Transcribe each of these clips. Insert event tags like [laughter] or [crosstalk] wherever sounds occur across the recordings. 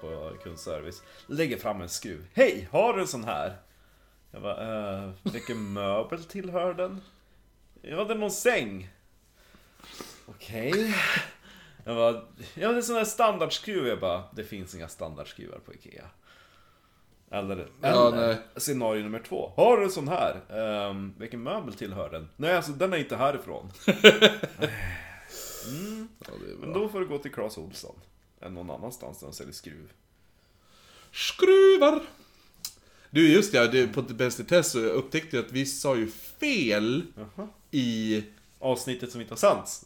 på kundservice. Lägger fram en skruv. Hej, har du en sån här? Jag bara, eh, vilken möbel tillhör den? Ja, det är någon säng. Okej. Jag bara, ja det är sån här standardskruv. Jag bara, det finns inga standardskruvar på Ikea. Eller, Ja, eller nej. scenario nummer två. Har du en sån här? Ehm, vilken möbel tillhör den? Nej, alltså den är inte härifrån. [laughs] Ja, det är Men då får du gå till Clas Ohlson. Än någon annanstans där de säljer skruv. Skruvar! Du, just det, det på Bäst i test så upptäckte jag att vi sa ju fel Jaha. i... Avsnittet som inte har sänts.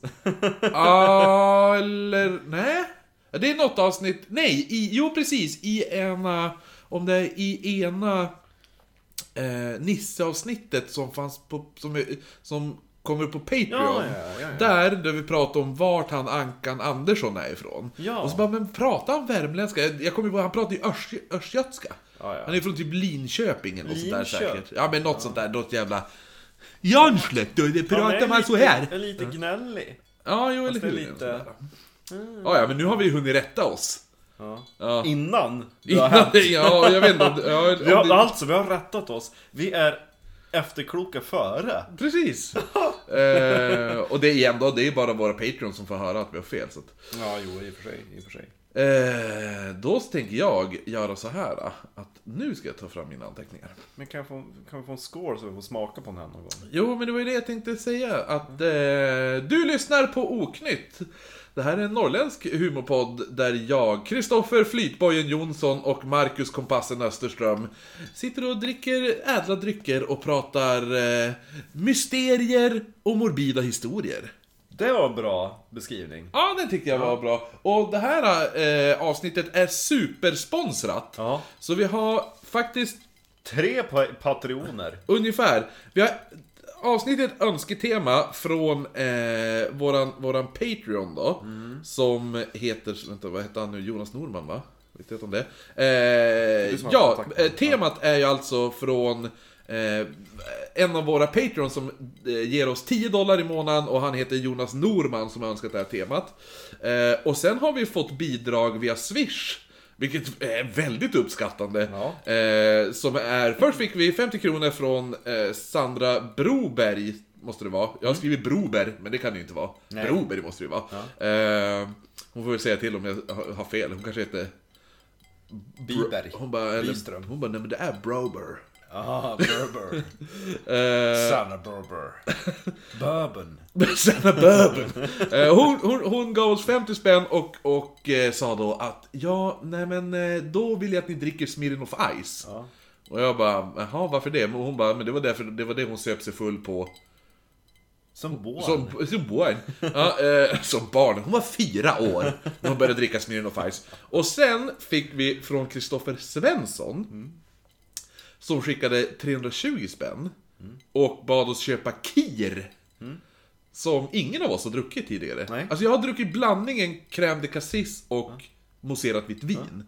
Ah, eller... Nej? Ja, Det är något avsnitt... Nej, i, jo precis. I ena... Om det är i ena... Eh, Nisse-avsnittet som fanns på... Som, som kommer på Patreon. Ja, ja, ja, ja. Där, där vi pratar om vart han Ankan Andersson är ifrån. Ja. Och så bara, men pratar han värmländska? Jag, jag kommer ihåg, han pratar ju örs, östgötska. Ja, ja. Han är från typ Linköping eller något sånt där säkert. Ja men något sånt där, något jävla... Janslet, då det pratar man så här? är lite gnällig. Ja, jo eller hur. lite- Ja, ja, men nu har vi hunnit rätta oss. Ja. Ja. Innan det har Innan hänt. ja, jag vet inte ja, Vi har, det, alltså, vi har rättat oss. Vi är efterkloka före. Precis. [laughs] eh, och det är igen då, det är bara våra Patreons som får höra att vi har fel. Så att, Ja, jo, i och för sig. I och för sig. eh, då tänker jag göra så här att nu ska jag ta fram mina anteckningar. Men kan, få, kan vi få en score så vi får smaka på den här någon gång? Jo, men det var ju det jag tänkte säga. Att eh, du lyssnar på Oknytt. Det här är en norrländsk humorpodd där jag, Kristoffer Flytbojen Jonsson och Marcus Kompassen Österström sitter och dricker ädla drycker och pratar eh, mysterier och morbida historier. Det var en bra beskrivning. Ja, den tyckte jag var bra. Och det här eh, avsnittet är supersponsrat. Ja. Så vi har faktiskt Tre pa patroner. Ungefär. Vi har avsnittet önsketema från eh, våran, våran Patreon då. Som heter, vänta vad heter han nu? Jonas Norman va? Vet du om det? Eh, har ja, eh, temat är ju alltså från eh, en av våra Patreons som eh, ger oss 10 dollar i månaden och han heter Jonas Norman som har önskat det här temat. Eh, och sen har vi fått bidrag via Swish. Vilket är väldigt uppskattande. Ja. Eh, som är, först fick vi 50 kronor från eh, Sandra Broberg, måste det vara. Jag har skrivit Broberg, men det kan det ju inte vara. Nej. Broberg måste det ju vara. Eh, hon får väl säga till om jag har- fel, hon kanske heter... Biberg. Hon bara, eller, hon bara, nej men det är Brober. Aha, Berber. [laughs] Eh, Sanna Berber. [laughs] Bourbon. Sanna Bourbon. Eh, hon, hon, hon gav oss 50 spänn och, och eh, sa då att ja, nej men då vill jag att ni dricker Smirnoff Ice. Ja. Och jag bara, jaha varför det? Men hon bara, men det var därför, det var det hon söp sig full på. Som barn. Som, som barn. Ja, eh, som barn. Hon var fyra år när hon började dricka Smirnoff Ice. Och sen fick vi från Kristoffer Svensson. Som skickade 320 spänn. Och bad oss köpa Kir. Som ingen av oss har druckit tidigare. Nej. Alltså jag har druckit blandningen crème de cassis och mousserat vitt vin.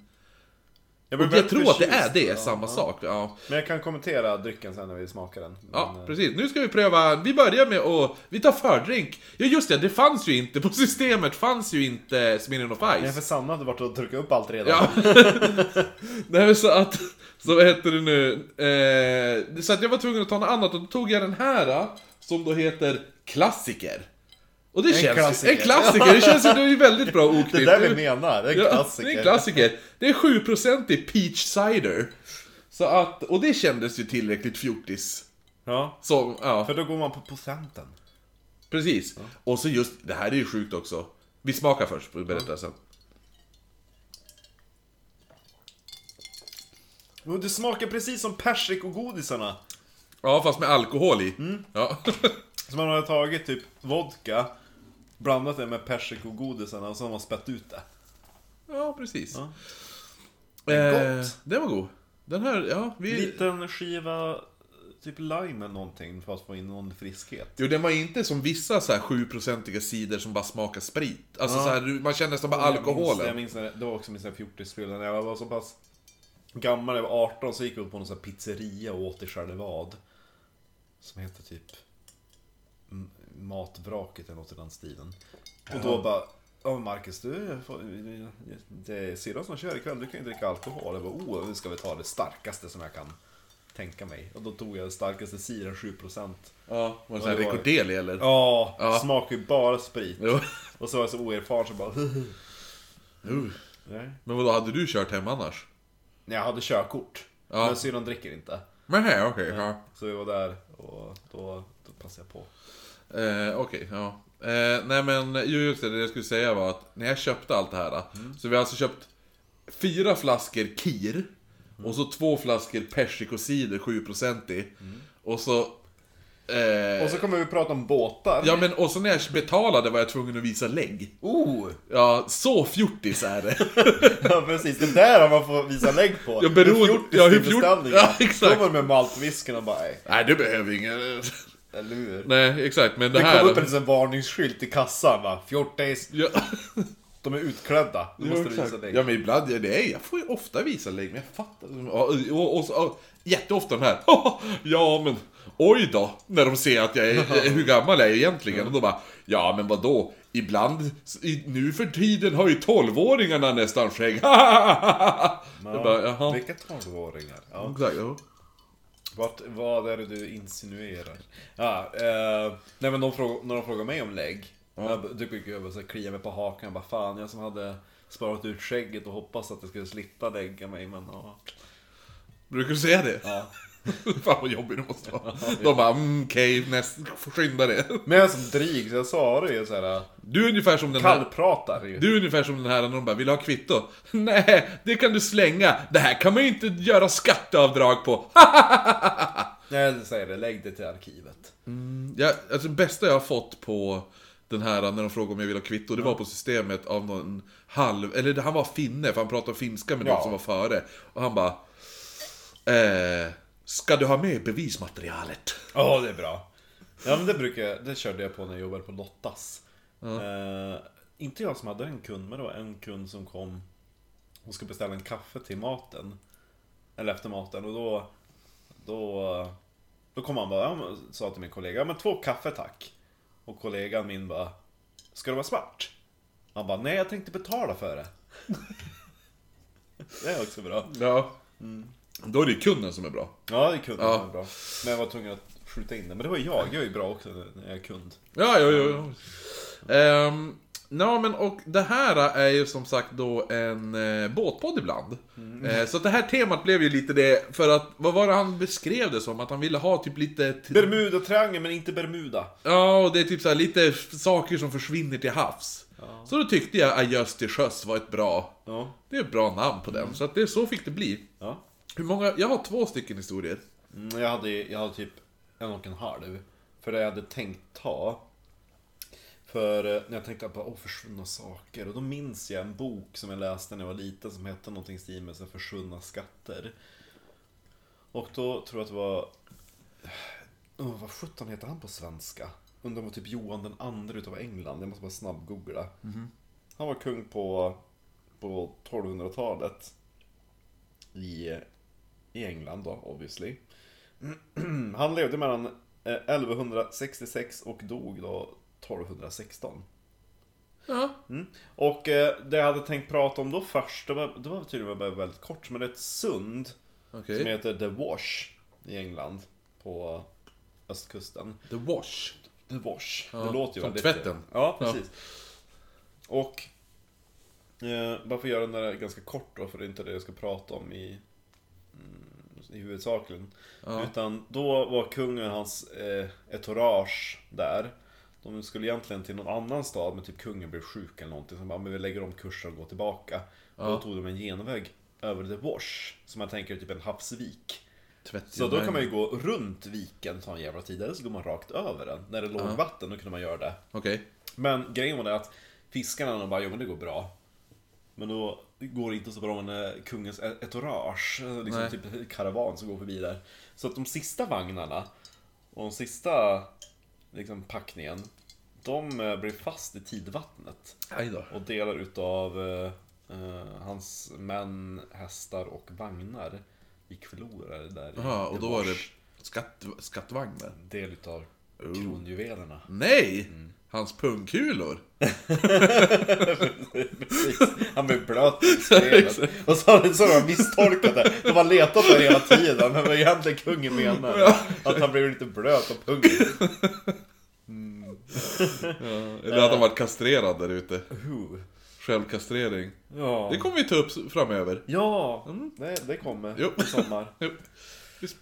Jag, Och jag tror att det är det, Ja, samma ja. sak. Ja. Men jag kan kommentera drycken sen när vi smakar den. Ja, Men, eh, precis. Nu ska vi pröva, vi börjar med att, vi tar fördrink. Ja just det, det fanns ju inte, på [laughs] systemet fanns ju inte Smirnoff Nej, Ice. för Sanna hade varit och druckit upp allt redan. Ja. [laughs] Nej men så att, så vad heter det nu? Eh, så att jag var tvungen att ta något annat och då tog jag den här, som då heter Klassiker. Och det En känns klassiker. En klassiker, det känns ju, det är väldigt bra oknytt. Det är där vi menar, det är en Ja, klassiker. det är en klassiker. Det är 7% i peach cider. Så att, och det kändes ju tillräckligt fjortis. Ja, Så, ja. för då går man på procenten. Precis. Och så just, det här är ju sjukt också. Vi smakar först, och berättar sen. Och det smakar precis som persikogodisarna. Ja, fast med alkohol i. Ja. [laughs] Så man har tagit typ vodka, blandat det med persikogodisarna och så har man spett ut det. ja, precis. Ja. Eh, gott. den var god. Den här, ja, vi... Liten skiva typ lime eller någonting för att få in någon friskhet. Jo, den var inte som vissa så här 7-procentiga cider som bara smakar sprit. Alltså Ja. så här, man känner nästan bara Jag minns, alkoholen. jag minns när det, var också min fjortisfylla när jag var så pass gammal, jag var 18, så gick jag upp på någon sån här pizzeria och åt i Charlevad. Som heter typ Matvraket eller något i den stilen. Och då bara Ja, Marcus, du det är syrran som kör ikväll, du kan ju dricka alkohol. Jag bara, oh, nu ska vi ta det starkaste som jag kan tänka mig. Och då tog jag det starkaste cider, 7%. Ja, var det sån här Recordeli eller? Ja, Ja. smakar ju bara sprit. Jo. Och så var jag så oerfaren så bara... Uh. Nej. Men vadå, hade du kört hem annars? Nej, jag hade körkort. Ja. Men syrran dricker inte. Men hej, okej. ja. Så vi var där och då, då passade jag på. Eh, Okej, ja. Eh, nej men, jo just det, det jag skulle säga var att när jag köpte allt det här, så vi har alltså köpt fyra flaskor Kir, och så två flaskor persikocider 7% i, och så... Eh, Och så kommer vi prata om båtar. Ja men och så när jag betalade var jag tvungen att visa lägg. Oh! Ja, så fjortis är det. [laughs] Ja precis, det där har man får visa lägg på. Ja, beroende- Hur fjortis ja, hur fjort- [laughs] ja, exakt. Kommer med maltwhisken och bara, nej, Nej, du behöver ingen... eller hur? Nej, exakt, men det, Det här... kom upp en sån varningsskylt i kassan va, fjortis, Ja, [laughs] de är utklädda. Då måste du visa exakt. lägg. ja men ibland, ja, det är, jag får ju ofta visa lägg, men jag fattar. Och, och, och, och, jätteofta den här, [laughs] ja men oj då, när de ser att jag är, [laughs] hur gammal jag är egentligen. Och då bara, ja men vad då? Ibland, i, nu för tiden har ju 12-åringarna nästan skägg. bara. Vilka tolvåringar? Ja. Exakt, ja. Vart, vad är det du insinuerar? Ja, eh, nej men de frågar, när de frågar mig om lägg, jag, då jag bara här klia mig på hakan, jag bara fan jag som hade sparat ut skägget och hoppats att det skulle slippa lägga mig men ja. Brukar du säga det? ja. [laughs] Fan vad jobbigt det måste vara. De bara, mm, okej, näst, skynda det. Men jag är så dryg så jag sa det ju såhär, Du är ungefär som den här... kallpratar ju. Du är ungefär som den här när de bara, vill du ha kvitto? [laughs] Nej, det kan du slänga. Det här kan man ju inte göra skatteavdrag på. [laughs] Nej jag säger det, lägg det till arkivet. Ja, alltså det bästa jag har fått på den här när de frågade om jag vill ha kvitto, det var på systemet av någon halv, eller han var finne för han pratade finska med någon Ja. som var före. Och han bara, eh, ska du ha med bevismaterialet? Ja det är bra. Ja men det brukar jag, det körde jag på när jag jobbade på Lottas. Eh, inte jag som hade en kund, men det var en kund som kom och skulle beställa en kaffe till maten. Eller efter maten och då Då Då kom han bara, men- sa till min kollega, ja men två kaffe tack. Och kollegan min bara Ska det vara svart? Han bara, nej jag tänkte betala för det. [laughs] det är också bra. Ja. Då är det kunden som är bra. Ja det kunde Ja. vara bra. Men jag var tvungen att skjuta in det. Men det var ju jag, jag är ju bra också när jag är kund. Ja, ja, ja. ja. Ehm, ja, men och det här är ju som sagt då en eh, båtpodd ibland. Eh, så att det här temat blev ju lite det, för att, vad var det han beskrev det som? Att han ville ha typ lite... Bermuda-triangeln, men inte Bermuda. Ja, och det är typ så här lite saker som försvinner till havs. Så då tyckte jag Adjöss till sjöss var ett bra... Ja. Det är ett bra namn på den, så att det, så fick det bli. ja. Hur många... Jag har två stycken historier. Mm, jag, hade, jag hade typ en och en halv. För det jag hade tänkt ta. För eh, när jag tänkte på åh, försvunna saker. Och då minns jag en bok som jag läste när jag var liten som hette någonting i stil med så här, försvunna skatter. Och då tror jag att det var... Oh, vad sjutton heter han på svenska? Undrar om det var typ Johan den andre utav England. Jag måste bara snabbgoogla. Han var kung på, på 1200-talet. I, I England då, obviously. [clears throat] Han levde mellan eh, 1166 och dog då 1216. Ja. Och eh, det jag hade tänkt prata om då först, det var, det var tydligen bara väldigt kort, men det är ett sund Okej. som heter The Wash i England på östkusten. The Wash. The Wash. Ja, det låter ju som väldigt... tvätten. Ja, precis. Och eh, bara för att göra den där ganska kort då, för det är inte det jag ska prata om i, mm, i huvudsakligen. Ja. Utan då var kungen och hans eh, entourage där. De skulle egentligen till någon annan stad, men typ kungen blev sjuk eller någonting. Så de bara, men vi lägger om kursen och går tillbaka. Och då tog de en genväg över The Wash, som man tänker är typ en havsvik. Så då kan man ju gå runt viken en jävla tid, eller så går man rakt över den. När det låg vatten, då kunde man göra det. Okej. Men grejen var det att fiskarna de bara, jo men det går bra. Men då går inte så bra med kungens e- entourage, liksom Nej. typ karavan som går förbi där. Så att de sista vagnarna och de sista liksom, packningen, de eh, blev fast i tidvattnet. Och delar utav eh, eh, hans män, hästar och vagnar gick förlorade där i Jaha, och då var det skatt, skattvagn där. Del utav kronjuvelerna. Nej! Mm. Hans pungkulor. [laughs] Precis. Han blev blöt i [laughs] spelet. Och så har så de misstolkat det. De har letat på det hela tiden. Men vad egentligen kungen menar. Att han blev lite blöt på pungen. [laughs] Eller att han varit kastrerad där ute. Uh. Självkastrering. Ja. Det kommer vi ta upp framöver. Ja, det, det kommer Jo. i sommar. Jo.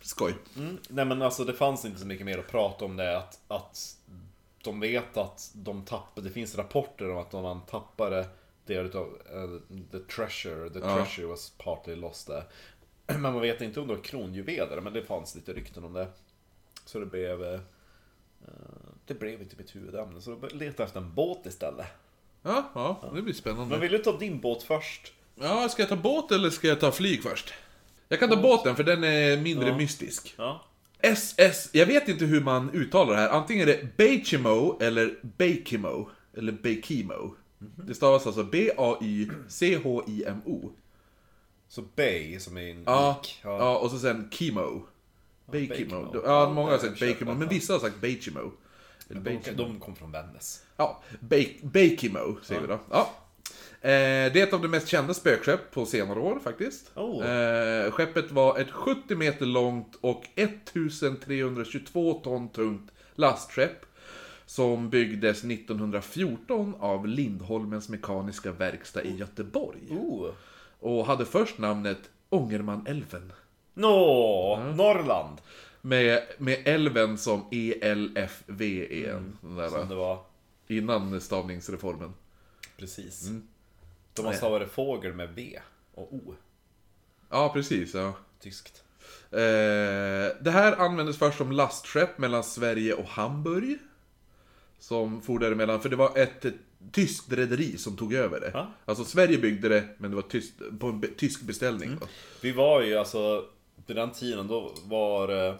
Skoj. Mm. Nej men alltså det fanns inte så mycket mer att prata om det. Att, att de vet att de tappade, det finns rapporter om att de man tappade del utav uh, the treasure, the Ja. treasure was partly lost there. [clears throat] Men man vet inte om det var kronjuveler, men det fanns lite rykten om det. Så det blev... eh, det blev inte mitt huvudämne, så jag letade efter en båt istället. Ja, ja, det blir spännande. Men vill du ta din båt först? Ja, ska jag ta båt eller ska jag ta flyg först? Jag kan ta båten för den är mindre Ja. mystisk. Ja. SS, jag vet inte hur man uttalar det här. Antingen är det Beikimo eller Beikimo. Eller Beikimo. Det stavas alltså B-A-Y-C-H-I-M-O. Så Bay som är en Ja, lik. ja, och så sen Kimo. Beikimo. Ja, Ja, många har sagt det. men vissa har sagt. Eller De, de kom från Vännäs. Ja, Beikimo säger vi då. Ja. Eh, det är ett av de mest kända spökskepp på senare år faktiskt. Oh. Eh, skeppet var ett 70 meter långt och 1322 ton tungt lastskepp. Som byggdes 1914 av Lindholmens Mekaniska Verkstad i Göteborg. Oh. Och hade först namnet Ångermanälven. Nå, Norrland. Med, med älven som E E-L-F-V-E-N. den där, Som det var. Innan stavningsreformen. Precis. Mm. De har stavat fågel med V och O. Ja, precis. Ja. Tyskt. Eh, det här användes först som lastskepp mellan Sverige och Hamburg. Som for däremellan, för det var ett, tyskt rederi som tog över det. Ja. Alltså Sverige byggde det, men det var tyst, på en tysk beställning. då. Vi var ju alltså, på den tiden då var eh,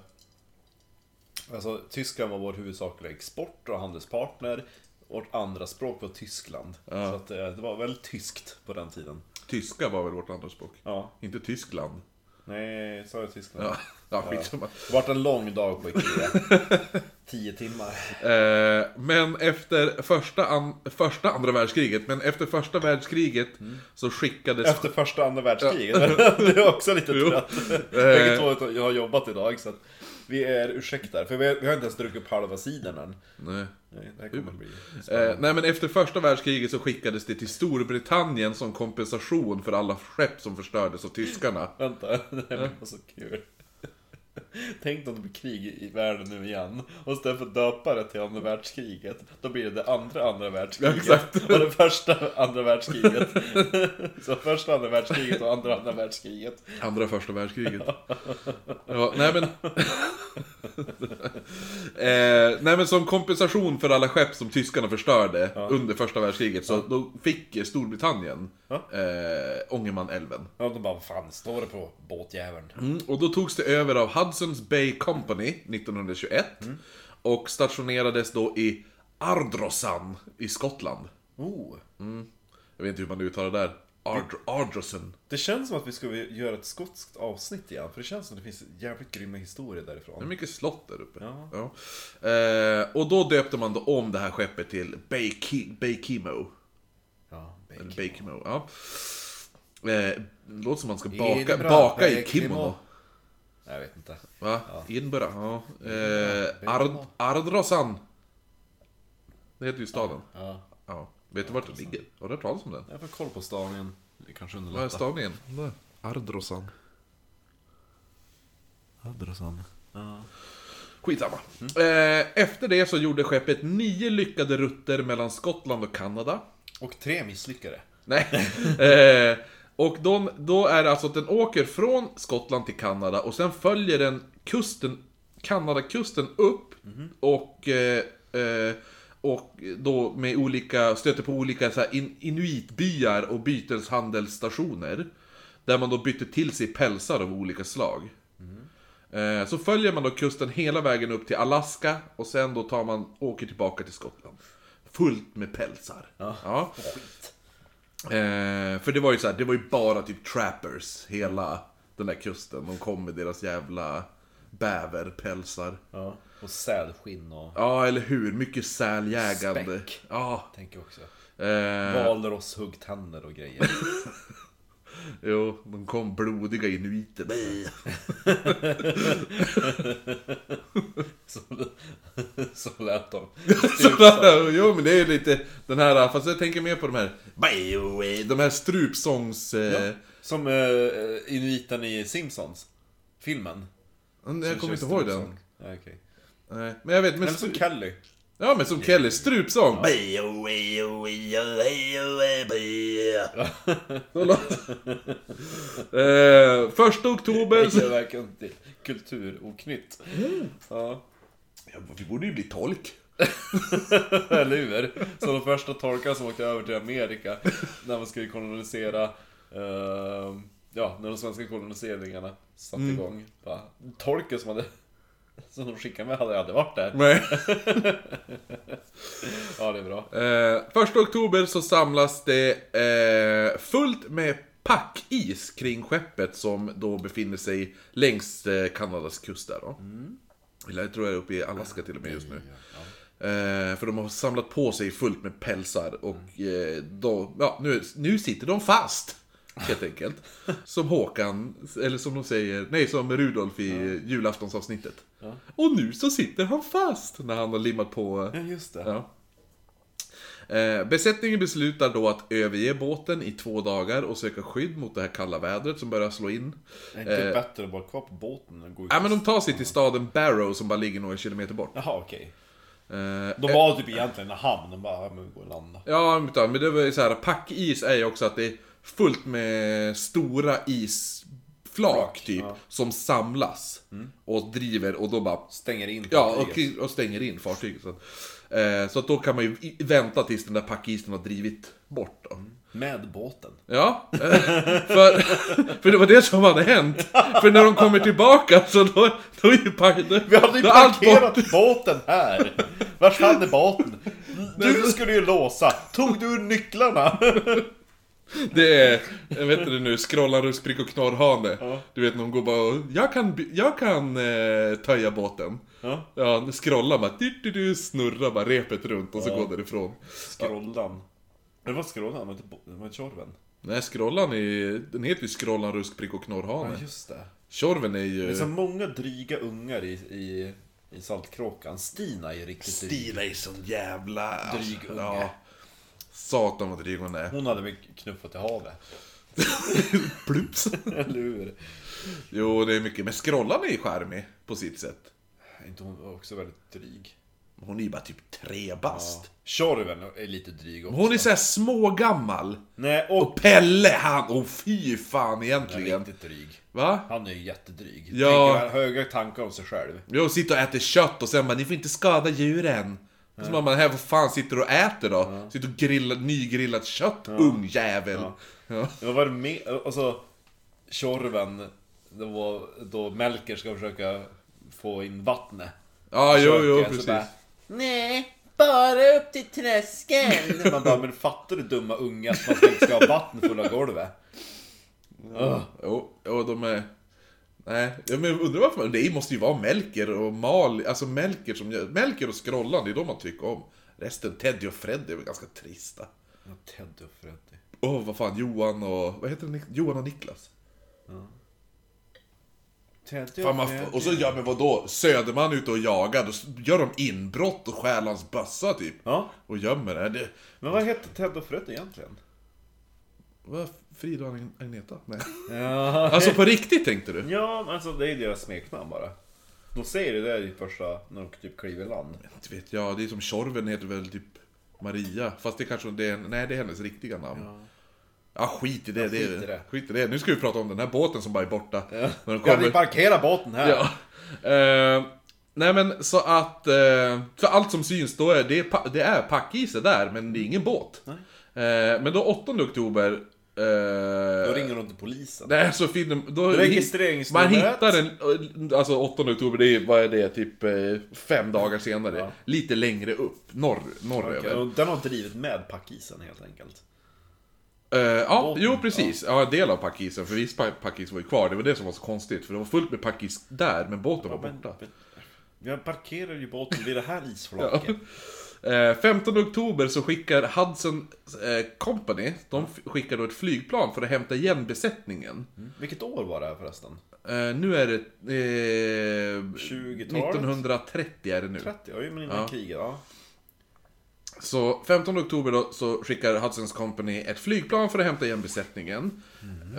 Alltså Tyskland var vår huvudsakliga export och handelspartner. Vårt andra språk var Tyskland. Så att, eh, det var väldigt tyskt på den tiden. Tyska var väl vårt andra språk? Ja. Inte Tyskland. Nej, sa jag Tyskland? Ja, ja skitsamma. Det vart en lång dag på Ikea. [laughs] Tio timmar. Eh, men efter första, an, första andra världskriget, men efter första världskriget så skickades... Efter första andra världskriget. [laughs] du är också lite trött. Bägge två jag har jobbat idag så att vi är ursäktade. För vi har, vi har inte ens druckit upp halva sidan än. Nej. Nej, det här kommer bli Eh, nej men efter första världskriget så skickades det till Storbritannien som kompensation för alla skepp som förstördes av tyskarna. Vänta, [laughs] det här var så kul. [laughs] Tänk om det blir krig i världen nu igen. Och istället för att döpa det till andra världskriget, då blir det det andra andra världskriget. Ja, exakt. [laughs] Och det första andra världskriget. [laughs] Så första andra världskriget och andra andra världskriget. Andra första världskriget. Ja, nej men... eh, nej men som kompensation för alla skepp som tyskarna förstörde under första världskriget så då fick Storbritannien Ja. eh, Ångermanälven. Ja, de bara, vad fan står det på båtjäveln? Mm, och då togs det över av Hudson's Bay Company 1921 och stationerades då i Ardrossan i Skottland. Oh. Jag vet inte hur man uttalar det där. Ard Ardrossan. Det känns som att vi ska göra ett skotskt avsnitt igen, för det känns som att det finns jävligt grymma historier Det är därifrån. mycket slott där uppe. Ja. Ja. Eh, och då döpte man då om det här skeppet till Beiki- Beikimo. Ja, bacon. Beikimo, ja. Eh, låter som man ska baka, bra? baka i kimono. Jag vet inte. Va? Edinburgh? Ja. Eh. Ard Ardrossan. Det heter ju staden. Ja, Ja. Vet du vart det ligger? Har du hört talas om den? jag får koll på stavningen. Det kanske Vad är underlättar. Där. Ardrossan. Adressan. Ja. Skitsamma. Eh, efter det så gjorde skeppet nio lyckade rutter mellan Skottland och Kanada. Och tre misslyckade. Nej. [laughs] eh, och de, då är det alltså att den åker från Skottland till Kanada och sen följer den kusten, Kanadakusten upp och, eh, eh, och då med olika, stöter på olika så här in, inuitbyar och byteshandelsstationer. Där man då bytte till sig pälsar av olika slag. Eh, Så följer man då kusten hela vägen upp till Alaska och sen då tar man, åker tillbaka till Skottland. Fullt med pälsar. Ja. Skit. Eh, för det var ju så här, det var ju bara typ trappers, hela den där kusten. De kom med deras jävla bäverpälsar. Ja. Och sälskinn och... Ja, eller hur? Mycket säljägande. Späck. Ja. Tänker också. Eh, Valross, huggtänder och grejer. [laughs] jo, de kom blodiga inuiter. [laughs] Så, så lät de. [laughs] Så, jo men det är lite den här, fast jag tänker mer på de här De här strupsångs... Eh, Som uh, inuiten i Simpsons. Filmen. jag kommer inte ihåg den. Ja, okej. Nej, men jag vet, men... Eller som Kelly. Ja men som Kelly, strupsång. [laughs] Eh, första oktober... Det är verkligen kulturoknytt. Ja. Ja, vi borde ju bli tolk. [laughs] Eller hur? Så de första tolkarna som åkte över till Amerika när man skulle kolonisera eh, Ja, när de svenska koloniseringarna satte igång bara, Tolken som hade [laughs] Som de skickade med hade aldrig varit där Nej. [laughs] Ja, det är bra Eh, första oktober så samlas det eh, fullt med packis kring skeppet som då befinner sig längs eh, Kanadas kust där då. Eller jag tror jag är uppe i Alaska till och med just nu. Eh, för de har samlat på sig fullt med pälsar och eh, då, ja, nu, nu sitter de fast. Helt enkelt. [laughs] Som Håkan, eller som de säger, nej som Rudolf i julaftonsavsnittet. Och nu så sitter han fast! När han har limmat på... Ja, just det Ja. Eh, besättningen beslutar då att överge båten i två dagar och söka skydd mot det här kalla vädret som börjar slå in. Är det inte bättre att vara kvar på båten än gå ut Ja men de tar sig till staden Barrow som bara ligger några kilometer bort. Jaha, okej Eh, De var typ egentligen en hamn, de bara, ja, men går och landa ja men det var ju så här, packis är ju också att det är fullt med stora isflak Flak, typ, ja. Mm. som samlas. Och driver och då bara Stänger in Ja, fartyget. och, och stänger in fartyget. Så, eh, så att då kan man ju vänta tills den där packisen har drivit bort då. Med båten Ja, eh, för, [laughs] för det var det som hade hänt. För när de kommer tillbaka så då, då är ju pack, då, Vi hade ju parkerat bort. båten här! Vart är båten? Du skulle ju låsa! Tog du nycklarna? [laughs] Det är, jag vet inte nu, scrollar ruskprick och knorrhane. Du vet, de går bara och, jag kan, jag kan eh, töja båten. Ja. Ja, scrollar bara, du, du, du, snurrar bara repet runt och så går därifrån. Skrollan. Det var inte bo- det var Tjorven. Nej, scrollan är, den heter ju scrollan ruskprick och knorrhane. Ja, just det. Tjorven är Det ju... är så många dryga ungar i, i, i Saltkråkan. Stina är riktigt dryg. Stina är sån jävla... Dryg unge. Ja. Satan vad dryg hon är. Hon hade väl knuffat i havet. [laughs] Plups. Eller hur? Jo, det är mycket. Men scrollan är ju charmig på sitt sätt. Är inte hon också väldigt dryg? Hon är ju bara typ tre bast. Tjorven är lite dryg också. Hon är såhär smågammal. Nej, och... Och Pelle, han... Åh fy fan Han är egentligen. riktigt dryg. Va? Han är ju jättedryg. Ja. Tänker höga tankar om sig själv. Jo, sitter och äter kött och sen bara, ni får inte skada djuren. Och så bara, man, här, vad fan sitter du och äter då? Sitter och grillar nygrillat kött, ung jävel. Ja. Vad var det med, alltså Tjorven, det var då Melker ska försöka få in vattnet. Ja, jo, jo, precis. bara, Nej, bara upp till tröskeln. [laughs] Man bara, men fattar du dumma unga att man ska ha vatten fulla golvet? Ugh. Jo, jo, de är... Nej, ja, men undrar varför, det måste ju vara Melker och Mal, alltså Melker som Melker och Skrollan, det är de man tycker om. Resten, Teddy och Freddy är väl ganska trista. Ja, Teddy och Freddy. Åh, vad fan, Johan och, vad heter det, Johan och Niklas? Teddy Fan, man, och så gör men vadå, Söderman ute och jagar, då gör de inbrott och stjäl hans bössa typ. Ja, Och gömmer det. men vad hette Ted och Freddy egentligen? vad, Frida och Agneta? Nej. Ja, Alltså på riktigt tänkte du? ja alltså det är deras smeknamn bara. De säger det där i första, när de typ kliver i land. Inte vet jag, det är som Tjorven heter väl typ Maria. Fast det kanske det är, nej det är hennes riktiga namn. Ja, skit i det. det, skit i det. Skit i det. Nu ska vi prata om den här båten som bara är borta. När de Ja, kommer... parkerar båten här. Ja. Eh, nej men så att, eh, för allt som syns då är det, det är packiser där, men det är ingen båt. Eh, men då 8 oktober... Då Eh, ringer de till polisen. nej, så finner då, Man Registreringsnumret. hittar en, alltså 8 oktober, det är, vad är det, typ eh, fem dagar senare. Ja. Lite längre upp, norr, norröver. Och Den har drivit med packisen helt enkelt. Eh, ja, Båten, jo precis. Ja, en del av packisen, för viss pa- packis var ju kvar. Det var det som var så konstigt, för det var fullt med packis där, men båten var Men, borta. men, jag parkerar ju båten vid det här [laughs] isflaket. Eh, 15 oktober så skickar Hudson eh, Company, de skickar då ett flygplan för att hämta igen besättningen. Vilket år var det här förresten? Eh, nu är det... Eh, 20-talet? 1930 är det nu. 30? Ja, men innan Ja. kriget. Ja. Så 15 oktober då så skickar Hudson's Company ett flygplan för att hämta igen besättningen.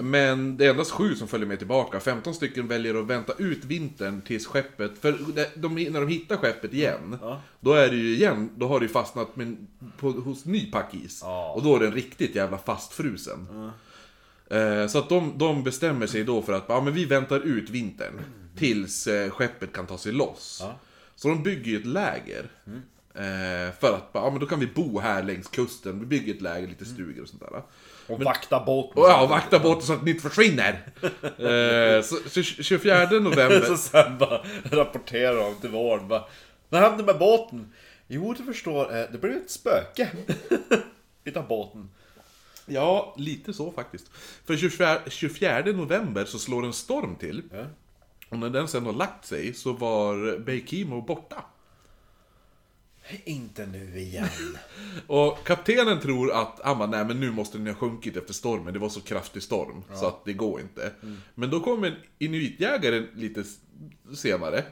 Men det är endast sju som följer med tillbaka. 15 stycken väljer att vänta ut vintern tills skeppet... För de, när de hittar skeppet igen, Ja. då är det ju igen, då har det ju fastnat med, på, hos ny packis. Ja. Och då är den riktigt jävla fastfrusen. Eh, Så att de, de bestämmer sig då för att ja, men vi väntar ut vintern. Tills eh, skeppet kan ta sig loss. Så de bygger ju ett läger. Eh, för att ja, men då kan vi bo här längs kusten. Vi bygger ett läger, lite stugor och sånt där. Och vakta båten. Och ja, vakta båten så att ni inte försvinner. [laughs] eh, så, så 24 november. [laughs] så sen bara rapporterar de till vården bara Vad hände med båten? Jo, du förstår, eh, det blev ett spöke. [laughs] Utav båten. Ja, lite så faktiskt. För 24, 24 november så slår en storm till. Ja. Och när den sen har lagt sig så var Beikimo borta. Inte nu igen. [laughs] Och kaptenen tror att, ah, men, nej men nu måste den ha sjunkit efter stormen, det var så kraftig storm, så att det går inte. Men då kommer en inuitjägare lite senare,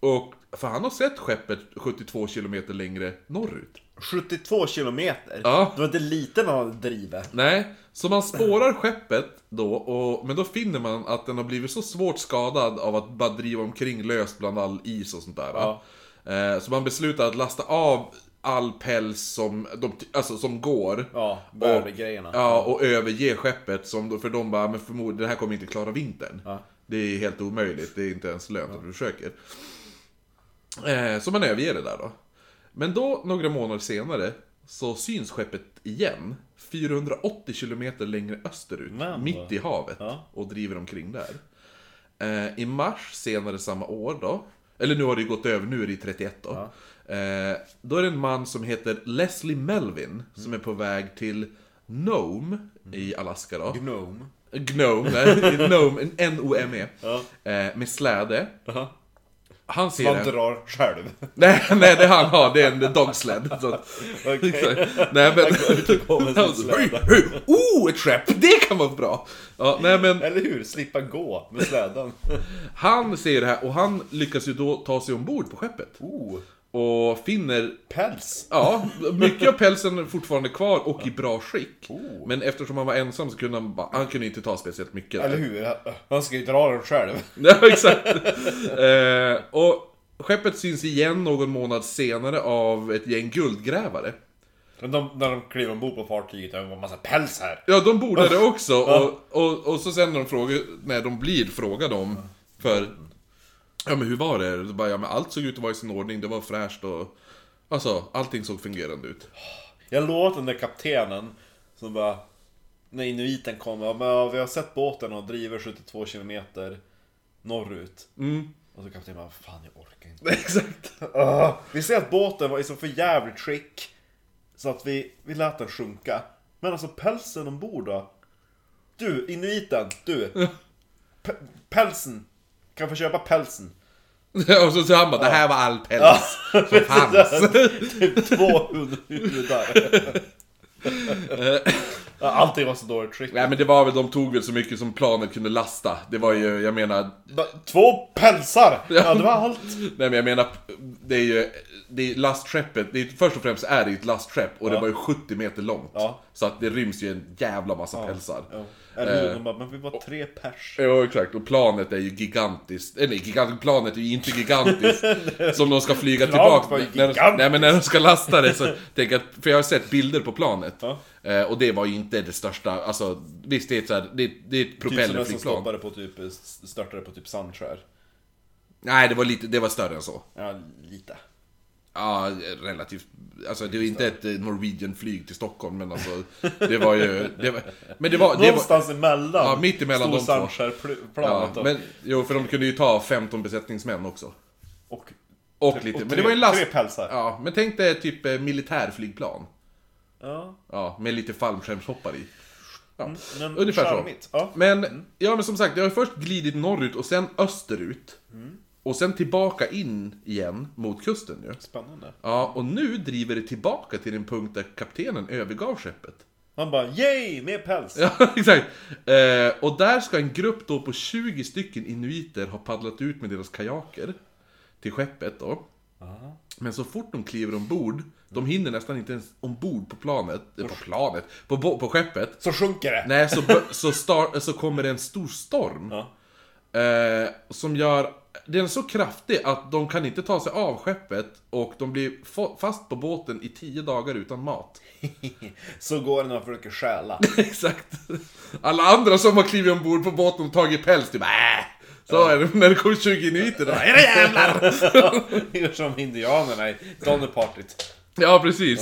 och, för han har sett skeppet 72 km längre norrut. 72 kilometer. Ja. Det var inte lite man hade drivit. Nej, så man spårar skeppet då, och, men då finner man att den har blivit så svårt skadad av att bara driva omkring löst bland all is och sånt där. Ja. Eh, så man beslutar att lasta av all päls som, de, alltså, som går. Ja, värdegrejerna. Ja, och överge skeppet som, för de bara, men förmodligen det här kommer inte klara vintern. Ja. Det är helt omöjligt, det är inte ens lönt att du försöker. Eh, så man överger det där då. Men då, några månader senare, så syns skeppet igen. 480 km längre österut, Men mitt i havet. Ja. Och driver omkring där. Eh, I mars senare samma år då, eller nu har det ju gått över, nu är det i 31 då. Eh, då är det en man som heter Leslie Melvin, som är på väg till Nome i Alaska då. Gnome. Gnome, nej, [laughs] Nome, N-O-M-E. Ja. Eh, med släde. Ja. Han ser det. drar själv. Nej, nej, det han har, det är en dogsled. Okej. Nej men... går Han så, släde. "Hej, hej, Oh, ett skepp! Det kan vara bra! Ja, nej men Eller hur? Slippa gå med släden. han ser det här och han lyckas ju då ta sig ombord på skeppet. Oh, Och finner, päls. ja, mycket av pälsen är fortfarande kvar och i bra skick. Oh. Men eftersom han var ensam så kunde han bara, han kunde inte ta speciellt mycket. Eller hur? Han ska ju dra den själv. [laughs] Ja, exakt. eh, och skeppet syns igen någon månad senare av ett gäng guldgrävare. Men de, när de kliver ombord på fartyget, det var en massa päls här. Ja, de bordade [laughs] också. Och, och, och så sen när de, frågar, när de blir frågade om för... Ja men hur var det? Så bara, ja, men allt såg ut att vara i sin ordning, det var fräscht och... Alltså, allting såg fungerande ut. Jag lovar den där kaptenen som bara... När inuiten kommer, ja, men ja, vi har sett båten och driver 72 kilometer norrut. Mm. Och så kaptenen bara, fan jag orkar inte. [laughs] Exakt. Ah, vi ser att båten var i så för jävligt skick. Så att vi, vi lät den sjunka. Men alltså pälsen ombord då? Du, inuiten, du. [laughs] P- pälsen. Kan få köpa pälsen? [laughs] och så sa han bara, det här var all päls som [laughs] fanns. typ två huvudar. [laughs] Ja, Allting var så dåligt skick. Nej men det var väl, de tog väl så mycket som planet kunde lasta. Det var ju, jag menar, Två pälsar! Ja, det var allt. Nej men jag menar, det är ju, det är lastskeppet, det är, först och främst är det ett lastskepp och det Ja. var ju 70 meter långt. Ja. Så att det ryms ju en jävla massa pälsar. Ja. Eller hur? Eh. De bara, men vi var tre pers. Ja exakt, och planet är ju gigantiskt, eller nej, gigant, planet är ju inte gigantiskt [laughs] som de ska flyga tillbaka när de, gigantiskt. Nej men när de ska lasta det så, tänk att, för jag har sett bilder på planet Ja. eh, Och det var ju inte det största, alltså visst det är ett, så här, det, det är ett Typ som den som propellerflygplan på typ, störtade på typ sandskär. Nej det var lite, det var större än så Ja, lite. Ja, relativt. Alltså det är inte ett eh, Norwegian-flyg till Stockholm, men alltså det var ju... Det var, men det var... Det var Någonstans emellan. Ja, mitt emellan de två. Ja, men, jo, för de kunde ju ta 15 besättningsmän också. och, Och lite, och men tre, det var ju en last... tre pälsar. Ja, men tänk dig typ eh, militärflygplan. Ja. Ja, med lite fallskärmshoppar i. Ja. Men Ungefär så. Ja. Men, ja men som sagt, det har först glidit norrut och sen österut. Och sen tillbaka in igen mot kusten ju. Spännande. Ja, och nu driver det tillbaka till den punkt där kaptenen övergav skeppet. Han bara yay, mer päls! Ja, [laughs] exakt. Eh, och där ska en grupp då på 20 stycken inuiter ha paddlat ut med deras kajaker till skeppet då. Men så fort de kliver ombord, de hinner nästan inte ens ombord på planet, eh, på planet, på, bo- på skeppet. Så sjunker det! Nej, så, så, star, så kommer det en stor storm. Ja. Eh, som gör... Den är så kraftig att de kan inte ta sig av skeppet och de blir fa- fast på båten i 10 dagar utan mat. [laughs] Så går det när man försöker stjäla. [laughs] Exakt. Alla andra som har klivit ombord på båten och tagit päls, typ äh. Så är det när det kommer 20 inuiter. då, Era jävlar! [laughs] Gör som indianerna i Donnerpartyt. Ja, precis.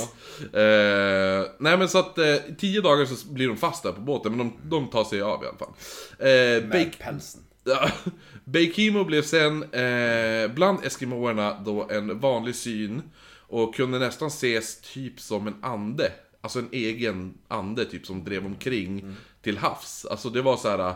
Eh, nej men så att eh, 10 dagar så blir de fast där på båten, men de, de tar sig av i alla fall. Eh, Med Bake- pälsen. Beikimo blev sen eh, bland eskimoerna då en vanlig syn och kunde nästan ses typ som en ande. Alltså en egen ande typ som drev omkring till havs. Alltså det var så här.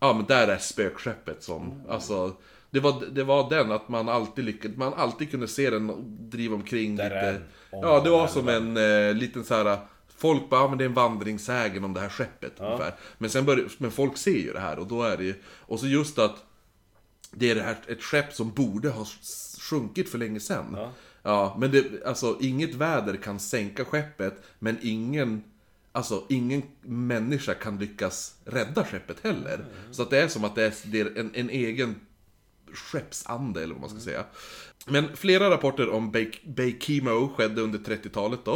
Ja men där är spökskeppet som, alltså det var, det var den att man alltid lyckades, man alltid kunde se den driva omkring Där lite. är den. Ja det var som en eh, liten så här. Folk bara, ja men det är en vandringssägen om det här skeppet ungefär. Men sen börjar, men folk ser ju det här och då är det ju, och så just att det är det här, ett skepp som borde ha sjunkit för länge sedan. Ja. men det, alltså inget väder kan sänka skeppet, men ingen, alltså ingen människa kan lyckas rädda skeppet heller. Så att det är som att det är, det är en, en egen skeppsande eller vad man ska säga. Men flera rapporter om Bay- Baykimo skedde under 30-talet då.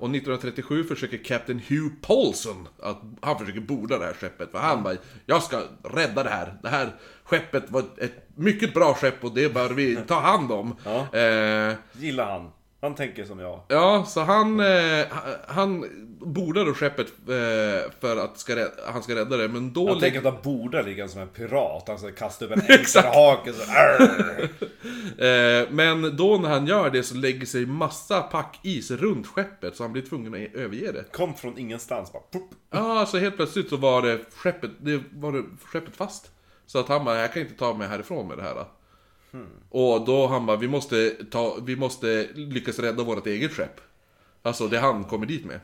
Och 1937 försöker Captain Hugh Paulson att han försöker borda det här skeppet. För han bara, jag ska rädda det här. Det här skeppet var ett- ett mycket bra skepp och det bör vi ta hand om. Ja. Eh, Gillar han. Han tänker som jag. Ja, så han, eh, han bordar då skeppet eh, för att ska rä- han ska rädda det, men då... Jag lägger- tänker att han borde ligga som en pirat. Han ska kasta upp en [laughs] enkelhake så. [laughs] Eh, men då när han gör det så lägger sig massa packis runt skeppet, så han blir tvungen att överge det. Kom från ingenstans bara. Ja, så helt plötsligt så var det skeppet, det var det skeppet fast. Så att han bara, jag kan inte ta mig härifrån med det här. Och då han bara, vi måste, ta, vi måste lyckas rädda vårt eget skepp. Alltså det han kommer dit med.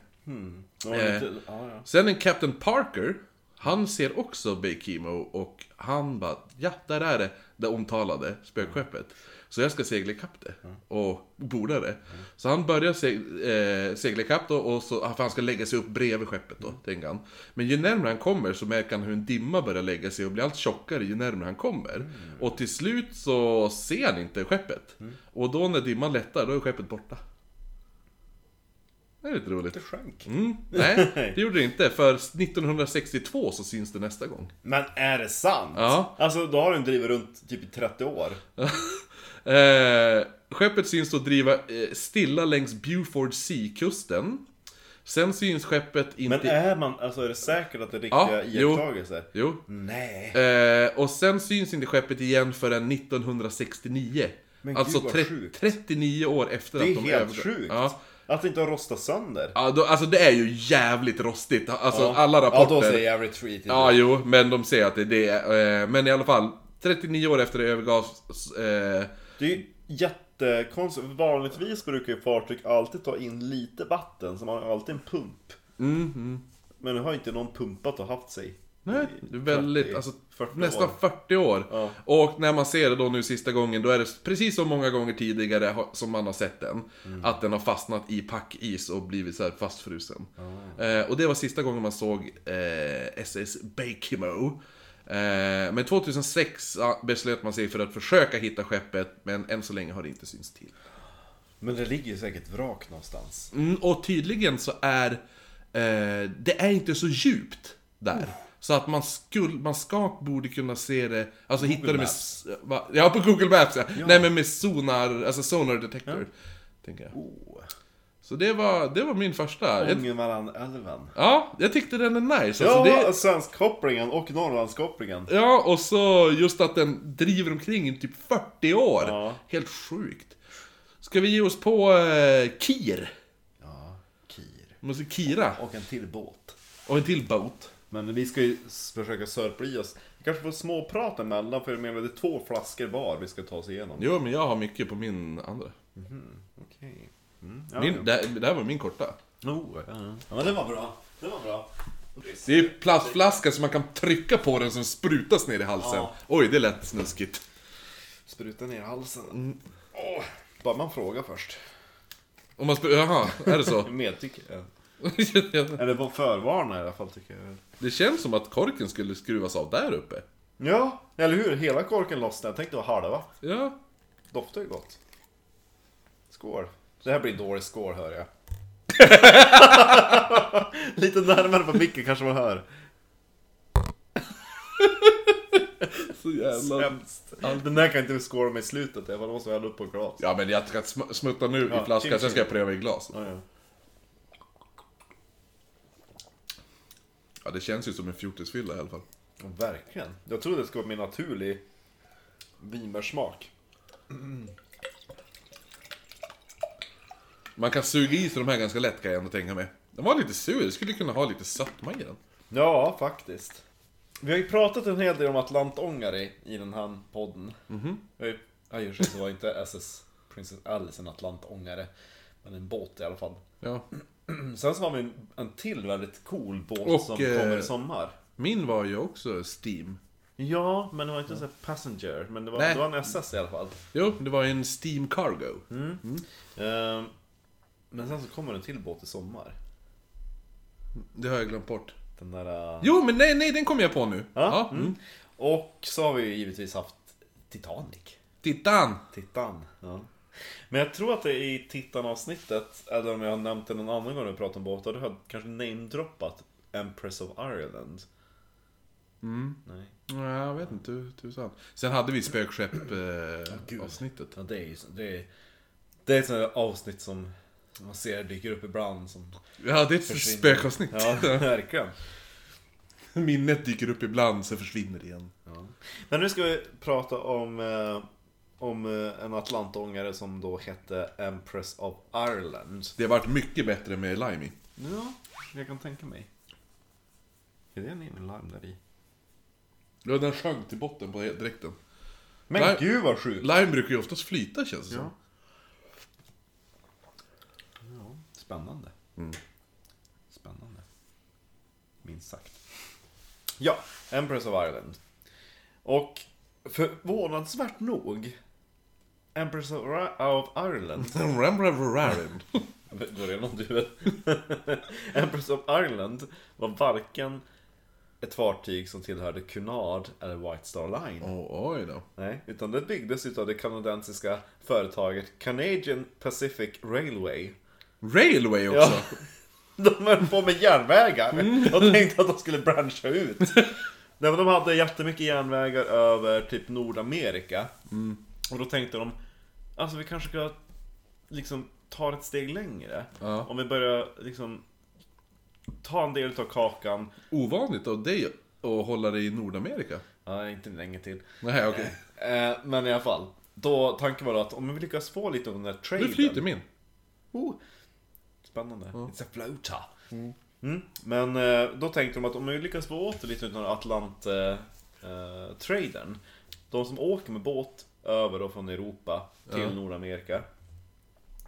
Ja, Eh. lite, ja, ja. Sen en Captain Parker, han ser också Baykimo och han bara, ja där är det, det omtalade spökskeppet. Så jag ska segla ikapp det och borda det. Så han börjar se, eh, segla ikapp då, och så, för han ska lägga sig upp bredvid skeppet då, tänker han. Men ju närmare han kommer så märker han hur en dimma börjar lägga sig och blir allt tjockare ju närmare han kommer. Och till slut så ser han inte skeppet. Och då när dimman lättar, då är skeppet borta. Det är lite roligt. Det sjönk. Mm, nej, [laughs] det gjorde det inte. För 1962 så syns det nästa gång. Men är det sant? Ja. Alltså då har den drivit runt typ i 30 år. [laughs] Eh, skeppet syns då driva eh, stilla längs Buford Sea-kusten. Sen syns skeppet inte... Men är man, alltså är det säkert att det är riktiga Ja, jo. iakttagelser? Jo. Nej. Eh, och sen syns inte skeppet igen förrän 1969. Men alltså gud, vad sjukt. 39 år efter Det är att de helt övergav. sjukt. Ja. Att det inte har rostat sönder. Ja, då, alltså det är ju jävligt rostigt. Alltså Ja. alla rapporter... Ja, då säger jag retreat. Ja, jo, men de säger att det är det. Eh, men i alla fall, 39 år efter det övergavs... Eh, Det är ju jättekonstigt. Vanligtvis brukar ju fartyg alltid ta in lite vatten, så man har alltid en pump. Men nu har inte någon pumpat och haft sig. Nej, det är väldigt, 40 alltså 40 nästan år. 40 år. Ja. Och när man ser det då nu sista gången, då är det precis så många gånger tidigare som man har sett den. Mm. Att den har fastnat i packis och blivit så här fastfrusen. Eh, och det var sista gången man såg eh, SS Bakimo. Eh, men 2006 ja, beslöt man sig för att försöka hitta skeppet, men än så länge har det inte synts till. Men det ligger ju säkert vrak någonstans. Mm, och tydligen så är eh, det är inte så djupt där. Så att man, skulle, man ska, borde kunna se det, alltså hitta det med... Maps. Va? Ja, på Google Maps ja. Nej men med sonar, alltså sonar detector. Tänker jag. Oh. Så det var, det var min första. Jag, Ångermanälven. ja, jag tyckte den är nice. Ja, Alltså det, svenskkopplingen och Norrlandskopplingen. ja, och så just att den driver omkring i typ 40 år. Ja. Helt sjukt. Ska vi ge oss på eh, Kir? Ja, Kir. Måste Kira. Och en till båt. Och en till båt. Men vi ska ju försöka sörpla i oss. Vi kanske får småprata emellan, för jag menar det är två flaskor var vi ska ta oss igenom. Jo, men jag har mycket på min andra. Okej. Mm. Ja, Min, ja. det, här, det här var min korta. Oh, ja, ja. ja, men det var bra. Det var bra. Det är plastflaska så man kan trycka på den som sprutas ner i halsen. Ja. Oj, det lät snuskigt. Spruta ner i halsen. Åh, bara man frågar först. Om man sprutar, jaha, är det så? [laughs] Medtycker jag. [laughs] Eller på förvarna i alla fall tycker jag. det känns som att korken skulle skruvas av där uppe. Ja, eller hur? Hela korken lossnade. Jag tänkte det var halva. Ja. Doftar ju gott. Skål. Det här blir dålig skål hör jag. [laughs] Lite närmare på micken kanske man hör. [laughs] Så jävla... Sämst. Den där kan inte vi skåla med i slutet, jag måste hälla upp på glas. Ja men jag ska sm- smutta nu Ja, i flaskan, sen ska jag pröva i glas. Ja, ja. Ja, det känns ju som en fjortisfylla i alla fall. Verkligen. Jag trodde det skulle vara mer naturlig vinbärssmak. [clears throat] Man kan suga i sig de här ganska lätt kan jag ändå tänka mig. Den var lite sur, det skulle kunna ha lite sötma i den. Ja, faktiskt. Vi har ju pratat en hel del om Atlantångare i den här podden. Mhm. Vi har ju- så var inte SS Princess Alice en Atlantångare. Men en båt i alla fall. Ja. [clears throat] Sen så har vi en, en till väldigt cool båt Och, som eh, kommer i sommar. Min var ju också Steam. Ja, men det var inte så här passenger. Men det var, Nej. det var en SS i alla fall. Jo, det var en Steam Cargo. Ehm, men sen så kommer en till båt i sommar. Det har jag glömt bort. Den där... äh, Jo, men nej, nej, den kommer jag på nu. Ja, mm. mm. Och så har vi ju givetvis haft Titanic. Tittan! Tittan. Ja. Men jag tror att det i Tittan-avsnittet, eller om jag har nämnt det någon annan gång när vi pratat om båtar, då har kanske namedroppat Empress of Ireland. Mm. Nej. Ja, jag vet inte, tu- tusan. Sen hade vi spökskepp gud. eh, avsnittet. Ja, det är ju så- det är, det är ett sånt avsnitt som man ser dyker upp ibland som Ja, det är ett försvinner. spökavsnitt. Ja, [laughs] verkligen. Minnet dyker upp ibland, sen försvinner det igen. Ja. Men nu ska vi prata om, eh, om eh, en atlantångare som då hette Empress of Ireland. Det har varit mycket bättre med lime i. Ja, jag kan tänka mig. Är det en egen lime där i? Ja, den sjönk till botten på dräkten. Men Nej. gud vad sjukt! Lime brukar ju oftast flyta känns det Ja. som. ja. Spännande. Mm. Spännande. Minst sagt. Ja, Empress of Ireland. Och förvånansvärt nog, Empress of, Ra- of Ireland [laughs] Ramravararin. [laughs] Börjar någon du [laughs] Empress of Ireland var varken ett fartyg som tillhörde Cunard eller White Star Line. Oh, oj då. Nej, utan det byggdes utav det kanadensiska företaget Canadian Pacific Railway. Railway också. Ja. De höll på med järnvägar och tänkte att de skulle branscha ut. Nej, men de hade jättemycket järnvägar över typ Nordamerika. Och då tänkte de, alltså vi kanske ska liksom ta ett steg längre. Ja. Om vi börjar liksom ta en del av kakan. Ovanligt av dig att hålla dig i Nordamerika. Ja, inte länge till. Nej, okej. Eh, men i alla fall. Då, tanken var då att om vi lyckas få lite av den där traden. Nu flyter min. Oh, spännande. It's a floater. Mm. Men eh, då tänkte de att om vi lyckas få åt lite av Atlant-traden. de som åker med båt över då från Europa till Ja. Nordamerika.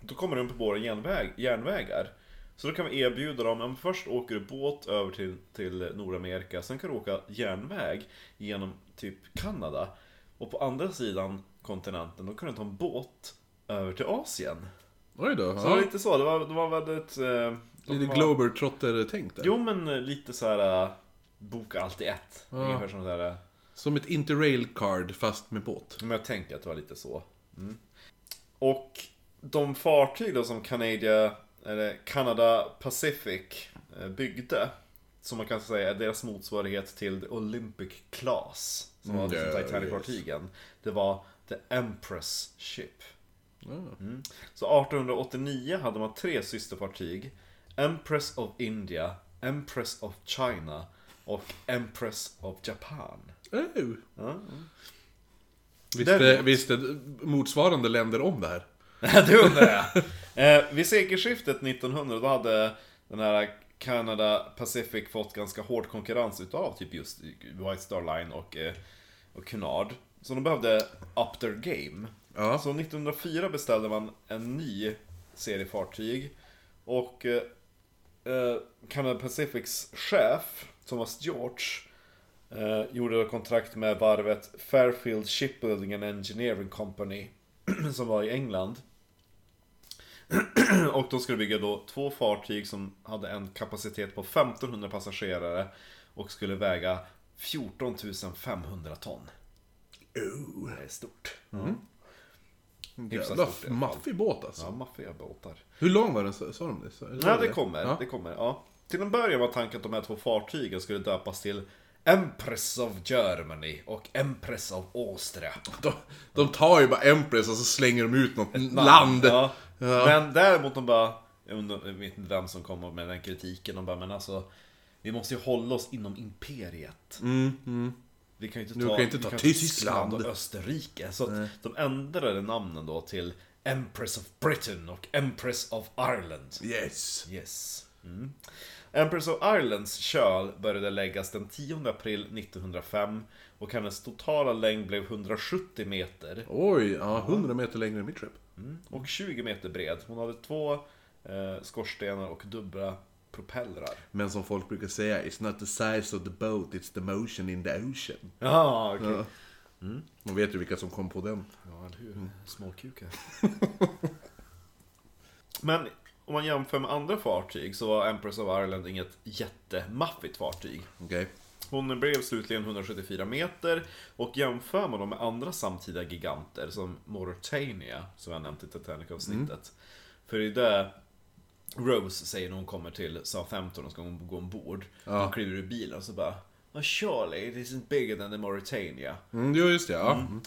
Då kommer de på våra järnväg, järnvägar. Så då kan vi erbjuda dem, om först åker du båt över till, till Nordamerika, sen kan du åka järnväg genom typ Kanada. Och på andra sidan kontinenten, då kan du ta en båt över till Asien. Oj då. Så det var Ja. lite så, det var, det var väldigt... Eh, Lite var- Globetrotter-tänk där. Jo men eh, lite så här. eh, boka allt i ett. Ja. Ungefär som där. Som ett interrail-card fast med båt. Men jag tänker att det var lite så. Mm. Och de fartyg då som Canada, eller Canada Pacific eh, byggde. Som man kan säga är deras motsvarighet till Olympic Class. Som var Mm, liksom yeah, Titanic-fartygen. Det var The Empress Ship. Ja. Mm. Så 1889 hade man tre systerfartyg. Empress of India, Empress of China och Empress of Japan. Oh. Ja. Visste, visste motsvarande länder om det här? [laughs] det undrar jag. Eh, vid sekelskiftet 1900 då hade den här Canada Pacific fått ganska hård konkurrens utav typ just White Star Line och, eh, och Cunard. Så de behövde up their game. Ja. Så 1904 beställde man en ny serie fartyg. Och eh, eh, Canada Pacifics chef, Thomas George, eh, gjorde kontrakt med varvet Fairfield Shipbuilding and Engineering Company, [clears throat] som var i England. [clears throat] och de skulle bygga då två fartyg som hade en kapacitet på 1500 passagerare och skulle väga 14 500 ton. Oh. Det är stort. Hyfsat Jävla maffig båt alltså. Ja, maffiga båtar. Hur lång var den? Sa de det? Sa Ja, de det kommer. Ja. Det kommer, ja. Till en början var tanken att de här två fartygen skulle döpas till Empress of Germany och Empress of Austria. De, de tar ju bara Empress och så slänger de ut något land. Ja. Ja. Men däremot de bara, jag vet inte vem som kommer med den kritiken, de bara, men alltså Vi måste ju hålla oss inom imperiet. Vi kan ju inte ta, kan inte ta inte Tyskland. och Österrike. Så att de ändrade namnen då till Empress of Britain och Empress of Ireland. Yes. Yes. Mm. Empress of Irelands köl började läggas den 10 april 1905 och hennes totala längd blev 170 meter Oj, ja, 100 meter längre än mitt skepp. och 20 meter bred. Hon hade två eh, skorstenar och dubbla propellrar. Men som folk brukar säga, it's not the size of the boat, it's the motion in the ocean. Ja, okej. Ja. Man vet ju vilka som kom på den. Ja, eller hur? Småkukar. [laughs] Men om man jämför med andra fartyg så var Empress of Ireland inget jättemaffigt fartyg. Okej. Hon blev slutligen 174 meter och jämför man dem med andra samtida giganter som Mauritania, som jag nämnt i Titanic-avsnittet. För det är det Rose säger när hon kommer till Southampton och ska hon gå ombord. Ja. Hon kliver ur bilen och så bara oh, Surely it isn't bigger than the Mauritania. Mm, jo, just det. Ja. Mm.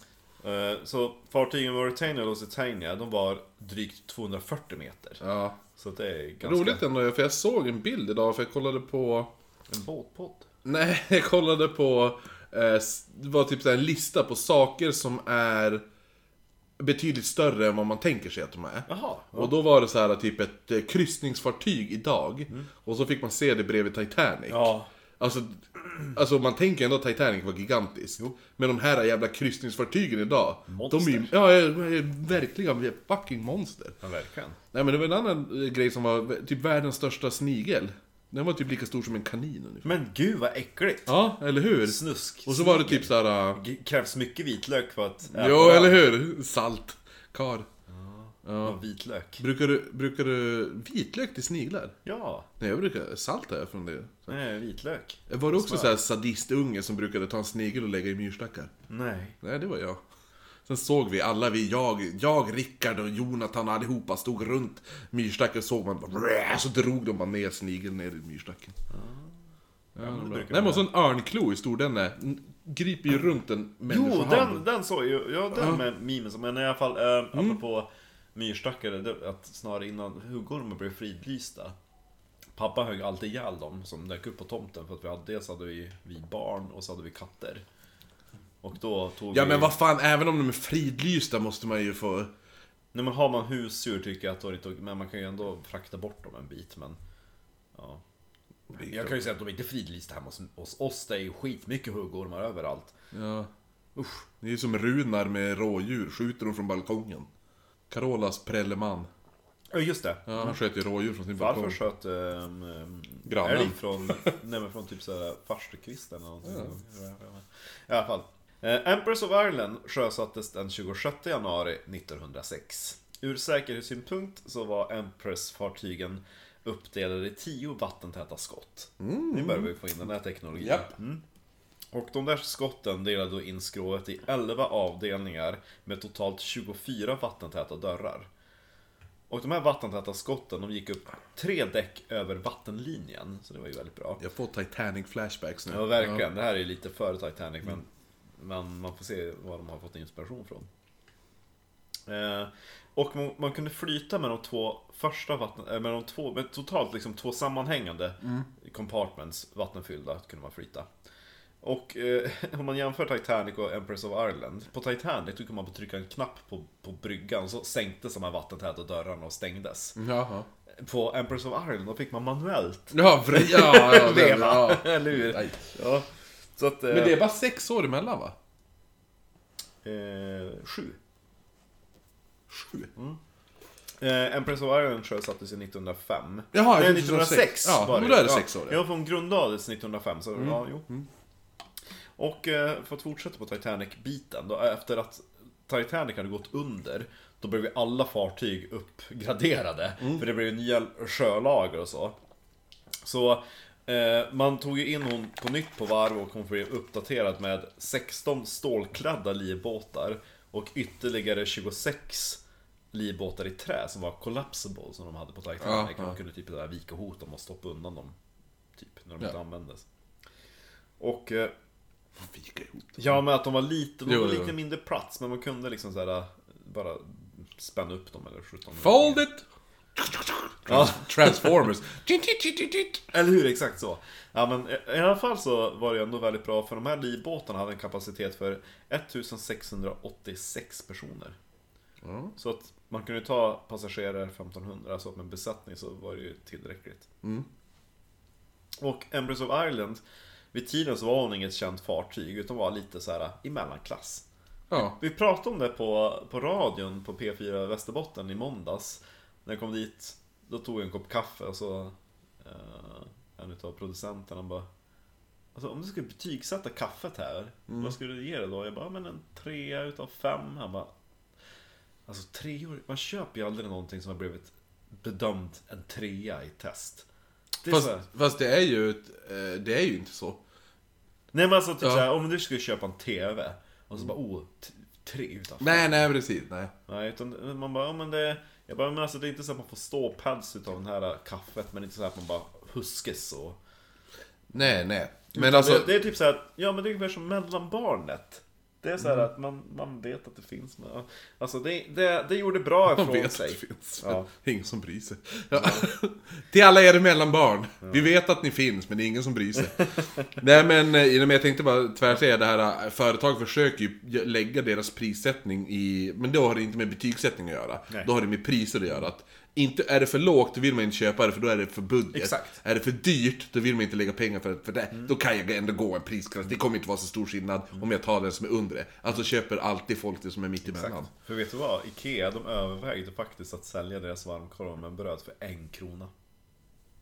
Eh, Så fartygen Mauritania och Lusitania, de var drygt 240 meter. ja. Så det är ganska... Roligt ändå, för jag såg en bild idag, för jag kollade på... En båtpodd. Nej, [laughs] jag kollade på... Eh, det var typ en lista på saker som är betydligt större än vad man tänker sig att de är. Jaha. Och då var det så här typ ett eh, kryssningsfartyg idag. Och så fick man se det bredvid Titanic. Ja. Alltså, alltså man tänker ändå att Titanic var gigantiskt. Men de här jävla kryssningsfartygen idag, de är ju Monster. ja, är, är verkligen fucking monster. ja, verkligen. Nej men det var en annan eh, grej som var typ världens största snigel. Den var typ lika stor som en kanin ungefär. Men gud vad äckligt! Ja, eller hur? Snusk. Och så var det typ såhär... Uh, G- Krävs mycket vitlök för att äta jo, den. eller hur? Salt. Kar. Ja, vitlök. Brukar du, brukar du vitlök till sniglar? Ja, Nej, jag brukar salt har jag från det. nej, vitlök. Var det också så här sadistunge som brukade ta en snigel och lägga i myrstackar? Nej. Nej, det var jag. Sen såg vi alla vi, jag, jag, Rickard och Jonathan allihopa stod runt myrstacken såg man bara, så drog de bara ner snigeln ner i myrstacken. Ja, bra. brukar Nej men och så en örnklo, hur stor den är. Griper ju runt en Jo, människohand. den, den såg ju, ja den med mimen, men i alla fall, eh, Mm. Myrstackare, att snarare innan huggormar blev fridlysta. Pappa högg alltid ihjäl dem som dök upp på tomten för att vi hade, dels hade vi, vi barn och så hade vi katter. Och då tog Ja vi... men vad fan, även om de är fridlysta måste man ju få... Nej men har man husdjur tycker jag att då är det inte Men man kan ju ändå frakta bort dem en bit men... Ja. Jag kan ju säga att de är inte fridlysta hemma hos, oss. Det är ju skitmycket huggormar överallt. Ja. Usch. Det är ju som Runar med rådjur, skjuter de från balkongen. Carolas prälleman. Ja just det. Ja, han sköt ju rådjur från sin balkong. Farfar sköt ähm, Grannen. älg från, [laughs] nej men från typ såhär farstukvisten eller någonting. I alla fall. Eh, Empress of Ireland sjösattes den 26 januari 1906. Ur säkerhetssynpunkt så var Empress-fartygen uppdelade i 10 vattentäta skott. Nu börjar vi få in den här teknologin. Japp. Mm. Och de där skotten delade då in skrovet i 11 avdelningar med totalt 24 vattentäta dörrar. Och de här vattentäta skotten, de gick upp tre däck över vattenlinjen. Så det var ju väldigt bra. Jag får Titanic flashbacks nu. Ja, verkligen. Det här är lite före Titanic, men, men man får se var de har fått inspiration från. Eh, och man, man kunde flyta med de två första vatten... eh, Med de två, med totalt liksom två sammanhängande compartments, vattenfyllda, kunde man flyta. Och eh, [laughs] om man jämför Titanic och Empress of Ireland. På Titanic då kunde man trycka en knapp på, på bryggan så sänktes de här vattentäta dörrarna och stängdes. Jaha. på Empress of Ireland, då fick man manuellt Ja, för, ja, [laughs] ja, leva. ja. [laughs] Eller hur? Nej. Ja. Så att... Men det är bara sex år emellan va? Eh, sju. Sju? Eh, Empress of Ireland sjösattes i 1905. Jaha, Nej, 1906. 1906 Ja, var men det. då är det sex år, ja. Mm. För hon grundlades 1905, så ja, jo. Och eh, för att fortsätta på Titanic-biten, då efter att Titanic hade gått under, då blev ju alla fartyg uppgraderade. Mm. För det blev ju nya sjölager och så. Så eh, man tog ju in hon på nytt på varv och hon blev uppdaterad med 16 stålkladda livbåtar och ytterligare 26 livbåtar i trä som var collapsible som de hade på Titanic. Ja, ja. De kunde typ där vika ihop dem och stoppa undan dem. Typ, när de Ja. inte användes. Och eh, Vika ihop det. Ja, men att de var lite, de Jo, var lite mindre plats, men man kunde liksom såhär bara spänna upp dem eller skjuta dem. Fold it! Ja. Transformers. [laughs] Eller hur, exakt så. Ja, men i- alla fall så var det ändå väldigt bra, för de här livbåtarna hade en kapacitet för 1686 personer. Ja. Så att man kunde ta passagerare 1500, så att med besättning så var det ju tillräckligt. Mm. Och Empress of Ireland, vid tiden så var hon inget känt fartyg, utan var lite så här i mellanklass. Ja. Vi pratade om det på, på radion på P4 Västerbotten i måndags. När jag kom dit, då tog jag en kopp kaffe och så eh, en utav producenterna bara Alltså om du skulle betygsätta kaffet här, vad skulle du ge det då? Jag bara, men en trea utav fem. Han bara Alltså treor, man köper ju aldrig någonting som har blivit bedömt en trea i test. Det Fast, fast det är ju eh, det är ju inte så. Nej men alltså typ Ja. såhär, om du skulle köpa en TV och så bara, oh, tre utav fem. Nej, nej precis. Nej. Nej, utan man bara, ja men det... Jag bara, men alltså det är inte så att man får ståpads utav den här kaffet, men inte så att man bara huskes så. Nej, nej. Men alltså... det, det är typ så här, ja men det är ungefär som mellanbarnet. Det är så här att man, man vet att det finns, men alltså det, det, det gjorde bra Man ifrån vet att sig. det finns. Ja. Ingen som bryr sig. Ja. [laughs] Till alla er mellanbarn. Vi vet att ni finns, men det är ingen som bryr sig. [laughs] Nej men, eh, men jag tänkte bara tvärsäga det här. eh, Företag försöker ju lägga deras prissättning i... Men då har det inte med betygssättning att göra. Nej. Då har det med priser att göra. Att inte, är det för lågt, då vill man inte köpa det, för då är det för budget. Exakt. Är det för dyrt, då vill man inte lägga pengar för, för det. Då kan jag ändå gå en prisklass. Det kommer inte vara så stor skillnad om jag tar den som är under det. Alltså köper alltid folk det som är mitt emellan. Exakt. För vet du vad? Ikea, de övervägde faktiskt att sälja deras varmkorv med bröd för en krona.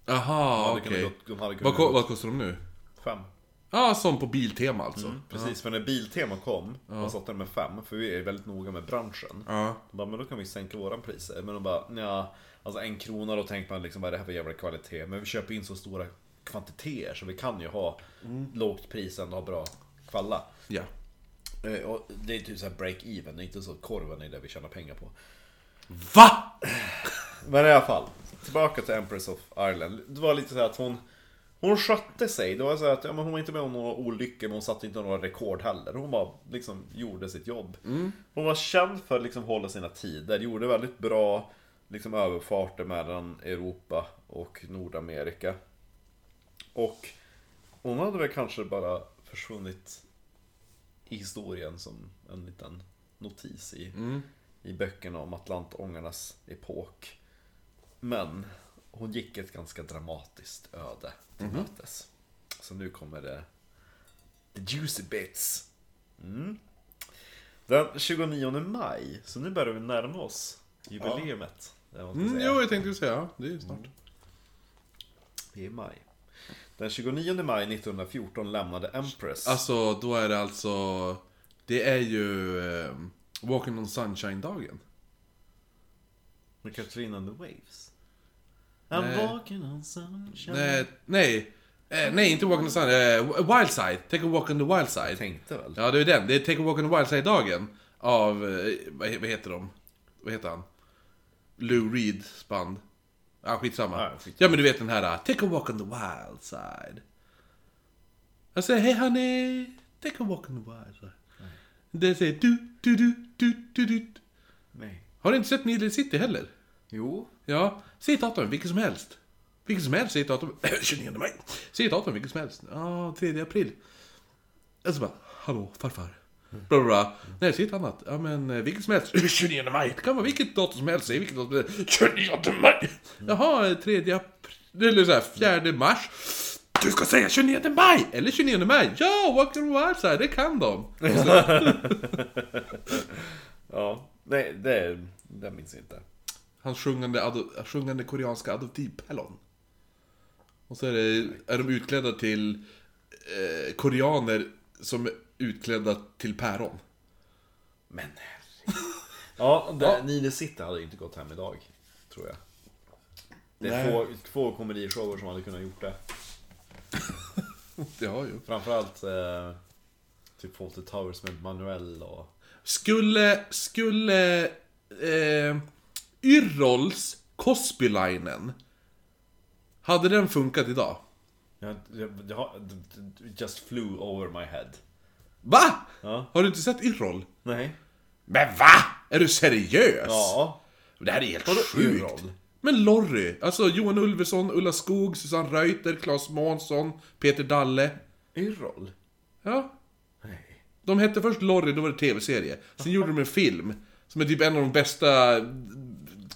Aha, okej. hade Vad, vad kostar de nu? Fem. Ja, som på Biltema alltså. Precis, för när Biltema kom, och satte den med fem, för vi är väldigt noga med branschen. Ja. De bara, men då kan vi sänka våran priser. Men de bara, ja, alltså en krona då tänker man liksom, vad är det här för jävla kvalitet? Men vi köper in så stora kvantiteter så vi kan ju ha lågt pris och ändå ha bra kvalla. Ja. Eh, Och det är typ såhär break-even, det är inte så att korven är det vi tjänar pengar på. VA? Men i alla fall, tillbaka till Empress of Ireland. Det var lite så här att hon Hon skötte sig. Det var så att ja, men hon var inte med om några olyckor, men hon satte inte några rekord heller. Hon bara liksom gjorde sitt jobb. Hon var känd för att liksom hålla sina tider. Gjorde väldigt bra liksom, överfarter mellan Europa och Nordamerika. Och hon hade väl kanske bara försvunnit i historien som en liten notis i, i böckerna om Atlantångarnas epok. Men hon gick ett ganska dramatiskt öde till mötes. Så nu kommer det the juicy bits. Mm. Den 29 maj, så nu börjar vi närma oss jubileumet. det ska Mm, jo, jag tänkte säga, ja, det är ju snart. Vi är i maj. Den 29 maj 1914 lämnade Empress. Alltså, då är det alltså... Det är ju eh, Walking on Sunshine-dagen. Med Katrina and the Waves. I'm Nej. walking on sunshine. Nej, nej. Eh, nej, inte Walking on Sunshine. Eh, Wild Side. Take a walk on the wild Jag side. tänkte väl. Ja, det är den. Det är Take a walk on the wild side-dagen. Av, eh, vad he- vad heter de? Vad heter han? Lou Reeds band. Ja, skitsamma. Ja, skitsamma. Ja, men du vet den här, uh, Take a walk on the wild side. Jag säger, hej honey, take a walk on the wild side. Det säger du, du, du, du, du, du. Nej. Har du inte sett Midley City heller? Jo. Ja, säg datum, vilket som helst. Vilket som helst, säg datum. [clears throat] 29 maj. Säg datum, vilket som helst. Ja, 3 april. Och så bara, hallå farfar. Bla, bla, bla. Nej, säg ett annat. Ja, men eh, vilket som helst. [clears throat] 29 maj. Det kan vara vilket datum som helst. Säg vilket datum som helst. 29 maj. Jaha, eh, 3 april. Eller så här, 4 mars. Du ska säga 29 maj! Eller 29 maj. Ja, Walker Wildside, det kan de. [laughs] [laughs] Ja, nej, det, det minns jag inte. Hans sjungande, ado- sjungande koreanska adoptivpällon. Och så är, det, är de utklädda till eh, koreaner som är utklädda till päron. Men herregud. [laughs] Ja, det, Nile City hade inte gått hem idag. Tror jag. Det är Nej. få, få komedishower som hade kunnat gjort det. [laughs] Ja, ju. Framförallt eh, typ Fawlty Towers med Manuel och... Skulle, skulle eh, Yrrols Cosbylinen Hade den funkat idag? Jag, just flew over my head. Va? Ja. Har du inte sett Yrrol? Nej. Men va? Är du seriös? Ja. Det här är helt Vadå sjukt. Yrrol? Men Lorry, alltså Johan Ulveson, Ulla Skog, Susanne Reuter, Claes Månsson, Peter Dalle. Yrrol? Ja. Nej. De hette först Lorry, då var det tv-serie. Sen gjorde de en film. Som är typ en av de bästa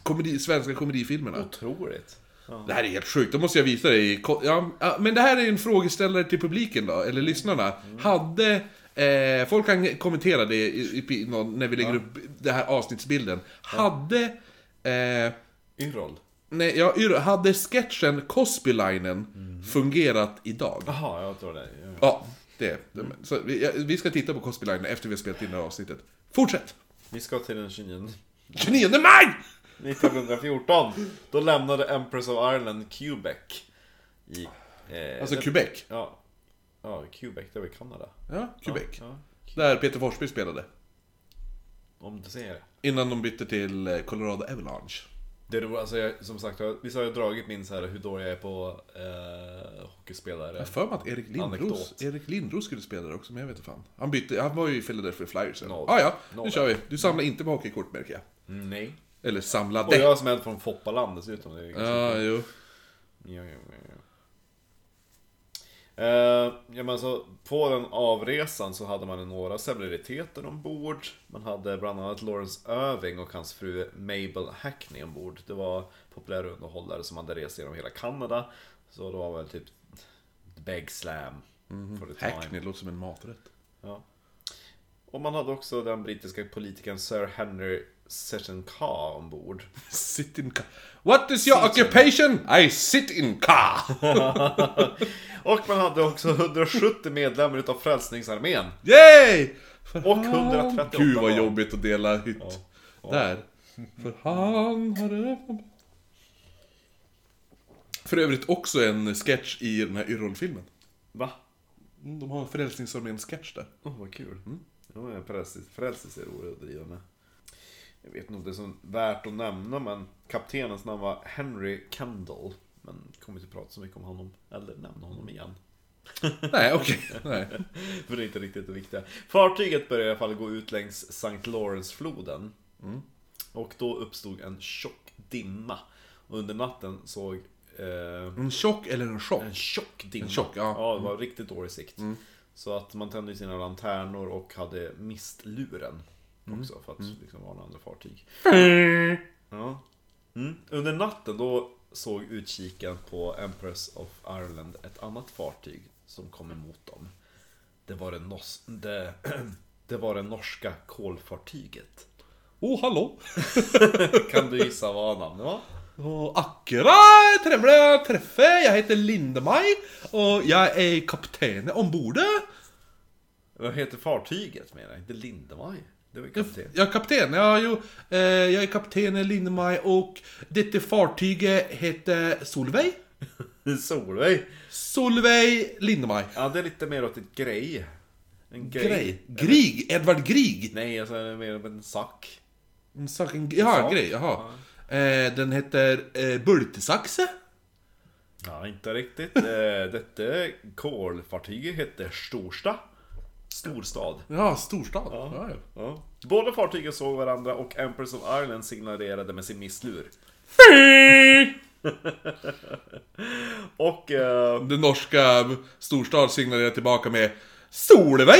komedi, svenska komedifilmerna. Otroligt. Ja. Det här är helt sjukt, då måste jag visa dig. Ja, ja, men det här är en frågeställare till publiken då, eller lyssnarna. Hade... Eh, folk kan kommentera det i, i, när vi lägger upp det här avsnittsbilden. Hade... Eh, Yrrol? nej, ja, hade sketchen Cosbylinen fungerat idag? Jaha, jag tror det. Ja. Ja, det. det så vi, ja, vi ska titta på Cosbylinen efter vi har spelat in det här avsnittet. Fortsätt! Vi ska till den 29 29 maj! 1914. Då lämnade Empress of Ireland Quebec. I... Eh, Alltså det- Quebec. Ja. Ja, Quebec, det var i Kanada. Ja, Quebec. Ja, Där Peter Forsberg spelade. om du säger det. Innan de bytte till eh, Colorado Avalanche. Det är alltså jag, som sagt, jag, visst har jag dragit min så här hur dålig jag är på eh, hockeyspelare? Jag för mig att Erik Lindros. Erik Lindros skulle spela där också, men jag vet inte fan. Han bytte, han var ju i Philadelphia Flyers. Noll. Ah, ja, nu kör vi. Du samlar inte på hockeykort märker jag. Nej. Eller Och samlade. jag som är från Foppaland dessutom. Det är ganska Ja, jo. Ja, ja, ja. Eh, ja, men alltså, på den avresan så hade man några celebriteter ombord. Man hade bland annat Lawrence Irving och hans fru Mabel Hackney ombord. Det var populära underhållare som hade rest genom hela Kanada. Så det var väl typ Beg Slam the time. Hackney låter som en maträtt. Ja. Och man hade också den brittiska politikern Sir Henry Seton Ka ombord. Sit in car. What is your occupation? I sit in car. [laughs] Och man hade också 170 medlemmar utav Frälsningsarmén. Yay! För Och han- 138 Gud vad barn. jobbigt att dela hytt. Där. För han hade öppnat... För övrigt också en sketch i den här Yrrol-filmen. Va? Mm, De har en Frälsningsarmén-sketch där. Åh, vad kul. Mm. Ja, frälselse är roligt att driva med. Jag vet inte om det är så värt att nämna, men kaptenens namn var Henry Kendall. Men kommer inte prata så mycket om honom, eller nämna honom igen. [laughs] Nej, okej. Nej. [laughs] För det är inte riktigt det viktiga. Fartyget började i alla fall gå ut längs St. Lawrence-floden. Och då uppstod en tjock dimma. Och under natten såg eh, En tjock eller en chock? en tjock dimma. En tjock, ja. ja, det var riktigt dålig sikt. Så att man tände sina lanternor och hade mistluren. Också för att liksom varna andra fartyg. [laughs] Ja. Mm. Under natten då såg utkiken på Empress of Ireland ett annat fartyg som kom emot dem. Det var det, nos- det, [clears throat] det, var det norska kolfartyget. Oh, hallå! [laughs] Kan du gissa vad namnet var? Och akkurat trevliga träffe, jag heter Lindemaj och jag är kapten ombord. Vad heter fartyget menar jag? Inte Lindemaj? Var ju kapten. Jag är kapten, ja jo, eh, jag är kapten Lindemaj och detta fartyget heter Solveig. [laughs] Solveig. Solveig Lindemaj. Ja, det är lite mer åt ett grej. En grej. Grej. Grig, Edvard Grieg. Nej, alltså är mer av en sack. En sak, en, jaha, en sak. grej, jaha. Eh, den heter eh, Bultesaxe. Ja, inte riktigt. Eh, Detta kolfartyget hette Storsta. Storstad. Ja, storstad. Ja. Ja, Ja. Båda fartygen såg varandra och Empress of Ireland signalerade med sin misslur. [laughs] och... Eh, Den norska storstad signalerar tillbaka med Solveja!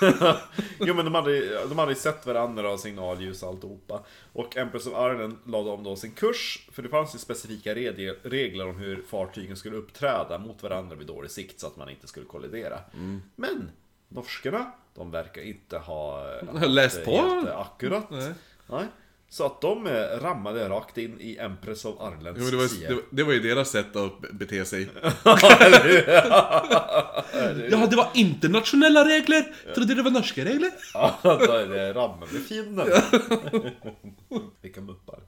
[laughs] Jo men de hade, de hade ju sett varandra och signalljus och alltihopa. Och Empress of Ireland lade om då sin kurs, för det fanns ju specifika reg- regler om hur fartygen skulle uppträda mot varandra vid dålig sikt så att man inte skulle kollidera. Men norskarna, de verkar inte ha [laughs] Läst på. akkurat. Nej. Nej. Så att de eh, rammade rakt in i Empress of Irelands Jo, det, var, det, det var ju deras sätt att be- bete sig. [laughs] [laughs] Ja, det var internationella regler. Trodde det var norska regler. Ja, det ramme med finnen. Vilka muppar.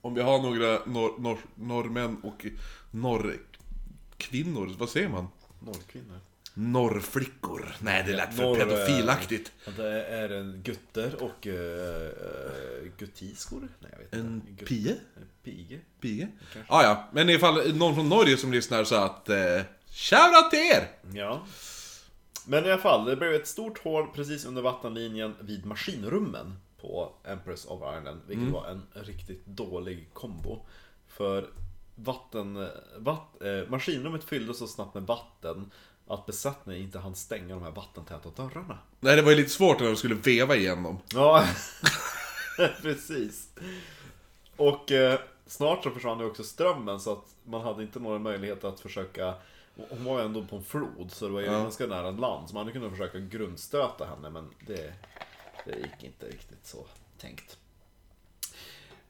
Om vi har några norr, norr, norrmän och norrkvinnor, vad säger man? Norrkvinnor. Norrflickor. Nej, det lät för Norr- pedofilaktigt. Det är en gutter och uh, guttiskor? Nej jag vet En inte. Pie? Pige? Pige? Ah, ja, men ifall någon från Norge som lyssnar så att... Eh, Shoutout till er! Ja. Men i alla fall, det blev ett stort hål precis under vattenlinjen vid maskinrummen på Empress of Ireland, vilket var en riktigt dålig kombo. För vatten, vatt, eh, maskinrummet fylldes så snabbt med vatten att besättningen inte hann stänga de här vattentäta dörrarna. Nej, det var ju lite svårt när de skulle veva igenom. Ja, [laughs] precis. Och eh, snart så försvann ju också strömmen så att man hade inte några möjligheter att försöka hon var ju ändå på en flod så det var ju ganska nära land så man hade kunnat försöka grundstöta henne men det, det gick inte riktigt så tänkt.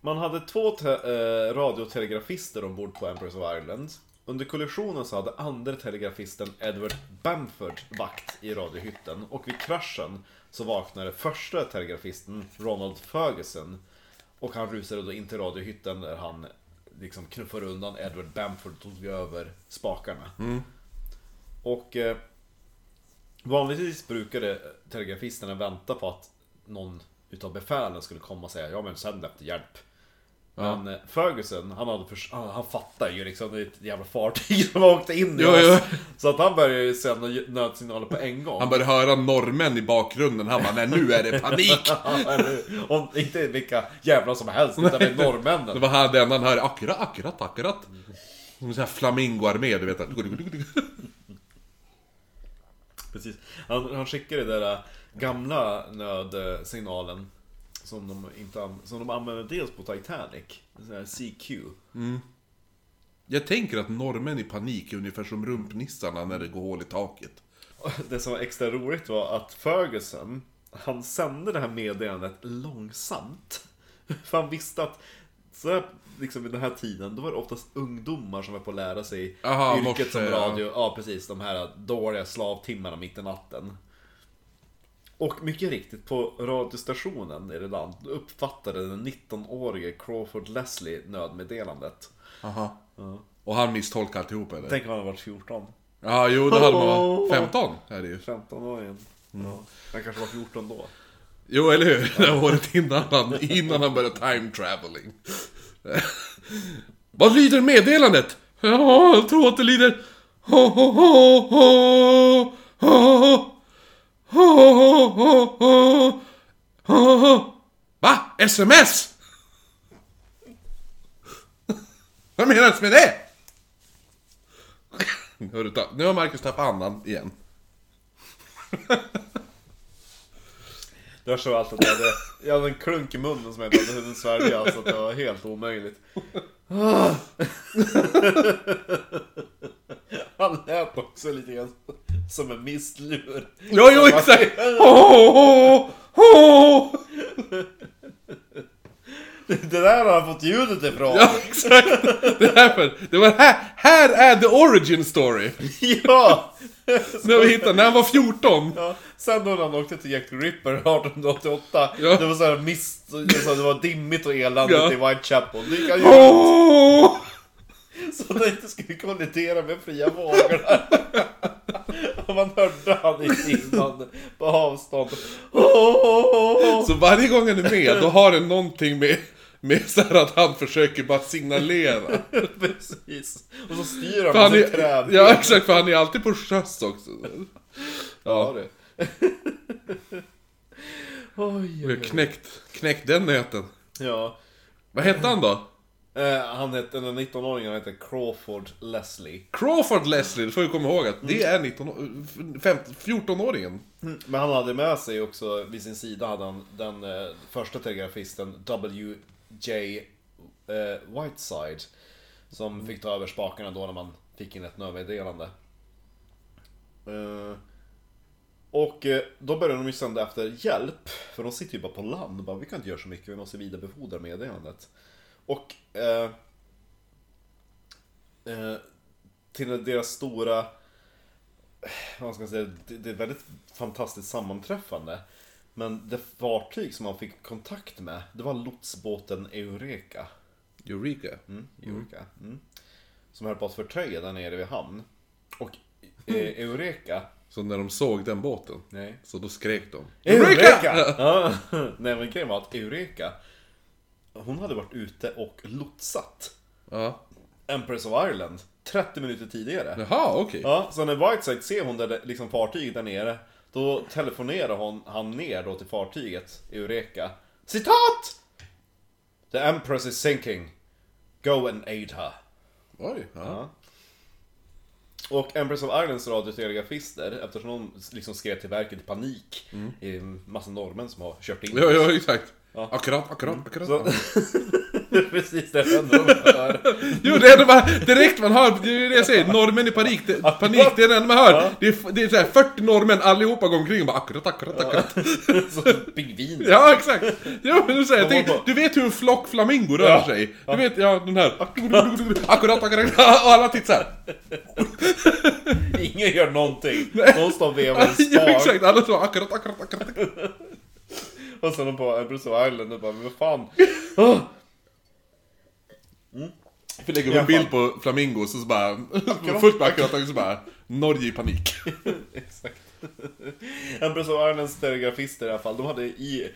Man hade två te- eh, radiotelegrafister ombord på Empress of Ireland. Under kollisionen så hade andre telegrafisten Edward Bamford vakt i radiohytten och vid kraschen så vaknade första telegrafisten Ronald Ferguson och han rusade då in till radiohytten där han liksom knuffade undan Edward Bamford och tog över spakarna. Och eh, vanligtvis brukade telegrafisterna vänta på att någon utav befälen skulle komma och säga ja men sänd efter hjälp. Men eh, Ferguson, han, hade förs- han, han fattar ju liksom, det är ett jävla fartyg [laughs] som åkte in i Jo, oss. jo. Så att han började ju sända nödsignaler på en gång. Han började höra norrmän i bakgrunden, han bara nej nu är det panik! [laughs] Om inte vilka jävlar som helst, utan det är Det norrmännen. var han den han hörde, akkurat, akkurat, akkurat. Som en sån här flamingoarmé, du vet. Precis. Han, han skickade den där gamla nödsignalen som de, inte, som de använde dels på Titanic, CQ. Jag tänker att norrmän i panik är ungefär som rumpnissarna när det går hål i taket. Det som var extra roligt var att Ferguson, han sände det här meddelandet långsamt. [laughs] För han visste att så här, liksom vid den här tiden, då var det oftast ungdomar som var på att lära sig Aha, yrket morse, som ja. radio. Ja. precis, de här dåliga slavtimmarna mitt i natten. Och mycket riktigt, på radiostationen i det land uppfattade den 19-årige Crawford Leslie nödmeddelandet. Aha. Ja. Och han misstolkade alltihop eller? Tänk om han hade varit 14. Ja, jo det hade man varit. 15 är det ju. 15 år igen. Mm. Ja. Han kanske var 14 då. Jo, eller hur? Det var året innan han, innan han började time traveling. Vad lyder meddelandet? Ja, jag tror att det lyder... [laughs] Va? SMS? Vad menas med det? [laughs] Hör du, nu har Marcus tappat andan igen. [laughs] Det var så allt att jag hade, jag hade en klunk i munnen som jag inte hade hunnit svälja, så att det var helt omöjligt. Ah. Han lät också lite grann som en mistlur. Jo, jo, exakt! Det där har han fått ljudet ifrån. Ja, exakt! Det, är därför. det var här, här är the origin story! Ja! När vi hittade, när han var 14! ja. Sen då när han åkte till Jack the Ripper 1888, Ja. det var så här mist, så det var dimmigt och eländigt Ja. i Whitechapel. Det gick han Åh! Så det inte skulle kollidera med fria vågorna. Och man hörde han innan på avstånd. Så varje gång han är med, då har det någonting med, med så här att han försöker bara signalera. [laughs] Precis. Och så styr han han med är, träd. ja, exakt, för han är alltid på sjöss också. Ja, Ja, det. [laughs] Oj, vi har knäckt, knäckt den nöten. Ja. Vad hette han då? Eh, han hette, den 19-åringen hette Crawford Leslie. Crawford Leslie, det får vi komma ihåg att det är 19, 15, 14-åringen. Men han hade med sig också, vid sin sida hade han den eh, första telegrafisten W.J. Eh, Whiteside. Som fick ta över spakarna då när man fick in ett nödmeddelande. Eh, och eh, då började de ju sända efter hjälp, för de sitter ju bara på land och bara vi kan inte göra så mycket, vi måste vidarebefordra meddelandet. Och eh, eh, till deras stora vad ska jag säga, det, det är ett väldigt fantastiskt sammanträffande. Men det fartyg som man fick kontakt med, det var lotsbåten Eureka. Eureka. Mm, Eureka. Mm. Som höll på att förtöja där nere vid hamn. Och eh, Eureka... Så när de såg den båten, Nej. så då skrek de Eureka! [laughs] Ja. Nej men grejen var att Eureka, hon hade varit ute och lotsat Ja. Empress of Ireland 30 minuter tidigare. Jaha, okej. Ja, så när Whiteside ser hon där, det- liksom fartyget där nere Då telefonerar hon, han ner då till fartyget, Eureka Citat! The Empress is sinking Go and aid her Oj, ja. Och Empress of Irelands radiotelegrafister, eftersom de liksom skrev till verket i panik I en massa norrmän som har kört in Ja, ja, exakt. Ja. Akkurat, akkurat, akkurat. Så, [laughs] precis det enda de hör Jo, det är det bara, direkt man hör, det är det jag säger, norrmän i panik, det, panik, det är det enda man hör. Det är, det är så här 40 norrmän allihopa går omkring och bara akkurat, akkurat, akkurat. [laughs] Så pingviner Ja, exakt. Jo, men du, säger, tänk, du vet hur en flock flamingo rör Ja. sig? Du vet, ja, den här... Akkurat, akkurat, och alla tittar såhär. [laughs] Ingen gör någonting, de står och vevar en Ja, spar exakt, alla så akkurat, akkurat, akkurat. [laughs] Och sen på Empress of Ireland och bara, men vad fan [laughs] Ah! Vi lägger upp en bild på flamingos och så bara... Fullt med akkurat, och så bara... Norge i panik. [laughs] Exakt. Empress of Irelands telegrafister i alla fall, de hade i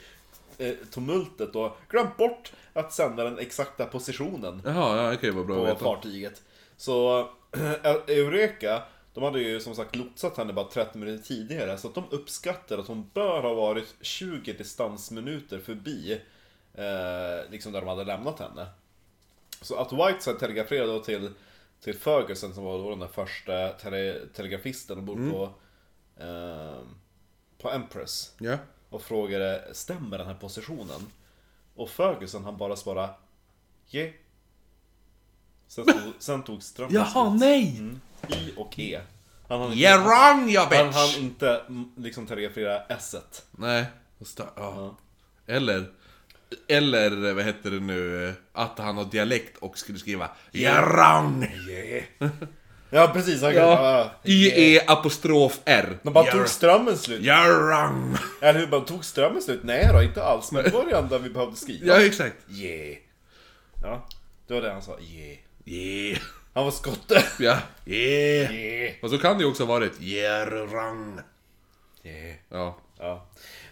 eh, tumultet då glömt bort att sända den exakta positionen Jaha, ja, okej, vad bra på fartyget. Så [clears throat] Eureka, de hade ju som sagt lotsat henne bara 30 minuter tidigare, så att de uppskattar att hon bör ha varit 20 distansminuter förbi eh, liksom där de hade lämnat henne. Så att Whiteside telegraferade då till, till Ferguson som var då den första tele, telegrafisten ombord på, eh, på Empress Ja. och frågade stämmer den här positionen? Och Ferguson han bara svarade yeah. Sen [laughs] tog, sen tog strömmen Jaha, slut. nej! Mm. Y och E. Han hann inte, Yeah wrong han bitch! hann inte liksom telegrafera S-et. Nej, och sta- ja. Eller, eller vad heter det nu, att han har dialekt och skulle skriva Yeah wrong! Yeah. ja precis, han Ja. ja. Y-E apostrof R. De bara tog strömmen slut. Yeah wrong! Eller hur, bara tog strömmen slut? Nej då, inte alls. Men det var det enda vi behövde skriva. Ja, exakt. Yeah. Ja, det var det han sa. Yeah. Yeah. Han var skotte. Ja. Yeah. Yeah. Och så kan det ju också ha varit wrong. Yeah. Ja. Ja.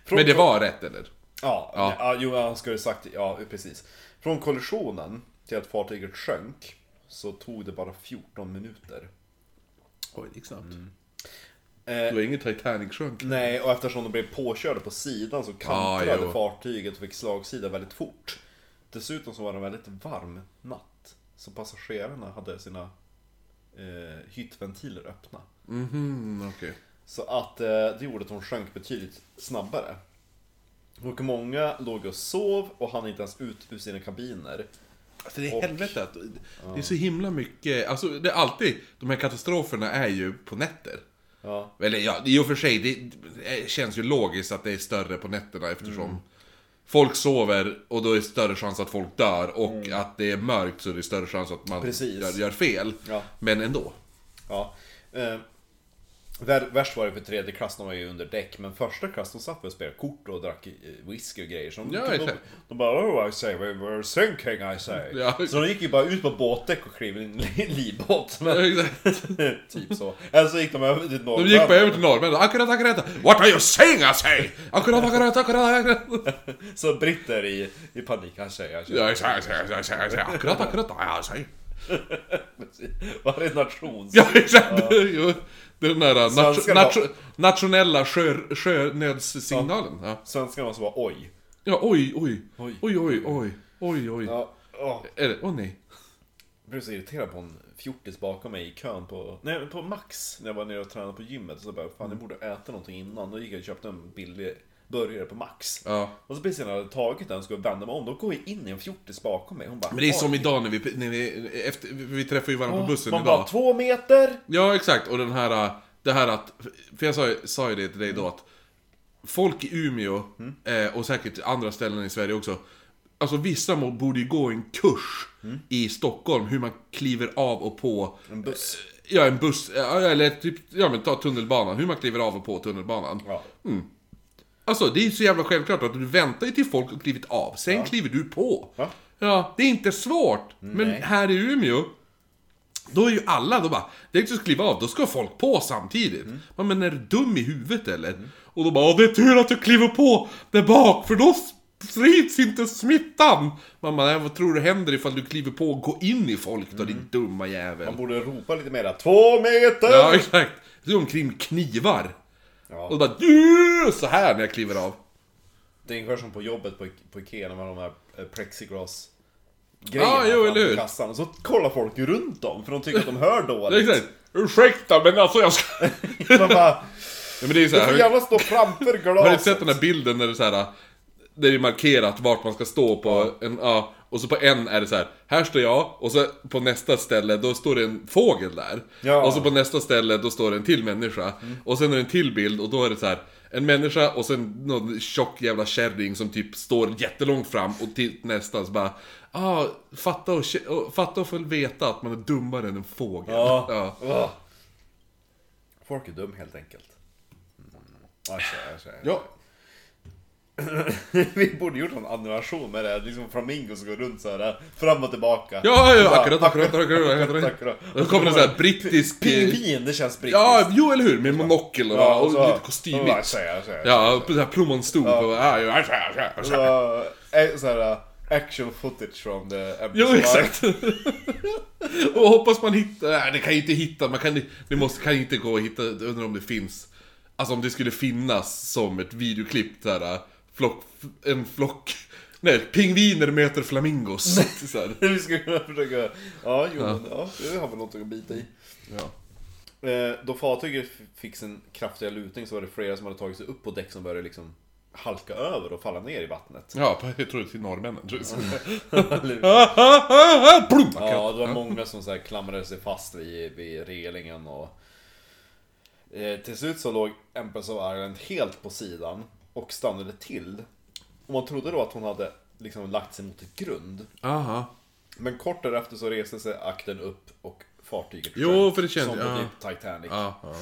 Från Men det var rätt eller? Ja, Ja. ja. jo, han skulle sagt, ja precis. Från kollisionen till att fartyget sjönk så tog det bara 14 minuter. Oj, det gick snabbt. Eh, Det var inget Titanic sjönk. nej, och eftersom de blev påkörda på sidan så kantrade Ah, fartyget och fick slagsida väldigt fort. Dessutom så var det en väldigt varm natt. Så passagerarna hade sina eh, hyttventiler öppna. Mhm, okej. Så att eh, det gjorde att de sjönk betydligt snabbare. Och många låg och sov och hann inte ens ut ur sina kabiner. Alltså det är Och- helvete att... Det är så himla mycket... Alltså det är alltid... De här katastroferna är ju på nätter. Ja, Eller ja, i och för sig, det, det känns ju logiskt att det är större på nätterna eftersom Mm. Folk sover och då är det större chans att folk dör och att det är mörkt så är det större chans att man Mm. Gör, gör fel. Ja. Men ändå. ja. Eh, vär, värst var det för tredje klass, de var ju under däck. Men första klass, de satt och spelade kort och drack eh, whisky och grejer. Så de, Ja, de, exakt. de bara oh I say, we're, sinking I say. Ja. Så de gick ju bara ut på båtdäck och klev i en li- livbåt. Ja, [laughs] typ så. Eller så gick de över till Norrland. De gick bara över till norrmän. Akkurat, akkurat. What are you saying I say? Akkurat, akkurat, akkurat, akkurat. [laughs] Så britter i, i panik, I say, I say. Ja, exakt, exakt, exakt, exakt. Akkurat, akkurat, ja, jag säger. [laughs] Varje nation. Ja, exakt. Den där nat Svenska nat nationella sjö sjönödssignalen. Ja. Svenskarna var så bara oj. ja, oj, oj. Oj. Oj, oj, oj. Oj, oj. Ja, Åh, det? Åh nej. jag blev så irriterad på en fjortis bakom mig i kön på, nej, på Max. När jag var nere och tränade på gymmet. Så bara, fan jag borde äta någonting innan. Då gick jag och köpte en billig burgare på Max. Ja. Och så precis när jag hade tagit den skulle jag vända mig om. Då går jag in i en fjortis bakom mig. Hon bara, Men det är som idag när vi, när vi, efter, vi träffade ju varandra på bussen Man idag. bara, två meter! Ja, exakt. Och den här, det här att, för jag sa, ju- sa ju det till dig då att folk i Umeå, eh, och säkert andra ställen i Sverige också, alltså vissa må- borde ju gå en kurs i Stockholm, hur man kliver av och på En buss. Ja, en buss, ja, eller typ, ja men ta tunnelbanan, hur man kliver av och på tunnelbanan. Ja. Alltså, det är så jävla självklart att du väntar ju till folk har klivit av, sen kliver du på. Ja. Ja, det är inte svårt. Men Nej. här i Umeå, då är ju alla, då bara, det är inte att kliva av, då ska folk på samtidigt. Man, men är du dum i huvudet eller? Och då bara, "Åh, det är tur att du kliver på där bak, för då sprids inte smittan. "Nej, vad tror du händer ifall du kliver på och går in i folk då, din dumma jävel? Man borde ropa lite mer Två meter! Ja, exakt. Så omkring knivar. Ja. Och då bara, "Du!" så här när jag kliver av. Det är ungefär som på jobbet på, på Ikea när man har de här eh, plexiglas grejerna jo, eller hur? kassan. Och så kollar folk runt dem för de tycker att de hör [laughs] dåligt. exakt. Ursäkta, men alltså jag ska... [laughs] Man bara, Ja, men det är så du här, får gärna stå framför glaset. Har du sett den här bilden när det är så här där det är markerat vart man ska stå på en, ja, och så på en är det så här, här står jag, och så på nästa ställe då står det en fågel där. Ja. Och så på nästa ställe då står det en till människa. Och sen är det en till bild och då är det så här en människa och sen någon tjock jävla kärring som typ står jättelångt fram och till nästa så bara Ah, fatta och, fatta och få veta att man är dummare än en fågel. [laughs] Ja. ja. Folk är dum helt enkelt. Mm. Alltså, alltså, Ja. [laughs] Vi borde gjort en animation med det liksom flamingos som går runt så här fram och tillbaka. Ja, ja, Och bara, akkurat, akkurat, akkurat. [laughs] Då kommer det så här brittisk... eh, Pingvin, det känns brittiskt. Ja, jo eller hur? Med monokel och, Ja, och, så- lite kostymigt. Ja, så här. Ja, plommonstol. Ja, ja, så så här, eh, uh, actual footage from the episode. Jo, exakt. [laughs] och hoppas man hittar... Nej, det kan ju inte hitta. Man kan, det måste, kan inte gå att hitta. Undrar om det finns... Alltså om det skulle finnas som ett videoklipp så här, flock, en flock... Nej, pingviner möter flamingos. Så. [laughs] Vi skulle kunna försöka... Ja, jo, men ja, det har väl något att bita i. Ja. Eh, då fartyget fick sin kraftiga lutning så var det flera som hade tagit sig upp på däck som började liksom halka över och falla ner i vattnet. Ja, [laughs] jag tror det till norrmännen. Tror! [laughs] Ja, det var många som så här klamrade sig fast vid, vid relingen och... Eh, till slut så låg Empress of Ireland helt på sidan och stannade till. Och man trodde då att hon hade liksom lagt sig mot ett grund. Aha. Men kort därefter så reste sig akten upp och fartyget Jo, sjönk, för det kände- Som ja. typ Titanic. Ja, ja.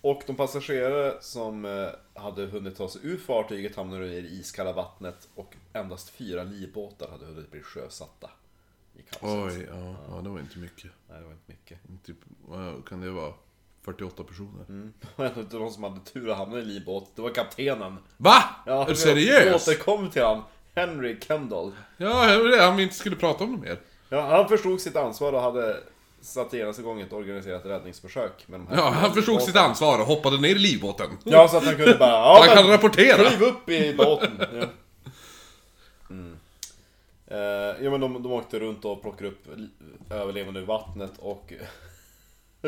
Och de passagerare som eh, hade hunnit ta sig ur fartyget hamnade i det iskalla vattnet och endast fyra livbåtar hade hunnit bli sjösatta. I kaoset. Oj, ja, ja, det var inte mycket. Nej, det var inte mycket. Typ, vad kan det vara? 48 personer? Och en av de som hade tur att hamna i livbåt, det var kaptenen. Va? Ja, är du seriös? återkom till han. Henry Kendall. Ja, det var det. Han vi inte skulle prata om det mer. Ja, han förstod sitt ansvar och hade satt genast igång ett organiserat räddningsförsök med de här Ja, han förstod sitt ansvar och hoppade ner i livbåten. Ja, så att han kunde bara... Ja, [laughs] han kan rapportera! Kliv upp i båten! [laughs] Ja. Mm. Eh, ja men de, de åkte runt och plockade upp överlevande ur vattnet och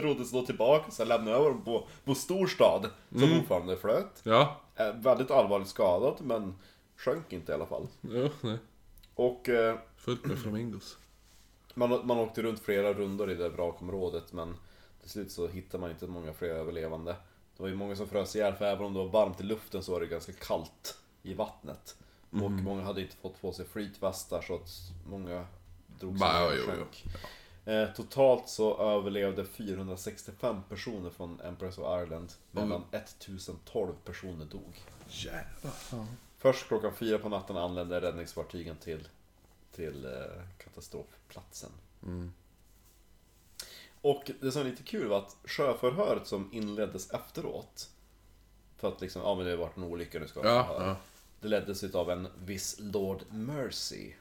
roddes då tillbaka så lämnade över dem på, på storstad som Mm. fortfarande flöt. Ja. Eh, väldigt allvarligt skadad men sjönk inte i alla fall. ja nej. Och eh, Fullt med flamingos. man, man åkte runt flera rundor i det vrakområdet men till slut så hittade man inte många fler överlevande. Det var ju många som frös ihjäl för även om det var varmt i luften så var det ganska kallt i vattnet. Och många hade inte fått på sig flytvästar så att många drog sig ner och sjönk. Eh, totalt så överlevde 465 personer från Empress of Ireland medan 1012 personer dog. Jävlar. Först klockan fyra på natten anlände räddningsfartygen till, till eh, katastrofplatsen. Och det som är lite kul var att sjöförhöret som inleddes efteråt För att liksom, ja men det har varit en olycka, nu ska Ja, ja. Det leddes utav en viss Lord Mercy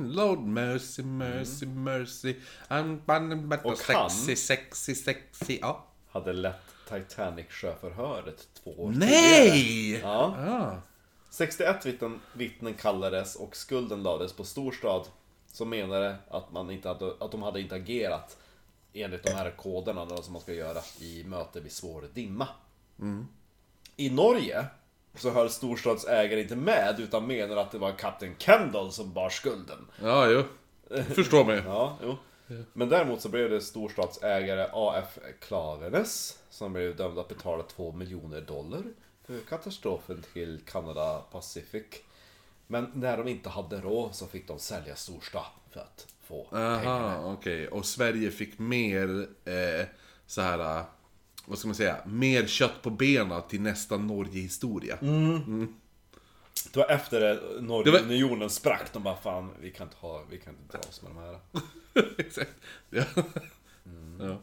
Lord mercy, mercy, mercy. I'm Och sexy, han- sexy, sexy. Ja. Hade lett Titanic-sjöförhöret två år tidigare. Nej! Ja. Ah. 61 vittnen, vittnen kallades och skulden lades på storstad som menade att, man inte hade, att de hade inte agerat enligt de här koderna då, som man ska göra i möte vid svår dimma. I Norge så höll storstadsägare inte med utan menar att det var kapten Kendall som bar skulden. Ja, jo. Förstår mig. Ja, jo. Men däremot så blev det storstadsägare A.F. Klavenes som blev dömd att betala 2 miljoner dollar för katastrofen till Canada Pacific. Men när de inte hade råd så fick de sälja storstad för att få pengarna. Aha, okej. Och Sverige fick mer eh, så här. Vad ska man säga? Mer kött på benen till nästa Norge-historia. Mm. Det var efter det Det var- Norgeunionen sprack. De bara fan, vi kan inte ha, vi kan inte dra oss med de här. [laughs] Exakt. Ja. ja.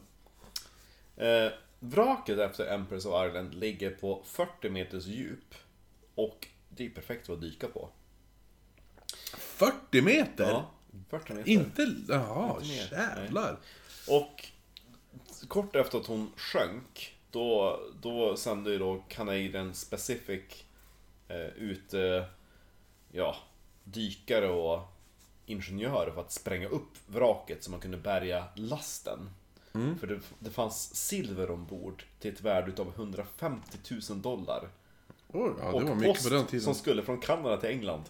Eh, vraket efter Empress of Ireland ligger på 40 meters djup. Och det är perfekt att dyka på. 40 meter? Ja, 40 meter. Inte... Jaha, jävlar. Och kort efter att hon sjönk, då, då sände ju då Canadian Specific eh, ut eh, ja, dykare och ingenjörer för att spränga upp vraket så man kunde bärga lasten. För det, det fanns silver ombord till ett värde utav 150 000 dollar. Oj, ja, och post som skulle från Kanada till England.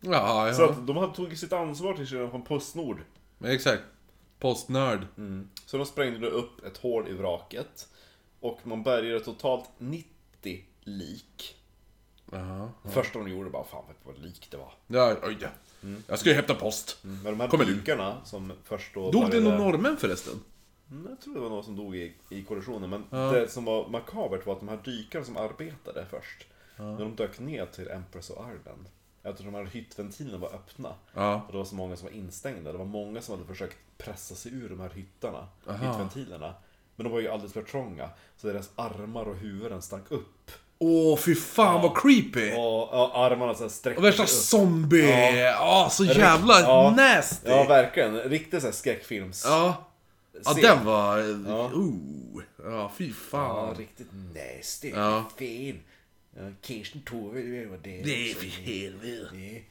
Ja, Så ja. att de hade tagit sitt ansvar till sig från Postnord. Exakt. Postnörd. Så de sprängde då upp ett hål i vraket. Och man bärgade totalt 90 lik. Jaha. Det första de gjorde bara, fan vad lik det var. Ja, oj ja. Jag ska ju hämta post. Men de här Kommer du? dykarna som först då... Dog det någon norrmän förresten? Mm, Jag tror det var någon som dog i, i kollisionen. Men det som var makabert var att de här dykarna som arbetade först. När de dök ner till Empress of Ireland. Eftersom de här hyttventilerna var öppna. Ja. Och det var så många som var instängda. Det var många som hade försökt pressa sig ur de här hyttarna. Hyttventilerna. Men de var ju alldeles för trånga. Så deras armar och huvuden stack upp. Åh, fy fan vad creepy! Och, och armarna så sträckte Och värsta upp. zombie! Ja, så jävla Ja. nasty! Ja, verkligen. Riktigt såhär skräckfilms... Ja. Ja, den var... Ja. Oh. Ja, fy Ja, fan. riktigt nasty. Ja. Fin. Ja, Kirsten Tove, det var det. Det är för helvete.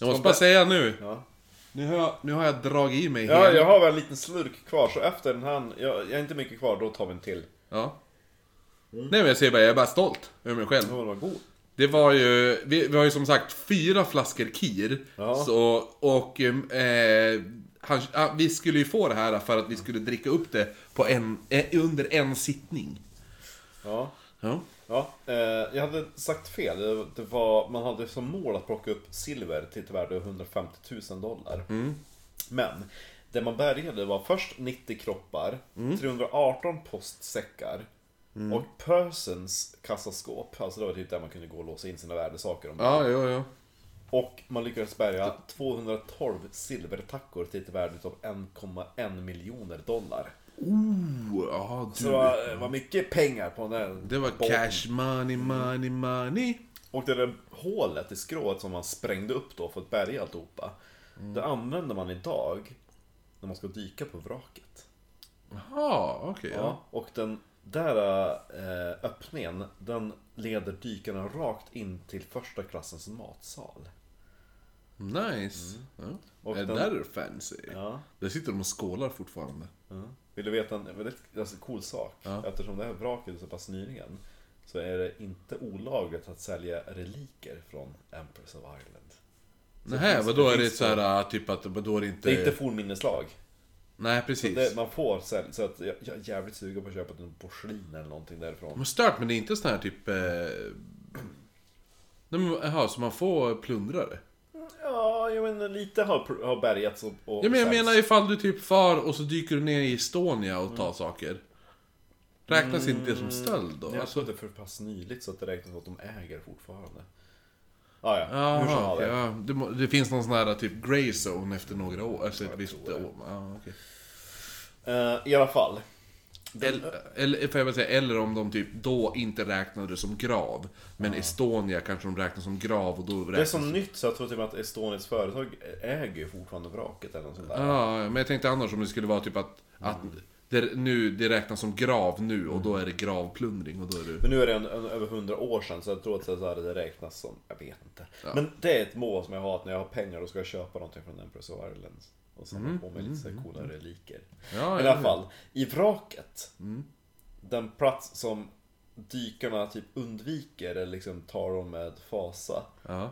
Jag måste bara säga nu. Ja. Nu har jag, nu har jag dragit i mig ja, hela- jag har väl en liten slurk kvar, så efter den här... Jag, jag är inte mycket kvar, då tar vi en till. Ja. Nej men jag säger bara, jag är bara stolt över mig själv. Den var god. Det var ju, vi, vi har ju som sagt fyra flaskor Kir. Ja. Så, och eh, han, ah, vi skulle ju få det här för att vi skulle dricka upp det på en, eh, under en sittning. Ja. Ja. Ja, eh, jag hade sagt fel. Det, var, man hade som mål att plocka upp silver till ett värde av 150 000 dollar. Men, det man bärgade var först 90 kroppar, 318 postsäckar och Persons kassaskåp. Alltså det var typ där man kunde gå och låsa in sina värdesaker. ombord. Ja, ja, ja. Och man lyckades bärga 212 silvertackor till ett värde av 1,1 miljoner dollar. Oh, Så du. det var, var mycket pengar på den Det var båten. cash money, money, money. Och det där hålet i skrået som man sprängde upp då för att bärga alltihopa. Det använder man idag när man ska dyka på vraket. Jaha, okej. ja. Ja. Och den där eh, öppningen, den leder dykarna rakt in till första klassens matsal. Nice. Ja. Mm. Och är det där fancy? Ja. Där sitter de och skålar fortfarande. ja. Vill du veta en väldigt alltså, cool sak? Ja. Eftersom det här vraket är så pass nyligen så är det inte olagligt att sälja reliker från Empress of Ireland. Nej, vadå är det så här typ att vadå är det inte... Det är inte fornminneslag. Nej, precis. Det, man får sälja, så att jag, jag är jävligt sugen på att köpa en porslin eller någonting därifrån. Men stört, men det är inte sån här typ... Eh... [clears throat] Nej, men, Jaha, så man får plundra det? Ja, jag menar lite har, har bärgats och, och Ja, men jag menar ifall du typ far och så dyker du ner i Estonia och tar saker. Räknas inte det som stöld då? Jag Alltså, det för pass nyligt så att det räknas att de äger fortfarande. Ah, ja, hur som okej, ja. det, det finns någon sån här typ grey zone efter några år, alltså ett visst år. Ja, okej. Eh, I alla fall. Eller, eller, får jag väl säga, eller om de typ då inte räknade det som grav. Men Estonia kanske de räknar som grav och då räknas Det är så nytt så jag tror typ att Estonias företag äger fortfarande vraket eller något sånt där. Ja, men jag tänkte annars om det skulle vara typ att, att Det, nu, det räknas som grav nu och då är det gravplundring och då är det... Men nu är det en, en, över hundra år sedan så jag tror att så här, det räknas som, jag vet inte. Men det är ett mål som jag har att när jag har pengar då ska jag köpa någonting från Empress of Ireland. Och samla på mig lite så här coola reliker. Ja, I alla fall, i vraket. Den plats som dykarna typ undviker eller liksom tar dem med fasa. Ja.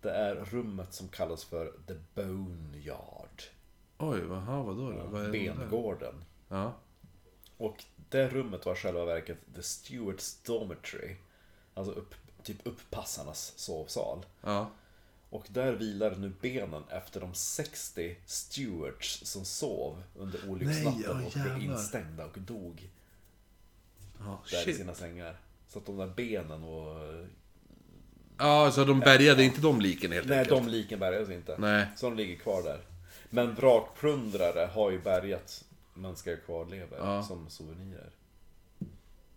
Det är rummet som kallas för The Boneyard. Oj, aha, vadå då? Vad? Bengården. Ja. Och det rummet var själva verket The Stewards Dormitory. Alltså upp, typ upppassarnas sovsal. Ja. Och där vilar nu benen efter de 60 stewards som sov under olycksnatten Nej, åh, och blev instängda och dog Ja, där i shit. sina sängar. Så att de där benen och... Ja, så de bärgade inte de liken helt Nej, enkelt? de liken bärgas inte. Nej. Så de ligger kvar där. Men vrakplundrare har ju bärgat mänskliga kvarlevor Ja. som souvenirer.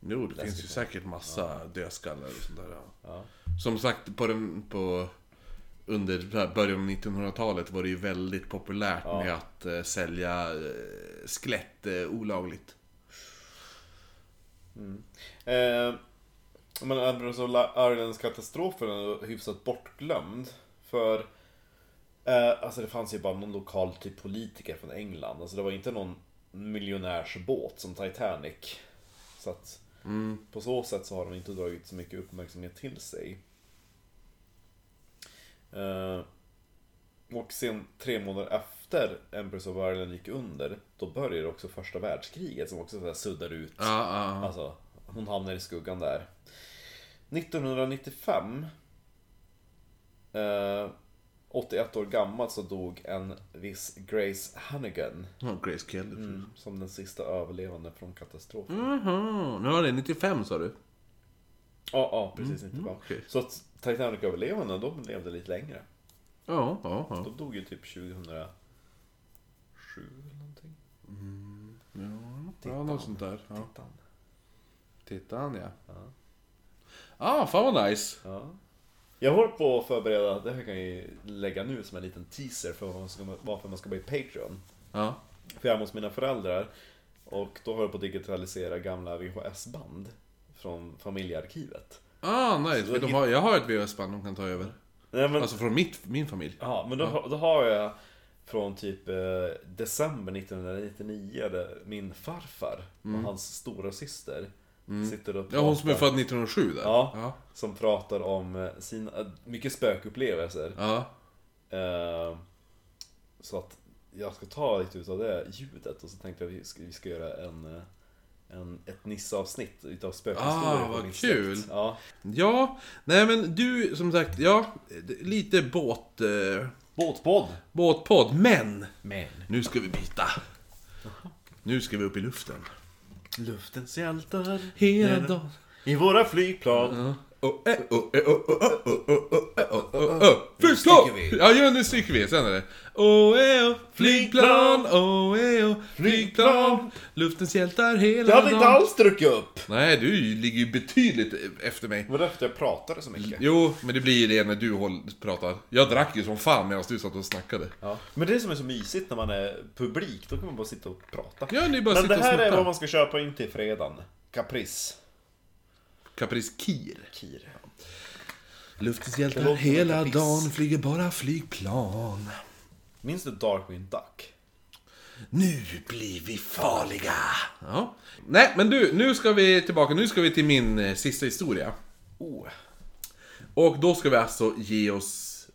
Jo, det finns ju Läskigt. säkert massa dödskallar och sånt där. Ja. Ja. Som sagt, på den, på, under början av 1900-talet var det ju väldigt populärt Ja. med att eh, sälja eh, skelett eh, olagligt. Eh, men Ambrose of Irelands katastrofen är hyfsat bortglömd. För eh, alltså det fanns ju bara någon lokal typ politiker från England. Alltså det var inte någon miljonärsbåt som Titanic. Så att på så sätt så har de inte dragit så mycket uppmärksamhet till sig. Eh, och sen tre månader efter Empress of Ireland gick under, då började också första världskriget som också så här suddar ut Ja, ja, ja. Alltså, hon hamnar i skuggan där. 1995 eh, 81 år gammal så dog en viss Grace Hannigan ja Grace Kelly. mm, Som den sista överlevande från katastrofen Mhm, nu var det 95 sa du? Ja, ja precis inte bra. Mm, okej. Så att Titanic-överlevande, de levde lite längre. Ja, ja, ja. De dog ju typ 2007 eller någonting. Ja, något sånt där. Ja. Tittan. Titta han ja. Ah, fan vad nice. Ja. Jag håller på att förbereda, det här kan jag ju lägga nu som en liten teaser för vad man ska, varför man ska bli Patreon. Ja. För jag är hos mina föräldrar och då håller jag på att digitalisera gamla VHS-band från familjearkivet. Ah, nice. Så de har, jag har ett VHS-band de kan ta över. Nej, men, Alltså från mitt, min familj. ja, men då, har- då har jag från typ eh, december 1999 där min farfar och hans stora syster sitter och Ja, hon som är pratar- född 1907 där. Ja. Ja. Som pratar om eh, sina, eh, mycket spökupplevelser. Ja. Eh, så att jag ska ta lite utav det ljudet och så tänkte jag att vi ska, vi ska göra en, eh, en, ett Nisse-avsnitt utav spökhistorier Ah, vad kul. släkt. Ja. Ja, nej men du som sagt, ja, lite båt... Eh, Båtpodd! båtpodd, men Men nu ska vi byta. Nu ska vi upp i luften. luftens hjältar Hela dagen. i våra flygplan. Oh, Flygplan! Ja, gör nu sticker vi. Sen är det. Åh, flygplan, åh, flygplan. Luftens hjältar hela dagen. Jag hade inte alls druckit upp. Nej, du ligger ju betydligt efter mig. Var det efter jag pratade så mycket? Jo, men det blir ju det när du pratar. Jag drack ju som fan medan du satt och snackade. Ja. Men det är som är så mysigt när man är publik, då kan man bara sitta och prata. Ja, ni bara men det här och är vad man ska köpa in till fredagen. Caprice. Caprice Kir. Kir. Luftens hjältar hela dagen flyger bara flygplan. Minns du Darkwing Duck? Nu blir vi farliga. Ja. Nej, men du, nu ska vi tillbaka. Nu ska vi till min eh, sista historia. Oh. Och då ska vi alltså ge oss,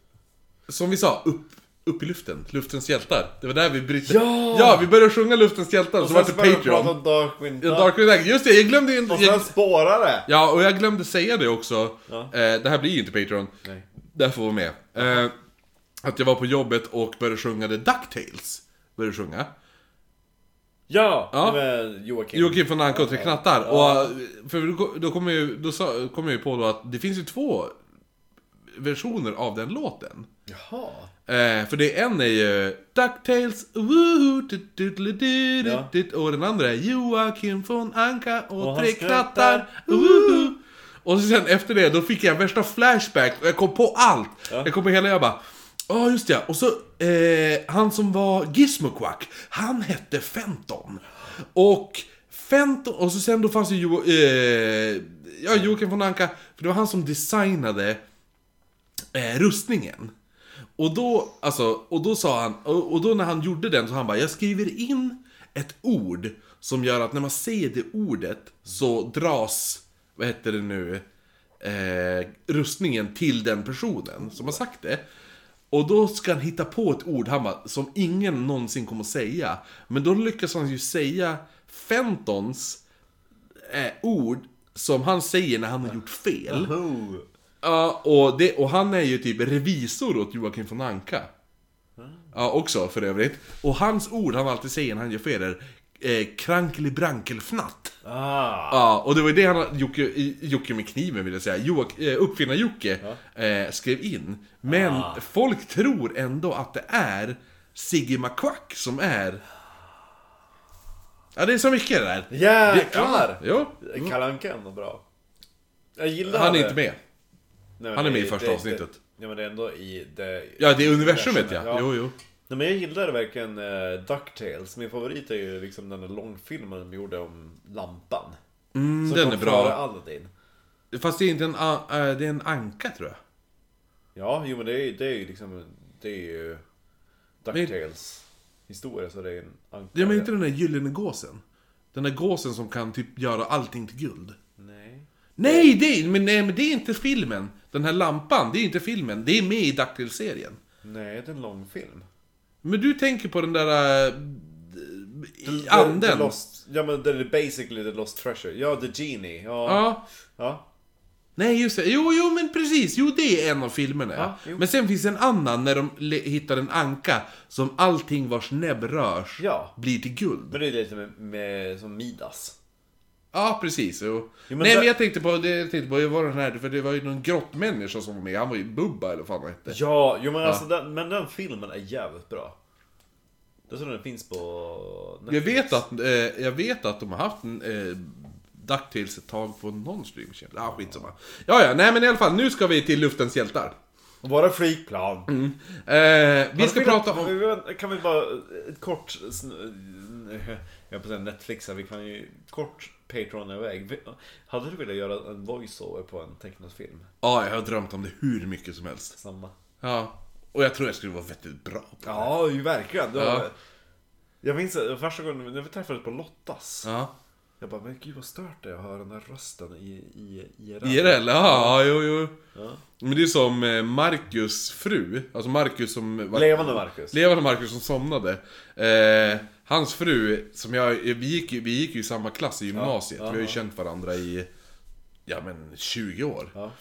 som vi sa, upp, upp i luften. Luftens hjältar. Det var där vi brytte. Ja! Ja, vi började sjunga Luftens hjältar, så var det började vi prata Patreon. om Darkwing Ja, Duck. Knight. Just det, jag glömde ju Och sen Jag, spårade ja, och jag glömde säga det också. Ja. Eh, det här blir ju inte Patreon. Nej. Får vara med. Eh, att jag var på jobbet och började sjunga The DuckTales. Började sjunga. Ja! Ja. Med Joakim. Joakim från Anka och Tre Knattar. Och, för då, då kom jag ju, då kom jag ju på då att det finns ju två versioner av den låten. Jaha. Eh, för det en är ju DuckTales, woohoo, tut, Ja. och den andra är Joakim från Anka och, Och Tre Knattar, woohoo. Och sen efter det, då fick jag värsta flashback och jag kom på allt. Ja. Jag kom på hela, jag bara Ja, just ja. Och så, eh, han som var Gizmoquack, han hette Fenton. och Fenton, och så sen då fanns ju jo, eh, ja, Joakim von Anka, för det var han som designade eh, rustningen. Och då, alltså, och då sa han, och, då när han gjorde den så han bara, jag skriver in ett ord som gör att när man säger det ordet så dras, vad heter det nu, eh, rustningen till den personen som har sagt det. Och då ska han hitta på ett ord, han bara, som ingen någonsin kommer att säga. Men då lyckas han ju säga Fentons eh, ord som han säger när han har gjort fel. Ja, och, det, och han är ju typ revisor åt Joakim von Anka. Ja, också för övrigt. Och hans ord han alltid säger när han gör fel är eh, krankelibrankelfnatt. Ah. Ja, och det var ju det han, Jocke, Jocke med kniven vill jag säga, Joak, eh, Uppfinnar-Jocke eh, skrev in. Men Ah. folk tror ändå att det är Sigge McQuack som är... Ja, det är så mycket det där. Jäklar! Det, ja, Kalle Anka är ändå bra. Jag gillar han är det. inte med. Nej, men Han är med i första det- avsnittet. Det, ja men det är ändå i det... Ja, det är universumet ja. Ja. Jo, jo. Nej men jag gillar verkligen uh, DuckTales. Min favorit är ju liksom den där långfilmen de gjorde om lampan. Mm, Som den är bra. Aladdin. Fast det är inte en, äh, det är en anka tror jag. Ja, jo men det är, det är ju liksom... Det är ju DuckTales historia så det är en anka. Ja, men inte den där gyllene gåsen. Den där gåsen som kan typ göra allting till guld. Nej. Nej, det men, nej, men det är inte filmen. Den här lampan, det är inte filmen. Det är med i DuckTales-serien. Nej, det är en långfilm. Men du tänker på den där... Äh, The- anden. The Lost, ja men det är basically the Lost Treasure. Ja, The Genie. Ja. Ja. ja. Nej, just det. Jo, jo, men precis. Jo, det är en av filmerna. Ja, jo. men sen finns en annan när de hittar en anka som allting vars näbb rörs Ja. blir till guld. Men det är lite med, med som Midas. Ja, precis. Jo. men Nej, där- men jag tänkte på, det jag tänkte på, det var den här, för det var ju någon grottmänniska som var med. Han var ju Bubba eller vad fan han hette. Ja, jo men alltså den, men den filmen är jävligt bra. Jag tror den finns på Jag Netflix. vet att, eh, jag vet att de har haft en eh, DuckTales ett tag på någon streamtjänst. Ja, ah, skitsamma. Ja, ja, nej men i alla fall, nu ska vi till Luftens hjältar. Våra flygplan. Eh, vi ska prata om... Kan vi bara, ett kort... sn- Jag på säga Netflix här, vi kan ju kort Patreon iväg. Hade du velat göra en voiceover på en tecknad film? Ja, jag har drömt om det hur mycket som helst. Samma. Ja. Och jag tror jag skulle vara vettigt bra på det. Ja, ju verkligen. Ja. Jag minns första gången när vi träffades på Lottas. Ja. Jag bara, men gud vad stört det är att höra den här rösten i, i IRL. IRL, ja, jo, jo. Ja. Men det är som eh, Marcus fru, alltså Marcus som... Levande Marcus. Levande Marcus som somnade. Eh, hans fru, som jag, vi gick, vi gick ju i samma klass i gymnasiet. Ja, vi har ju känt varandra i, ja men 20 år. Ja.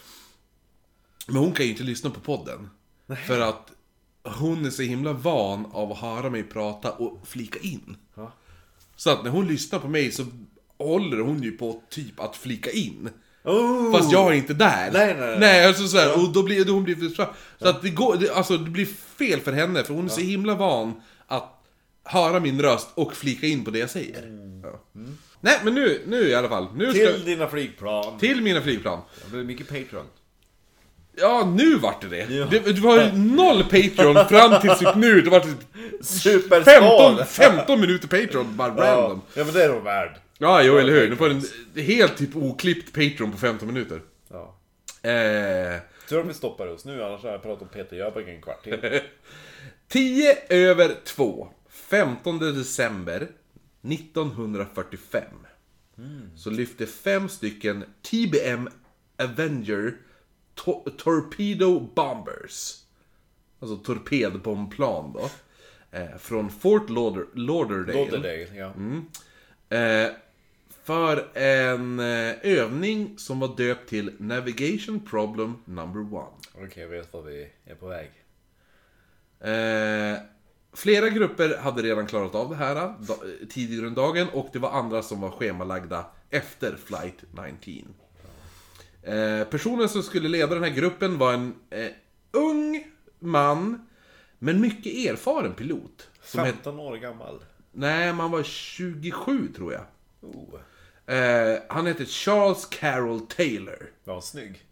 Men hon kan ju inte lyssna på podden. För att hon är så himla van av att höra mig prata och flika in. Ja. Så att när hon lyssnar på mig så håller hon ju på typ att flika in. Oh! Fast jag är inte där. Nej, nej, nej. nej alltså så här, och då blir då hon blir så, att det går, det, alltså det blir fel för henne för hon är så himla van höra min röst och flika in på det jag säger. Ja. Nej men nu, nu i alla fall. Nu ska, Till dina flygplan. till mina flygplan. Det blir mycket Patreon. Ja, nu vart det det. Ja. Det var ju noll Patreon fram till typ nu. Det var typ Superskal! 15, 15 minuter Patreon, bara random. ja, men det är de värd. Ja, jo eller hur. Nu får en helt typ oklippt Patreon på 15 minuter. Ja. Eh, Tur att vi stoppar oss nu, annars har jag pratat om Peter Jöback en kvart till. [laughs] 10 över 2. 15 december 1945. Så lyfte fem stycken TBM Avenger to- Torpedo Bombers. Alltså torpedbombplan då. Eh, från Fort Lauder- Lauderdale. Lauderdale, ja. Eh, för en eh, övning som var döpt till Navigation Problem Number One. Okej, jag vet var vi är på väg. Eh, flera grupper hade redan klarat av det här da, tidigare under dagen och det var andra som var schemalagda efter flight 19. Eh, personen som skulle leda den här gruppen var en eh, ung man, men mycket erfaren pilot. Som het, 15 år gammal. nej, man var 27 tror jag. Oh. Eh, han hette Charles Carroll Taylor. Han snygg?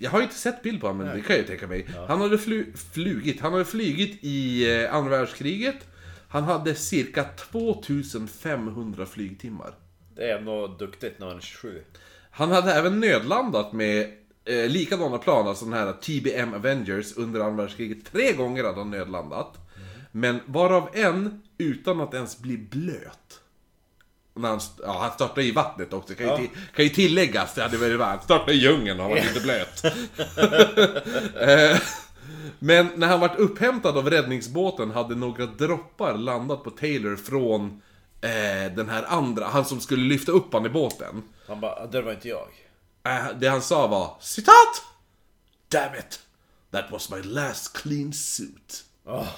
Jag har inte sett bild på honom, men det kan jag ju tänka mig. Han hade flu, flugit, han hade flygit i eh, andra världskriget. Han hade cirka 2500 flygtimmar. Det är ändå duktigt när man är 27. Han hade även nödlandat med eh, likadana plan, alltså den här TBM Avengers under andra världskriget. Tre gånger hade han nödlandat. Men varav en utan att ens bli blöt. Han, ja, han störtade i vattnet också, kan ju, till, kan ju tilläggas. Det hade varit varmt. Störtade i djungeln och han var inte blöt. [laughs] Eh, Men när han vart upphämtad av räddningsbåten hade några droppar landat på Taylor från eh, den här andra, han som skulle lyfta upp han i båten. Han bara, det var inte jag. Eh, det han sa var citat! Damn it! That was my last clean suit. Oh.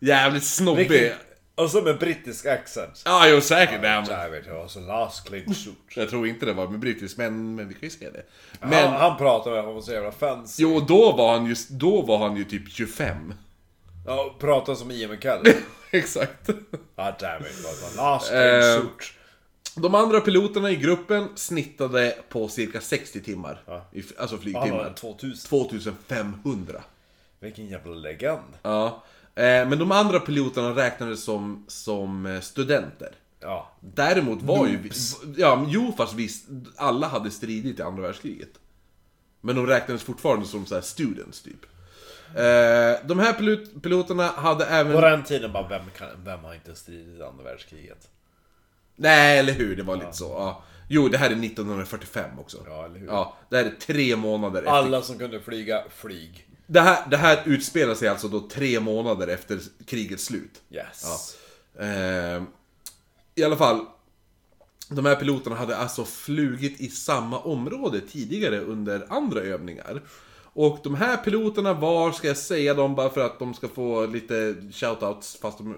Jävligt snobbig. Vilken... Och så med brittisk accent. Ja, jo säkert. Nej, men David, it was a last suit. jag tror inte det var med brittisk, men, men vi kan ju se det. Men... Han, han pratar med honom så jävla fancy. jo, då var han just, då var han ju typ 25. Ja, pratar som Ian McKellen. [laughs] Exakt. ah, damn it, was a last clean Eh, suit. De andra piloterna i gruppen snittade på cirka 60 timmar. Ja. I, alltså flygtimmar. var 2000. 2500. Vilken jävla legend. Ja. Eh, men de andra piloterna räknades som, som eh, studenter. Ja. Däremot var ju... Ja, jo fast visst, alla hade stridit i andra världskriget. Men de räknades fortfarande som så här students typ. Eh, de här pilot, piloterna hade även... På den tiden bara, vem, kan, vem har inte stridit i andra världskriget? Nej, eller hur? Det var lite så. Ja. Jo, det här är 1945 också. Ja, eller hur? Ja, det här är tre månader efter. Alla som kunde flyga, flyg. Det här, det här utspelar sig alltså då tre månader efter krigets slut. Yes. Eh, I alla fall. De här piloterna hade alltså flugit i samma område tidigare under andra övningar. Och de här piloterna var, ska jag säga dem bara för att de ska få lite shoutouts fast de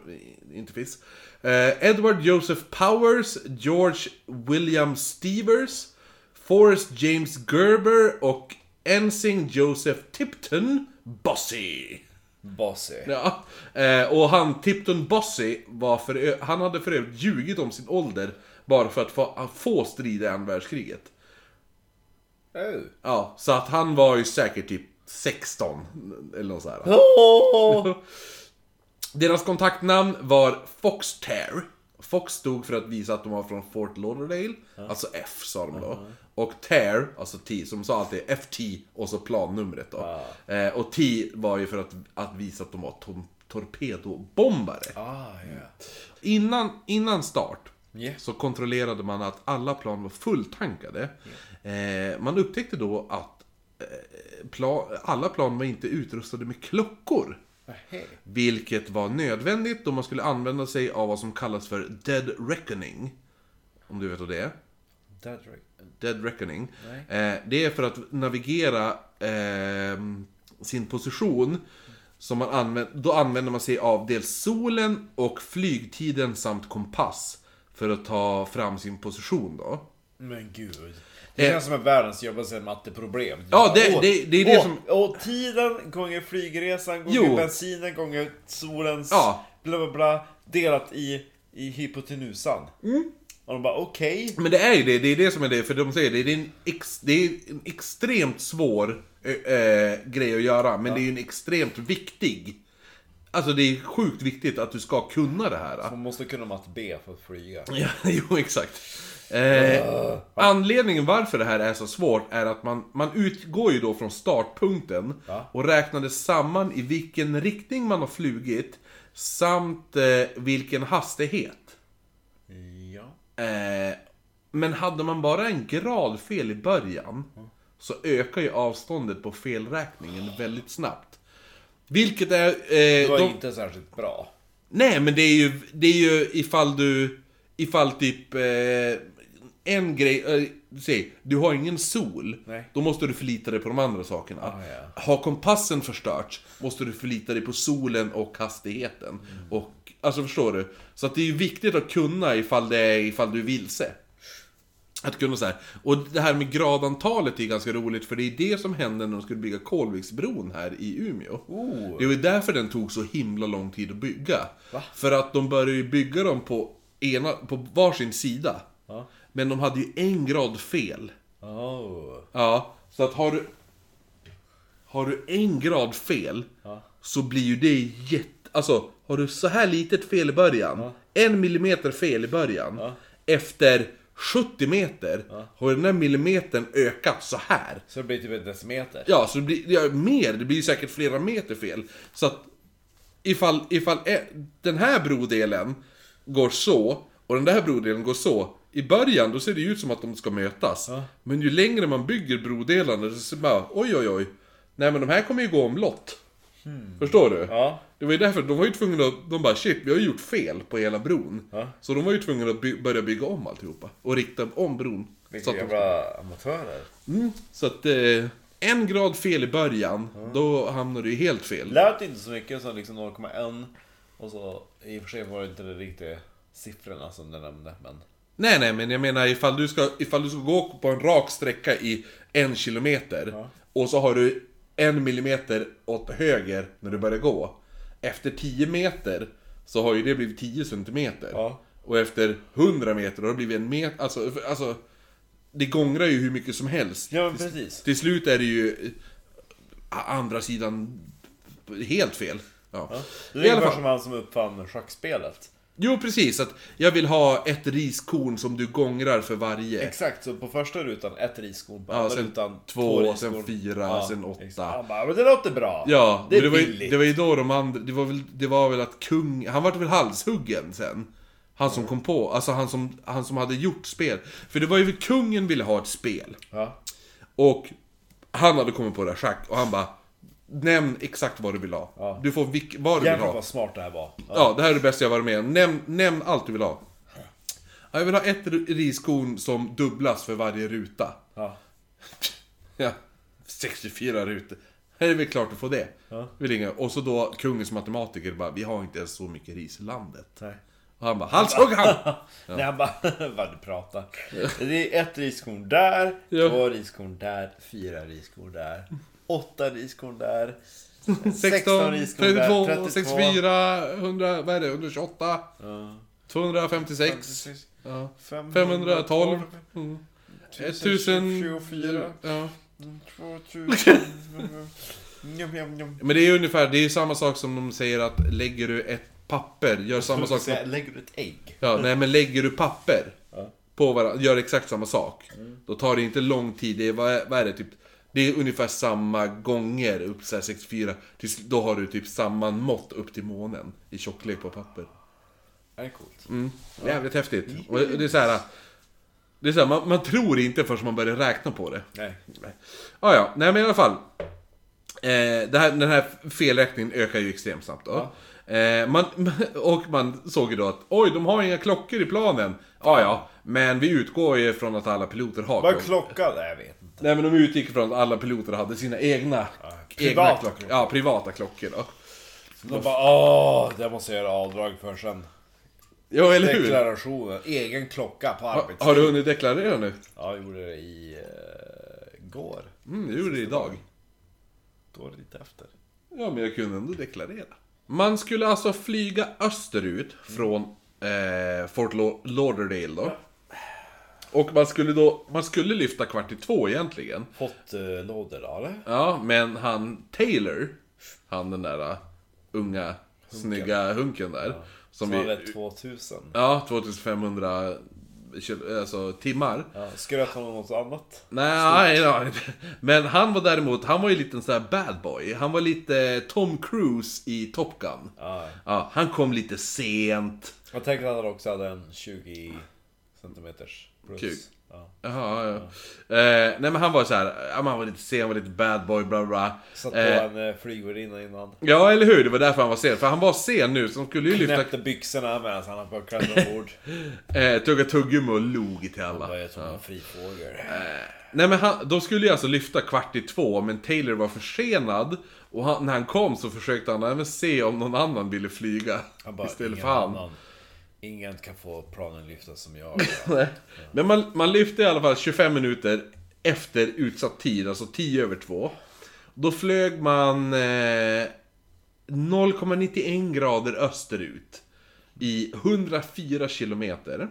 inte finns. Eh, Edward Joseph Powers, George William Stevers, Forrest James Gerber och Ensign Joseph Tipton Bossy. Bossy. Ja, eh, och han Tipton Bossy var för han hade för övrigt ljugit om sin ålder bara för att få, få strida i andra världskriget. Oh. Ja, så att han var ju säkert typ 16, eller något sådär. Oh. [laughs] Deras kontaktnamn var Foxterre. Fox stod för att visa att de var från Fort Lauderdale, alltså F sa de då. Och Tear, alltså T, som sa alltid FT och så plannumret då. Eh, och T var ju för att, att visa att de var tor- torpedobombare. Ah, ja. Innan, innan start Yeah. så kontrollerade man att alla plan var fulltankade. Eh, man upptäckte då att eh, pla, alla plan var inte utrustade med klockor. Vilket var nödvändigt då man skulle använda sig av vad som kallas för Dead Reckoning. Om du vet vad det är? Dadrick. Dead Reckoning. Eh, det är för att navigera eh, sin position. Som man använder, då använder man sig av dels solen och flygtiden samt kompass. För att ta fram sin position då. Men gud. Det Eh. känns som ett världens jobbigaste matteproblem. Ja, det- Och- det- det är det och, som- Och tiden gånger flygresan gånger Jo. bensinen gånger solens... Ja. Bla bla bla. Delat i, i hypotenusan. Mm. Och de bara okej. Men det är ju det, det är det som är det, för de säger det, det är en, ex, det är en extremt svår eh, eh, grej att göra, men det är ju en extremt viktig. Alltså det är sjukt viktigt att du ska kunna det här. Man måste kunna matte B för att flyga. [laughs] Ja, jo exakt. Eh, anledningen varför det här är så svårt är att man, man utgår ju då från startpunkten Ja. och räknade samman i vilken riktning man har flugit samt eh, vilken hastighet. Ja. Eh, men hade man bara en grad fel i början så ökar ju avståndet på felräkningen väldigt snabbt. Vilket är... Det Eh, var de, inte särskilt bra. Nej, men det är ju, det är ju ifall du... Ifall typ... Eh, en grej... Eh, se, du har ingen sol. Nej. Då måste du förlita dig på de andra sakerna. Ah, ja. Har kompassen förstörts måste du förlita dig på solen och hastigheten. Mm. Och, alltså förstår du? Så att det är ju viktigt att kunna ifall, det är, ifall du är vilse. Att kunna så här. Och det här med gradantalet är ganska roligt för det är det som hände när de skulle bygga Kolviksbron här i Umeå. Oh. Det var ju därför den tog så himla lång tid att bygga. Va? För att de började ju bygga dem på, ena, på varsin sida. Ja. Men de hade ju en grad fel. Oh. Ja, så att har du... Har du en grad fel Ja. så blir ju det jätte... alltså, har du så här litet fel i början, en millimeter fel i början, Ja. efter 70 meter har den där millimetern ökat så här. Så det blir typ en decimeter. Ja, så det blir ja, mer, det blir säkert flera meter fel. Så att ifall, ifall e- den här brodelen går så, och den där brodelen går så, i början då ser det ut som att de ska mötas. Ja. Men ju längre man bygger brodelarna, så ser man bara, oj oj oj. Nej men de här kommer ju gå omlott. Förstår du? Ja. Det var ju därför, de var ju tvungna att, de bara shit, vi har ju gjort fel på hela bron. Ja. Så de var ju tvungna att by, börja bygga om alltihopa. Och rikta om bron. Så Vilka att de- jävla amatörer. Mm, så att eh, en grad fel i början, då hamnar du ju helt fel. Lät inte så mycket som liksom 0,1 och så i och för sig var det inte de riktiga siffrorna som du nämnde men Nej, nej, men jag menar ifall du ska, ifall du ska gå på en rak sträcka i en kilometer Ja. och så har du en millimeter åt höger när du börjar gå. Efter 10 meter så har ju det blivit 10 centimeter. Ja. Och efter 100 meter har det blivit en meter, alltså, alltså det gångrar ju hur mycket som helst. Ja precis. Till slut är det ju eh, andra sidan helt fel. Ja. Ja. Det är ungefär som han som uppfann schackspelet. Jo, precis. Att jag vill ha ett riskorn som du gångrar för varje. Exakt, så på första rutan ett riskorn, på Ja, andra rutan två, två sen fyra, sen åtta. exakt. Han bara, men det låter bra. Ja, det är det var, ju, det var ju då de andra, det var väl, det var väl att kung, han var väl halshuggen sen. Han som kom på, alltså han som, han som hade gjort spel. För det var ju kungen ville ha ett spel. Ja. Och han hade kommit på det här schack och han bara Nämn exakt vad du vill ha. Ja. Du får vilk, vad du vill Jävlar ha. vad smart det här var. Ja. Ja, det här är det bästa jag varit med om. Nämn, nämn allt du vill ha. Ja, Jag vill ha ett riskorn som dubblas för varje ruta. Ja. [laughs] Ja, 64 rutor. Här är väl klart att få det. Ja. Vill inga. Och så då kungens matematiker bara, vi har inte ens så mycket ris i landet. Nej. Och han bara, halshugg han! [laughs] Nej, han bara, [laughs] vad du pratar. Det är ett riskorn där, Ja. två riskorn där, fyra riskorn där, åtta riskorn där, 16, riskorn där, 32, 32. 64, 100, vad är det? 128, Ja. 256, ja, 512, 512, mm, 1000, 1024, ja. 2000, njam, njam, njam. Men det är ungefär, det är samma sak som de säger att lägger du ett papper, gör samma sak som... Lägger du ett ägg? Ja, nej men lägger du papper på varandra, gör exakt samma sak. Då tar det inte lång tid, det är, vad är det, typ det är ungefär samma gånger upp så här 64. Tills, då har du typ samma mått upp till månen i tjocklek på papper. Det är coolt. Mm. Jävligt häftigt. Och det är så här. Det är så här, man, man tror inte förrän man börjar räkna på det. Nej. Ah, ja, nej men i alla fall. Eh, det här, den här felräkningen ökar ju extremt snabbt då. Eh, man, [laughs] och man såg ju då att oj, de har inga klockor i planen. Ja, ja, men vi utgår ju från att alla piloter har Vad är klockor. klockan? Nej, jag vet inte. Nej men de utgick från att alla piloter hade sina egna, egna privata klockor. klockor. Ja, privata klockor då. De bara åh, det måste jag göra avdrag för sen. Ja, eller hur? Deklarationen, egen klocka på Ha, arbetstid. har du hunnit deklarera nu? Ja, jag gjorde det i uh, går. Mm, jag gjorde det idag. Då lite efter. Ja, men jag kunde ändå deklarera. Man skulle alltså flyga österut från eh, Fort Lauderdale då. Och man skulle då, man skulle lyfta kvart i två egentligen. Fått uh, lådor då, eller? Ja, men han Taylor, han den där uh, unga, snygga hunken där. Som Som vi, hade 2000. ja, 2500 kil- alltså, timmar. Ja, skröt han om något annat? Nej, nej, men han var däremot, han var ju lite en sån här bad boy. Han var lite Tom Cruise i Top Gun. Ja. Ja, han kom lite sent. Jag tänkte att han också hade en 20 centimeters plus. Kuk. Ja. Jaha, ja. Eh, nej men han var så här, han var lite sen, han var lite bad boy, bla bla. Satt på Eh, en uh, flygvärdinna innan. ja, eller hur? Det var därför han var sen. För han var sen nu, så de skulle ju lyfta... Knäppte byxorna medan han var klädd ombord. [laughs] Eh, tugga tuggummi och log till Han alla. var ju som en fri fågel. Nej men han, de skulle ju alltså lyfta kvart i två, men Taylor var försenad. Och han, när han kom så försökte han även se om någon annan ville flyga. Han bara, istället för han. annan. Ingen kan få planen lyfta som jag. [laughs] Nej. Men man, man lyfte i alla fall 25 minuter efter utsatt tid, alltså 10 över 2. Då flög man eh, 0,91 grader österut i 104 kilometer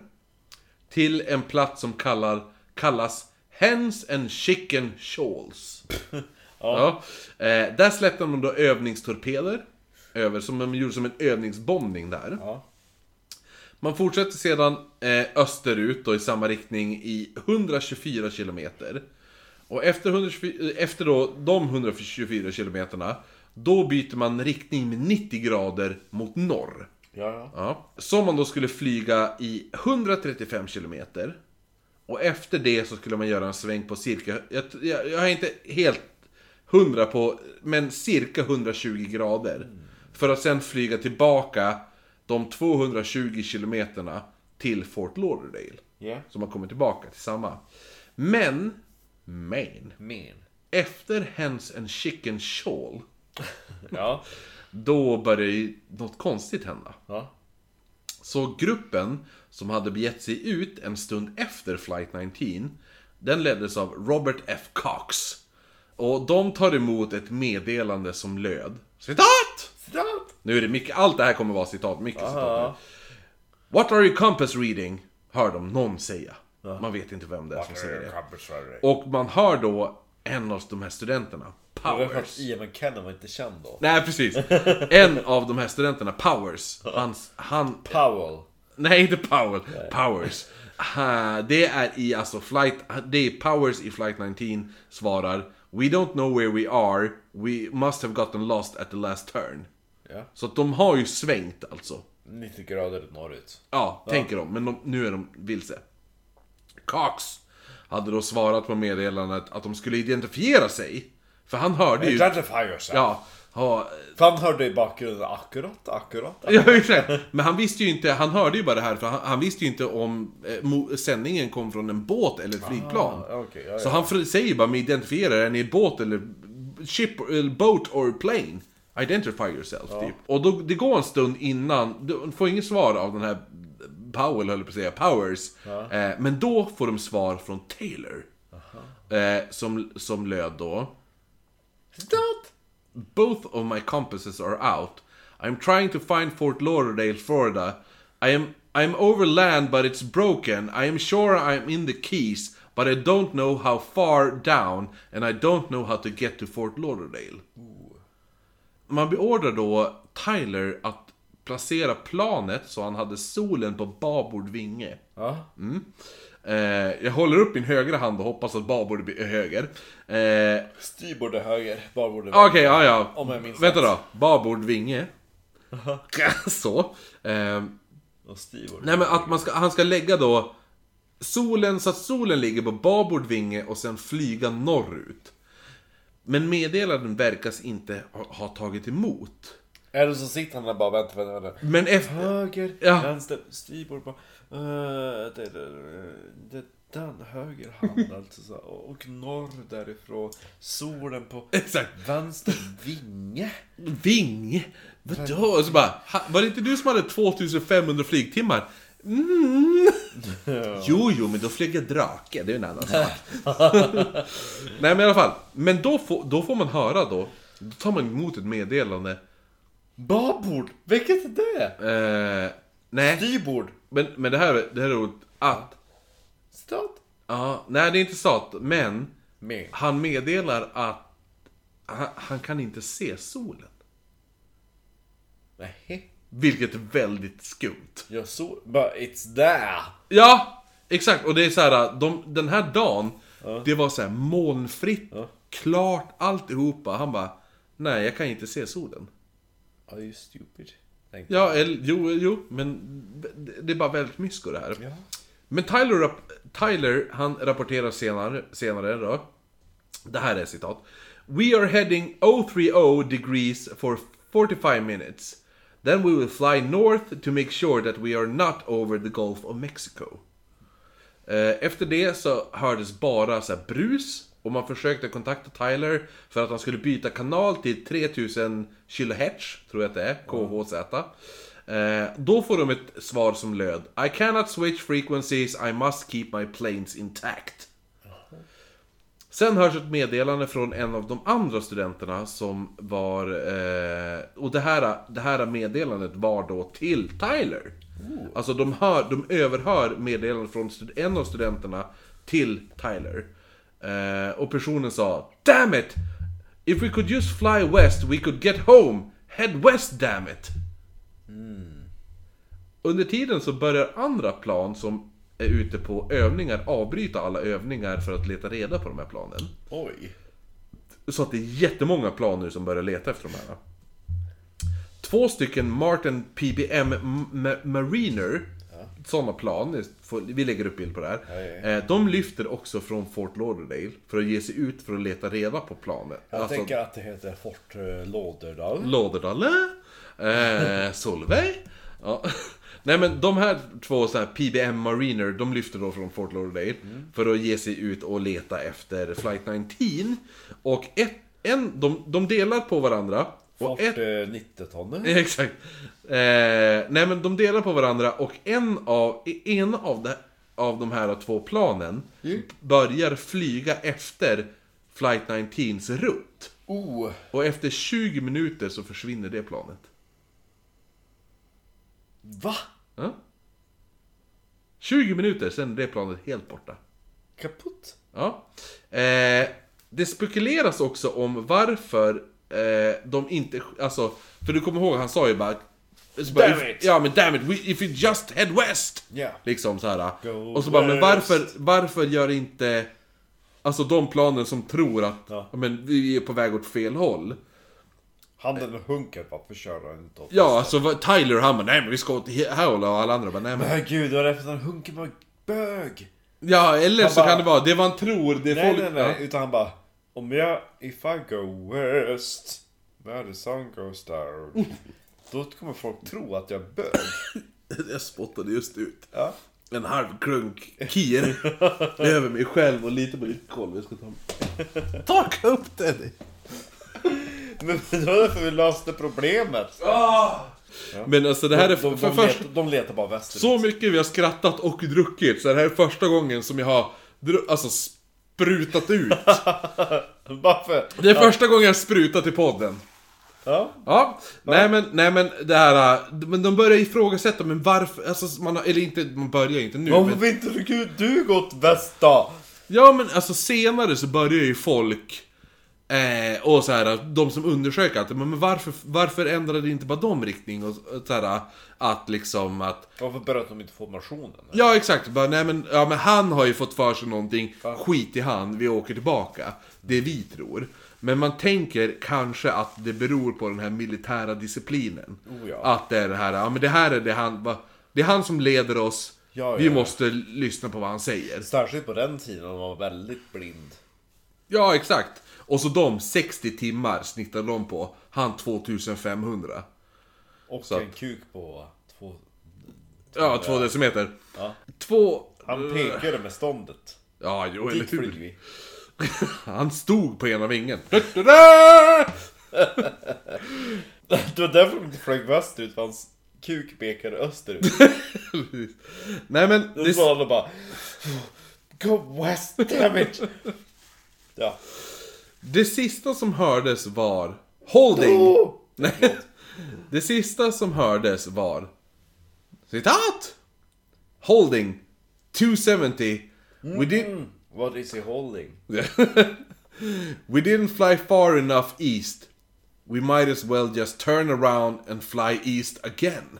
till en plats som kallar, kallas Hens and Chicken Shoals. [laughs] ja. Eh, där släppte de då övningstorpeder över, som de gjorde som en övningsbombning där. Ja. Man fortsätter sedan eh, österut då, i samma riktning i 124 kilometer. Och efter, 124, eh, efter då, de 124 kilometerna, då byter man riktning med 90 grader mot norr. Ja, ja. Ja. Som man då skulle flyga i 135 kilometer. Och efter det så skulle man göra en sväng på cirka, jag, jag, jag är inte helt hundra på, men cirka 120 grader. För att sen flyga tillbaka de 220 kilometerna till Fort Lauderdale. Ja. Så man kommer tillbaka till samma. Men, men, Men. efter Hens and Chicken Shawl, [laughs] Ja. då började något konstigt hända. Ja. Så gruppen som hade begett sig ut en stund efter Flight 19, den leddes av Robert F. Cox. Och de tar emot ett meddelande som löd Citat! Citat! Nu är det mycket, allt det här kommer vara citat, mycket citat Ja. nu. What are you compass reading? Hör de någon säga. Man vet inte vem det är som säger det. Och man hör då en av de här studenterna, Powers. Ian McKenna var inte känd då. Nej, precis. [laughs] En av de här studenterna, Powers, hans, han... Powell. Nej, inte Powell. Powers. Det är i alltså flight... Det är Powers i flight 19 svarar We don't know where we are. We must have gotten lost at the last turn. Ja. Så att de har ju svängt alltså. 90 grader norrut. Ja, tänker de. Men de, nu är de vilse. Cox hade då svarat på meddelandet att de skulle identifiera sig. För han hörde ju... Identify yourself. Ja, ha, För han hörde i bakgrunden akkurat, akkurat. [laughs] Ja, exakt. Men han visste ju inte, han hörde ju bara det här för han, han visste ju inte om eh, sändningen kom från en båt eller ett flygplan. Ah, okej, ja, Så ja. han säger bara med identifiera, är ni båt eller ship, eller boat or plane? Identify yourself, typ. Och då, det går en stund innan, du får inget svar av den här Powell, höll på att säga, Powers. Eh, men då får de svar från Taylor. Eh, som, som löd då... Citat! Both of my compasses are out. I'm trying to find Fort Lauderdale, Florida. I am I'm over land, but it's broken. I am sure I'm in the Keys, but I don't know how far down, and I don't know how to get to Fort Lauderdale. Man beordrar då Tyler att placera planet så han hade solen på babord vinge. Ja. Eh, jag håller upp min högra hand och hoppas att babord är höger. Eh, Styrbord är höger, barbord är Okej, ja ja. Om jag minns Vänta rätt. då. Babord vinge. [laughs] så. Ehm, Och styrbord. nej men att man ska, han ska lägga då solen så att solen ligger på babord vinge och sen flyga norrut. Men meddelanden verkas inte ha, ha tagit emot. Eller så sitter han där bara väntar, väntar, väntar. Men efter... Höger, Ja. vänster, styrbord på... Uh, det, det, det, den höger hand alltså så, och, norr därifrån. Solen på Exakt. vänster vinge. Ving? Vadå? Och så bara, "Ha, var det inte du som hade 2500 flygtimmar? Mm. Jo, jo, men då flög jag drake, det är en annan sak. [laughs] Nej, men i alla fall. Men då får, då får man höra då, då tar man emot ett meddelande. Babord, vilket är det? Eh, nej, Styrbord. men, men det här, det här är roligt att, Stat. ja, nej det är inte stat, men Med. han meddelar att han, han kan inte se solen. Nej. Vilket är väldigt skumt. Jag såg... But it's there. Ja, exakt. Och det är så här, de, den här dagen, det var så här molnfritt, klart, alltihopa. Han bara, nej jag kan inte se solen. Are you stupid? Tänkte Ja, eller, jo, jo, men det- är bara väldigt mysko det här. Ja. Men Tyler, Tyler, han rapporterar senare, senare då. Det här är citat. We are heading 030 degrees for 45 minutes. Then we will fly north to make sure that we are not over the Gulf of Mexico. Eh, Efter det så hördes bara så här brus och man försökte kontakta Tyler för att han skulle byta kanal till 3000 kHz, tror jag att det är, KHZ. Eh, Då får de ett svar som löd I cannot switch frequencies, I must keep my planes intact. Sen hörs ett meddelande från en av de andra studenterna som var... Eh, och det här, det här meddelandet var då till Tyler. Alltså de, hör, de överhör meddelandet från en av studenterna till Tyler. Eh, och personen sa Damn it! If we could just fly west we could get home! Head west damn it! Under tiden så börjar andra plan som är ute på övningar avbryta alla övningar för att leta reda på de här planen. Oj. Så att det är jättemånga plan nu som börjar leta efter de här. Två stycken Martin PBM Mariner, sådana plan, vi lägger upp bild på det här. ja. Eh, De lyfter också från Fort Lauderdale för att ge sig ut för att leta reda på planet. Jag Alltså, tänker att det heter Fort uh, Lauderdale. Lauderdale, eh, Solveig. Ja. Nej men de här två så här PBM Mariner, de lyfter då från Fort Lauderdale för att ge sig ut och leta efter Flight 19. Och ett, en, de, de delar på varandra. Fort ett, uh, 90 ton. Exakt. Eh, nej men de delar på varandra och en av, en av, de, av de här två planen börjar flyga efter Flight 19s rutt. Oh. Och efter 20 minuter så försvinner det planet. Va? Ja? 20 minuter, sen är det planet helt borta. Kaputt? Ja. Eh, det spekuleras också om varför eh, de inte, alltså, för du kommer ihåg, han sa ju bara... bara, Damn it. Ja men damn it, we, if you just head west! Ja. Liksom så här. Go Och så bara, men varför, west. varför gör inte... Alltså de planen som tror att ja. men, vi är på väg åt fel håll. Handen och hunken, varför kör han inte Ja, alltså vad- Tyler han bara, nej men vi ska här hållet och alla andra bara, nej men... Men gud, det var därför att hunken var bög. Ja, eller Han så bara- kan det vara, det man tror, det är Nej, folk... nej, nej. Ja. Utan han bara, om jag, if I go west, where the sun goes down. [laughs] Då kommer folk tro att jag är bög. [laughs] Jag spottade just ut. Ja. En halv klunk kir [laughs] över mig själv och lite på ditt golv. Jag ska ta... Torka upp den! [laughs] Men det var därför vi löste problemet. Men alltså det här är de, för, de, för de, först... letar, de letar bara västerut. Så mycket vi har skrattat och druckit, så det här är första gången som jag har alltså sprutat ut. [laughs] Varför? Det är första gången jag har sprutat i podden. Ja. Ja, nej men, nej men det här, äh, men de börjar ifrågasätta, men varför, alltså man har, eller inte, man börjar inte nu Varför men, har inte du, du gått väst då? Ja men alltså senare så börjar ju folk eh, och så här, de som undersöker att, men varför, varför ändrade inte bara de riktning och så här, att liksom att Varför berättar de inte formationen? Ja exakt, bara, nej men, ja, men han har ju fått för sig någonting, skit i han, vi åker tillbaka. Det vi tror. Men man tänker kanske att det beror på den här militära disciplinen. Oh, ja. Att det är det här, ja men det här är det han, det är han som leder oss, Ja, vi måste lyssna på vad han säger. Särskilt på den tiden man var väldigt blind. Ja exakt. Och så de 60 timmar snittar de på, han 2500. Och Så en kuk på två... Ja, två decimeter. Ja. Två... Han pekade med ståndet. Ja, jo eller hur. [laughs] Han stod på ena vingen. [laughs] Det var därför de inte flög västerut, för hans kuk pekade österut. [laughs] Nej men, Då det, sa alla bara... Go west, damn it! Ja. det sista som hördes var Holding! Oh! Nej, [laughs] det sista som hördes var Citat! Holding 270 We, did, Mm, what is he holding? [laughs] we didn't fly far enough east We might as well just turn around and fly east again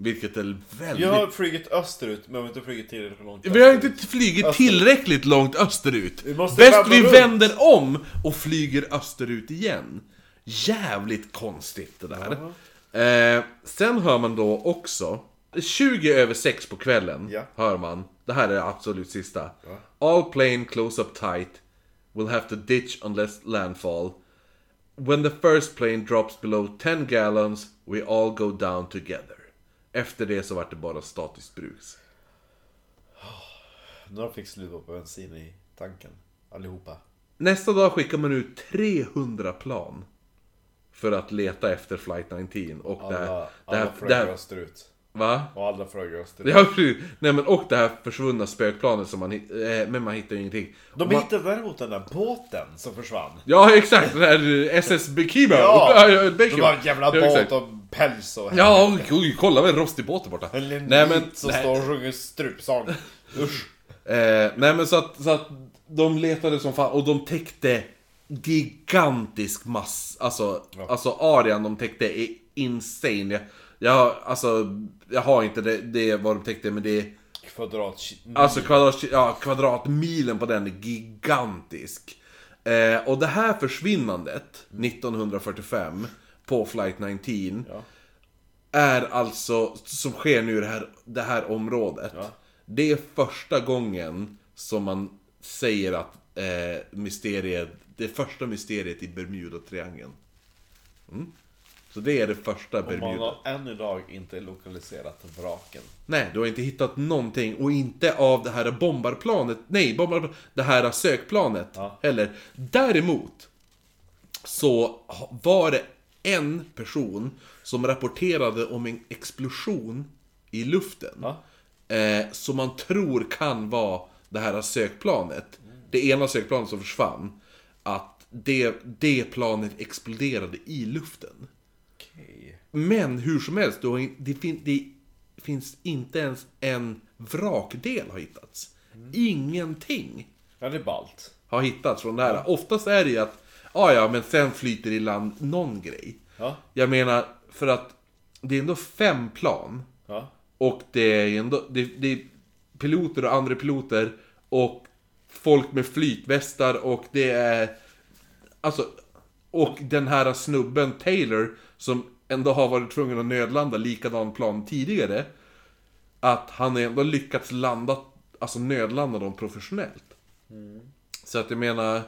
Vilket är väldigt... Jag har flugit österut, men vi har inte flugit tillräckligt långt Vi har inte flugit Österut. tillräckligt långt österut. Vi Bäst vi runt. vänder om och flyger österut igen. Jävligt konstigt det där. Eh, sen hör man då också, 20 över 6 på kvällen, Ja. hör man. Det här är absolut sista. All plane close up tight. We'll have to ditch unless landfall. When the first plane drops below 10 gallons, we all go down together. Efter det så vart det bara statiskt brus. Några fick slut på bensin i tanken. Allihopa. Nästa dag skickar man ut 300 plan. För att leta efter flight 19 och det här... Alla, Det alla här, det här österut. Va? Och alla flög österut. Ja, precis. Nej men och det här försvunna spökplanet som man eh, Men man hittar ju ingenting. De man, hittade däremot den där båten som försvann. Ja exakt, den eh, SS Bekiba. Ja! Det Bekiba. var en jävla båt exakt. och päls och... Ja, oj, oj, kolla vad en rostig båt där borta. En Nej men, som nej, står och sjunger strupsång. [laughs] Usch. eh, nej men så att, så att de letade som fan och de täckte gigantisk mass, alltså, Ja. alltså arean de täckte är insane. Jag, alltså, jag har inte det, det vad de täckte, men det är Kvadrat... Alltså kvadrat, ja, kvadratmilen på den är gigantisk. Eh, och det här försvinnandet, 1945, på flight 19, Ja. är alltså, som sker nu i det här, det här området. Ja. Det är första gången som man säger att eh, mysteriet, det första mysteriet i Bermuda-triangeln. Mm. Så det är det första Och man Bermuda. har än idag inte lokaliserat vraken. Nej, du har inte hittat någonting och inte av det här bombarplanet, nej, bombar, det här sökplanet Ja. heller. Däremot så var det en person som rapporterade om en explosion i luften. Ja. Eh, som man tror kan vara det här sökplanet. Det ena sökplanet som försvann. Att det, det planet exploderade i luften. Men hur som helst, då, det, fin, det finns inte ens en vrakdel har hittats. Ingenting Ja, det är ballt. har hittats från det här. Oftast är det ju att, ja ja, men sen flyter i land någon grej. Ja. Jag menar, för att det är ändå fem plan. Ja. Och det är ändå, det, det är piloter och andra piloter och folk med flytvästar och det är, alltså, och den här snubben Taylor som ändå har varit tvungen att nödlanda likadan plan tidigare. Att han ändå lyckats landa, alltså nödlanda dem professionellt. Så att jag menar...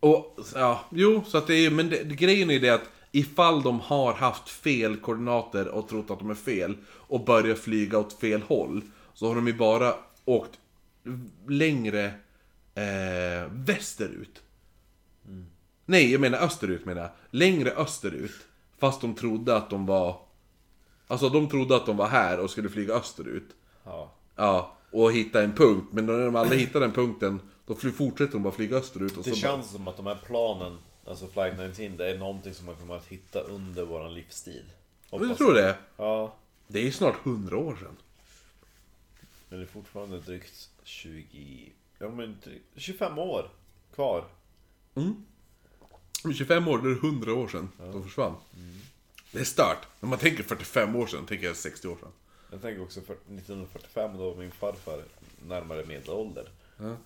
Och, ja, jo, så att det är, men det, grejen är det att ifall de har haft fel koordinater och trott att de är fel och börjat flyga åt fel håll så har de ju bara åkt längre eh, västerut. Nej, jag menar österut menar jag. Längre österut. Fast de trodde att de var... Alltså de trodde att de var här och skulle flyga österut. Ja. Ja, och hitta en punkt. Men när de aldrig hittar den punkten, då fly- fortsätter de bara flyga österut. Och Det så känns som att de här planen, alltså Flight 19, det är någonting som man kommer att hitta under våran livstid. bara... Hoppas Jag tror det. Ja. Det är ju snart 100 år sedan. Men det är fortfarande drygt 20... Ja men drygt 25 år kvar. Om 25 år, då är det 100 år sedan de försvann. Det är stört. När man tänker 45 år sedan, tänker jag 60 år sedan. Jag tänker också för 1945, då var min farfar närmare medelålder. Ja,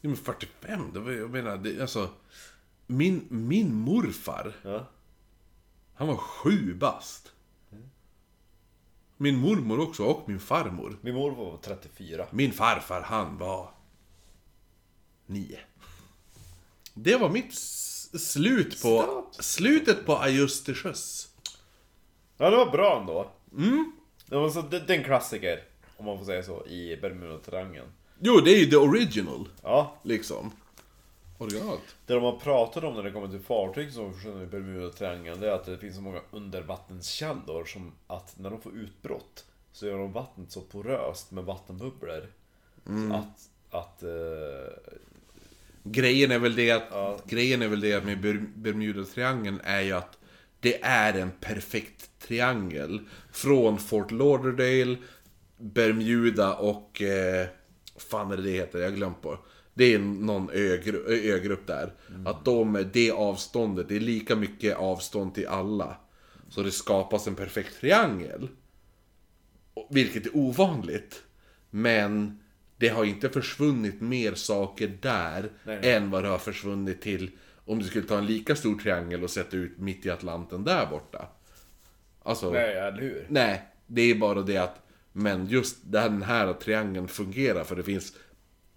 men 45, det var, jag menar, det, alltså... Min, min morfar, Ja. han var sju bast. Min mormor också, och min farmor. Min morfar var 34. Min farfar, han var... Nio. Det var mitt slut på... Slutet på Ajust till sjöss. Ja, det var bra ändå. Mm. Det var så, det, det är en klassiker, om man får säga så, i Bermuda-triangeln. Jo, det är ju the original, Ja, liksom. Originalet. det de har pratat om när det kommer till fartyg som försvinner i Bermuda-triangeln, det är att det finns så många undervattenskällor som att när de får utbrott så gör de vattnet så poröst med vattenbubblor. Att, att eh, Grejen är väl det att, Ja. grejen är väl det att med Ber- Bermuda-triangeln är ju att det är en perfekt triangel. Från Fort Lauderdale, Bermuda och... Eh, fan är det det heter? Jag har glömt på. Det är någon ögrupp där. Att de, det avståndet, det är lika mycket avstånd till alla. Så det skapas en perfekt triangel. Vilket är ovanligt. Men det har inte försvunnit mer saker där Nej, nej. än vad det har försvunnit till om du skulle ta en lika stor triangel och sätta ut mitt i Atlanten där borta. Alltså, nej. nej, eller hur? det är bara det att men just den här triangeln fungerar för det finns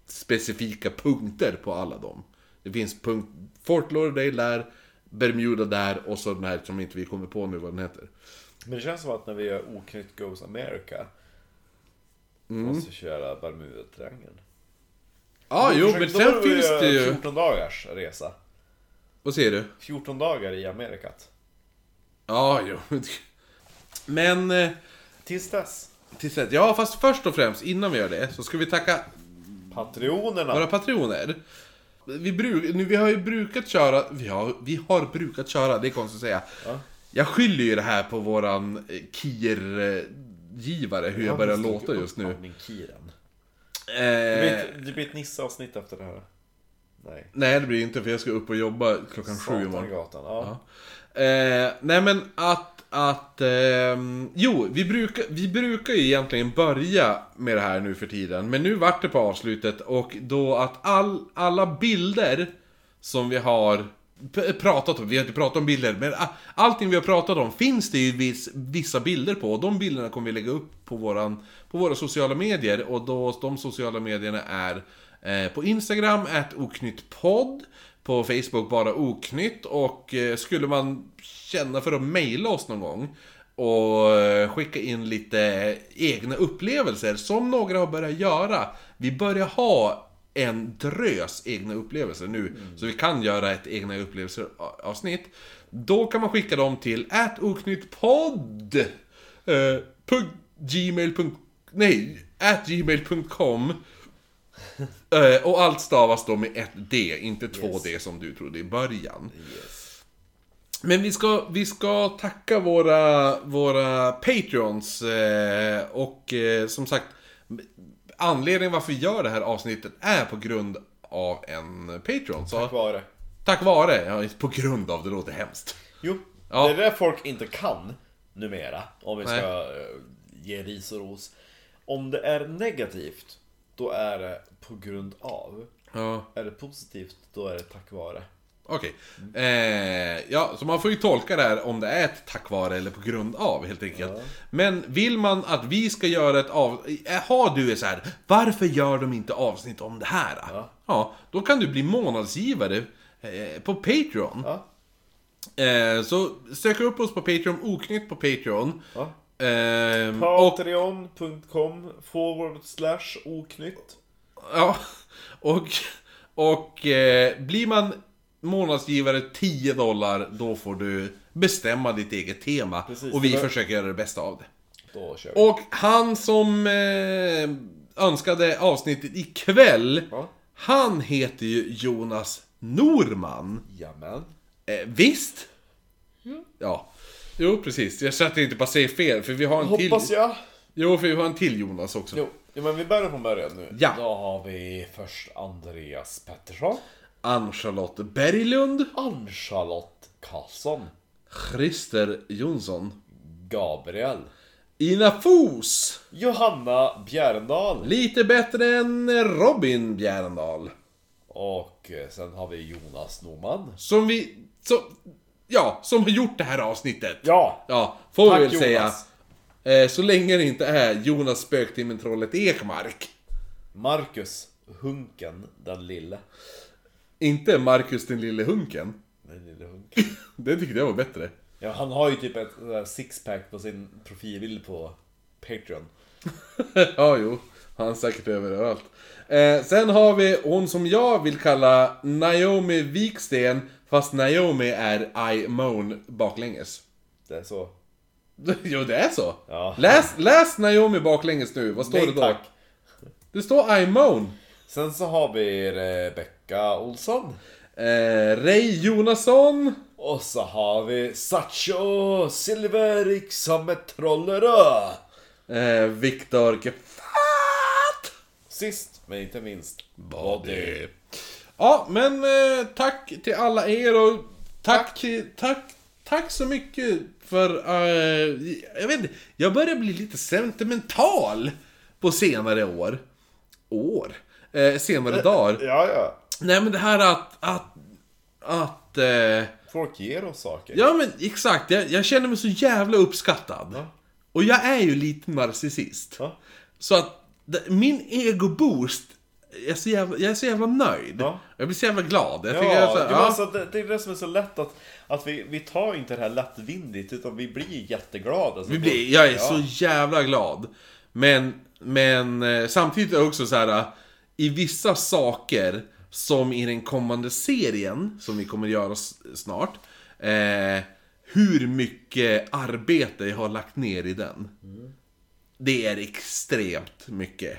specifika punkter på alla dem. Det finns punkt, Fort Lauderdale där, Bermuda där och så den här som inte vi kommer på nu vad den heter. Men det känns som att när vi gör Oknytt Goes America Måste vi köra Bermuda-triangeln. Ja, jo, men sen finns det ju... 14 dagars resa. Vad säger du? 14 dagar i Amerikat. Ja, jo. [laughs] Men... eh, Tills dess. Tills dess, ja, fast först och främst, innan vi gör det, så ska vi tacka Patrionerna. våra patroner. Vi, bruk, nu, vi har ju brukat köra, vi har, vi har brukat köra, det är konstigt att säga. Ja. Jag skyller ju det här på våran eh, KIR-givare, hur jag börjar låta just nu. Eh, Det blir ett, det blir ett Nisse-avsnitt efter det här. Nej. Nej, det blir inte för jag ska upp och jobba klockan sju imorgon. Satangatan, ja. Eh, nej men att, att, ehm, jo, vi brukar, vi brukar ju egentligen börja med det här nu för tiden. Men nu vart det på avslutet och då att all, alla bilder som vi har pratat om, vi har inte pratat om bilder, men allting vi har pratat om finns det ju viss, vissa bilder på. Och de bilderna kommer vi lägga upp på, våran, på våra sociala medier. Och då, de sociala medierna är eh, på Instagram, oknyttpodd. På Facebook bara oknytt och eh, skulle man känna för att mejla oss någon gång och eh, skicka in lite egna upplevelser som några har börjat göra. Vi börjar ha en drös egna upplevelser nu, så vi kan göra ett egna upplevelser avsnitt. Då kan man skicka dem till atoknyttpodd eh, på gmail. Nej, at gmail.com [laughs] Eh, och allt stavas då med ett D, inte två D som du trodde i början. Yes. Men vi ska, vi ska tacka våra, våra Patreons eh, och eh, som sagt Anledningen varför vi gör det här avsnittet är på grund av en Patreon. Så, Tack vare. tack vare, ja, på grund av, det låter hemskt. Jo, Ja. det är det folk inte kan numera. Om vi ska Nej. eh, ge ris och ros. Om det är negativt, då är det på grund av. Ja, Är det positivt, då är det tack vare. Okej. Eh, ja, så man får ju tolka det här om det är ett tack vare eller på grund av helt enkelt. Men vill man att vi ska göra ett av... eh, Har du är så här, varför gör de inte avsnitt om det här? Ja. Ja, då kan du bli månadsgivare eh, på Patreon. Ja. Eh, så sök upp oss på Patreon, oknytt på Patreon. Ja. Ehm, Patreon.com forward slash oknytt. ja, och, och eh, blir man månadsgivare 10 dollar, då får du bestämma ditt eget tema. Precis, och vi var- försöker göra det bästa av det. Då kör vi. Och han som eh, önskade avsnittet ikväll, Ja. han heter ju Jonas Norman. Jamen. Eh, visst? Ja. Jo, precis. Jag så att jag inte bara säger fel, för vi har en till... Hoppas jag. Jo, för vi har en till Jonas också. Jo, ja, men vi börjar från början nu. Ja. Då har vi först Andreas Pettersson. Ann-Charlotte Berglund. Ann-Charlotte Karlsson. Christer Jonsson. Gabriel. Ina Fos. Johanna Bjärendal. Lite bättre än Robin Bjärendal. Och eh, sen har vi Jonas Norman. Som vi... Så, ja, som har gjort det här avsnittet. Ja! Ja, får vi Tack väl säga. Jonas. Eh, så länge det inte är Jonas Spöktimmen Trollet Ekmark. Marcus Hunken, den lille. Inte Marcus den lille hunken. Den lille hunken. [laughs] Det tyckte jag var bättre. Ja, han har ju typ ett sånt där sixpack på sin profilbild på Patreon. [laughs] ja, jo. Han är säkert överallt. Eh, sen har vi hon som jag vill kalla Naomi Viksten, fast Naomi är I moan baklänges. Det är så. [laughs] jo, det är så. Ja. Läs, läs Naomi baklänges nu, vad står Nej det då? tack. Det står I moan. Sen så har vi Rebecca Olsson. Eh, Ray Jonasson. Och så har vi Sacho Silverik som är trollerö. Eh, Viktor Gefat. Sist men inte minst Body. Ja, men eh, tack till alla er och tack, till, tack, tack så mycket för... eh, jag vet inte, jag börjar bli lite sentimental på senare år. År? Eh, senare dagar. Ja, ja. Nej men det här att... att, att eh, Folk ger oss saker. ja men exakt, jag, jag känner mig så jävla uppskattad. Ja. Och jag är ju lite narcissist. Ja. Så att min ego-boost, jag är så jävla, jag är så jävla nöjd. Ja. Jag blir så jävla glad. Jag Ja, jag är så, det, ja. var så att det, det är det som är så lätt att, att vi, vi tar inte det här lättvindigt utan vi blir jätteglada. Alltså, Vi blir, jag är ja. så jävla glad. Men, men eh, samtidigt är det också så här i vissa saker som i den kommande serien, som vi kommer göra snart, eh, hur mycket arbete jag har lagt ner i den. Det är extremt mycket.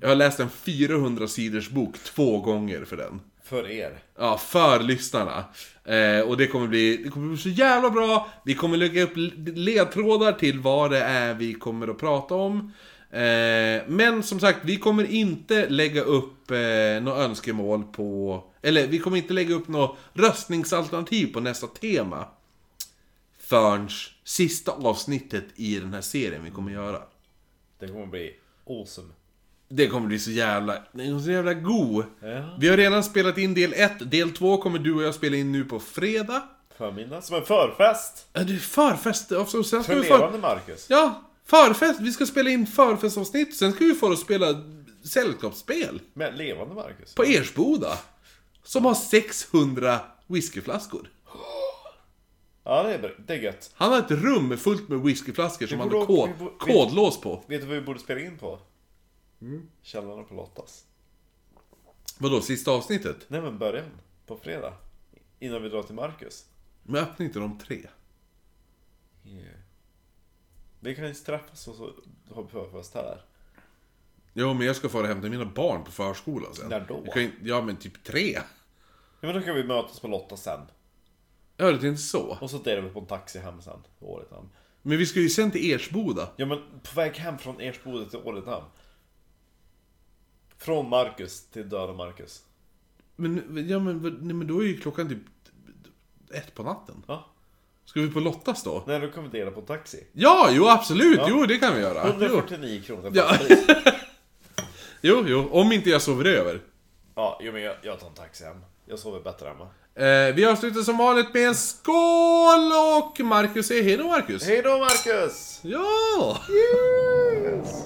Jag har läst en 400 sidors bok två gånger för den. För er. Ja, för lyssnarna. Eh, och det kommer, bli, det kommer bli så jävla bra. Vi kommer lägga upp ledtrådar till vad det är vi kommer att prata om. Eh, men som sagt, vi kommer inte lägga upp eh, några önskemål på... Eller vi kommer inte lägga upp något röstningsalternativ på nästa tema. Förrän sista avsnittet i den här serien vi kommer göra. Det kommer bli awesome. Det kommer bli så jävla... Den är så jävla god. Ja. Vi har redan spelat in del 1, del 2 kommer du och jag spela in nu på fredag. Förmiddag. Som en förfest. Ja, det är förfest. Och sen ska För vi levande Marcus. Ja, förfest. Vi ska spela in förfestavsnitt, sen ska vi få att spela sällskapsspel. Med levande Marcus. På Ersboda. Som har 600 whiskyflaskor. Ja, det är, bra. det är gött. Han har ett rum fullt med whiskyflaskor som han har kod, kodlås på. Vet du vad vi borde spela in på? Mm. Källaren på Lottas. Vadå, sista avsnittet? Nej men början. På fredag. Innan vi drar till Marcus. Men öppnar inte de tre? Vi kan ju träffas och så har vi förfest här. Jo, men jag ska få och hämta mina barn på förskolan sen. När då? Jag kan, ju- ja, men typ tre. Ja men då kan vi mötas på Lotta sen. Ja, det är inte så. Och så delar vi på en taxi hem sen. Till Åretamn. Men vi ska ju sen till Ersboda. Ja men på väg hem från Ersboda till Åretamn. Från Marcus till döda Marcus. Men, ja, men, nej, men då är ju klockan typ ett på natten. Ja. Ska vi på Lottas då? Nej då kan vi dela på taxi. Ja, jo absolut! Jo, det kan vi göra. Jo, 149 kronor Ja. ja. pris. [laughs] jo, jo. Om inte jag sover över. ja, jo men jag, jag tar en taxi hem. Jag sover bättre hemma. Eh, vi avslutar som vanligt med en skål och Marcus säger hej då Marcus. Hej då Marcus! Ja! Yes.